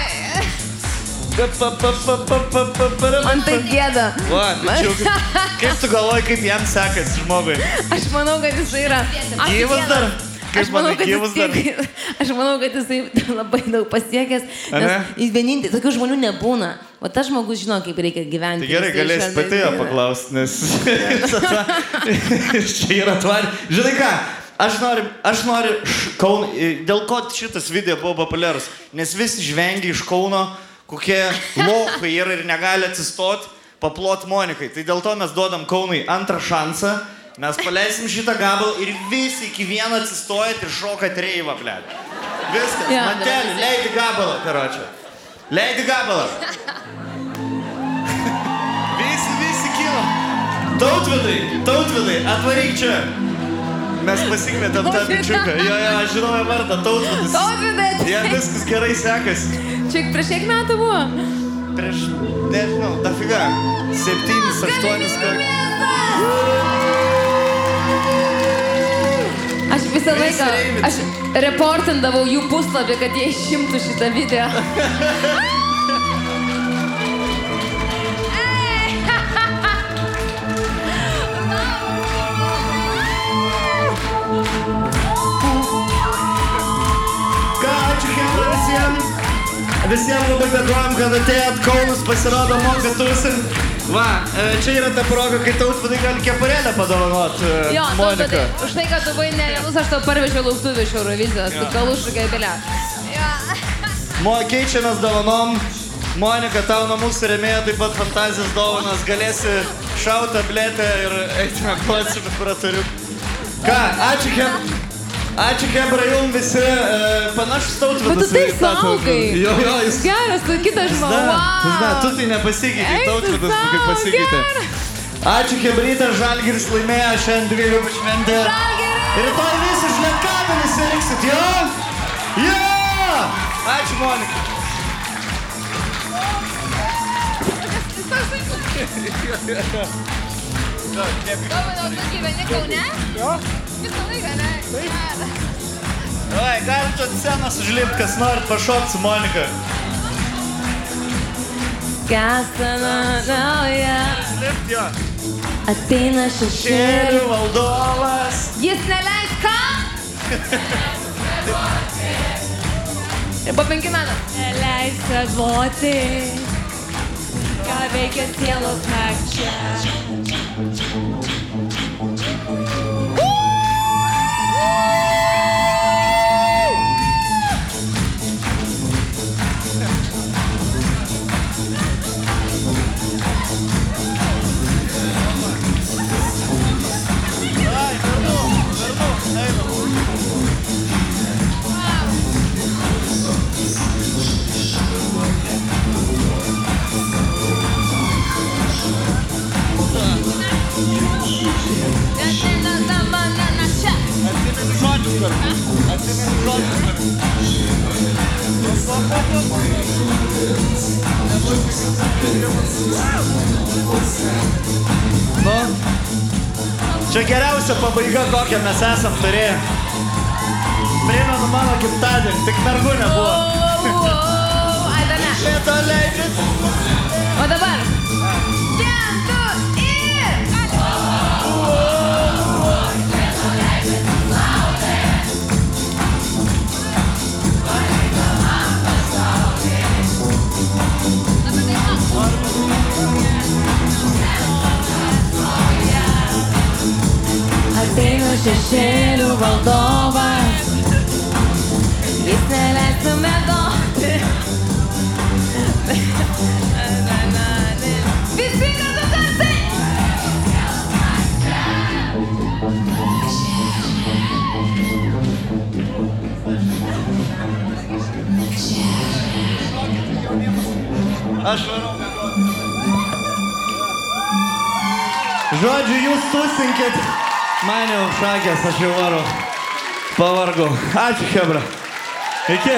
Man tai gėda. Va, bičiukai. Kaip tu galvoji, kaip jam sekasi žmogui? Aš manau, kad jis yra. Gyvas dar? Kaip Aš manau, kad jis tiek, aš manau, kad jisai labai daug pasiekęs. Vienintelis, tokių žmonių nebūna. O tas žmogus žino, kaip reikia gyventi. Tai gerai, šalia pati jo paklausti, nes čia yra tvari. Žinai ką, aš noriu, aš noriu Kaun, dėl ko šitas video buvo populiarus, nes visi žvengia iš Kauno, kokie lopai yra ir negali atsistoti, paplot Monikai. Tai dėl to mes duodam Kaunui antrą šansą, mes paleisim šitą gabalą ir visi iki vieno atsistojat ir šokat reivą, ble. Viskas, Jo, mantelį, leidi gabalą, karočią. Leidi gabalą. Visi, visi kilo. Tautvidai, tautvidai, atvaryk čia. Mes pasikvietėm tą bičiuką. Jo, jo, aš žinau jo vardą, tautvidas. Tautvidai, Jie viskas gerai sekasi. čia prieš kiek metų buvo? Prieš, nežinau, dafiga. Septynis, aštuonis kartus. Aš visą laiką, aš reportindavau jų puslapį, kad jie išimtų šitą video. Ką, ačiū Hebra visiems. Visiems labai dėkojom, kad atėjot Kaunus, pasirodo, moka tusim. Va, e, čia yra ta proga, kai tautvydai gali keparėlę padovanot. e, Jo, Monika. Už tai, kad tu buvai nerealus, aš tau parvežiau lauktuvių iš Eurovizijos, tu kalušų gaibelė. Mo, keičiamės dovanom. Monika, tau nuo mūsų remėjo taip pat fantazijos dovanas. Galėsi šauti tabletę ir eiti mėgoti su preparatoriu. Ką, ačiū, Kem. Ačiū, Kebra, jums visi e, panašus tautvydas. Bet tu taip saugai. Jo, jo, jis. Geras, tu kitas žmogus. Wow. na, tu tai tautvydas tu kaip pasikeitė. Ačiū, Kebrytė, Žalgiris laimėjo šiandien dvigubą šventę. Rytoj visi šletkabilis siriksit, jo? Jo! Ačiū, Monika. Domino, tu gyveni Kaune? Jo. Visą laiką, ne? Geras. Oi, galim čia scenos užlipti, kas norit pašokti su Monika. Kasana nauja, Lipt jo. ateina šešėlių. Šėlių valdovas. Jis neleis ką? Ir metų. Neleis atvoti, ką veikia sielos nakčia. Thank you. Nu. Čia geriausia pabaiga, kokią mes esam turėję. Primenu mano gimtadienį, tik mergų nebuvo. Ai, dar ne. Lėto leidžiasi. Šešėlių valdovas, jis neleistų mėgoti. Visi kartu garsiai. Aš varau mėgoti. Žodžiu, jūs susinkit. Man jau šakės, aš jau varau. Pavargau. Ačiū, Hebra. Iki.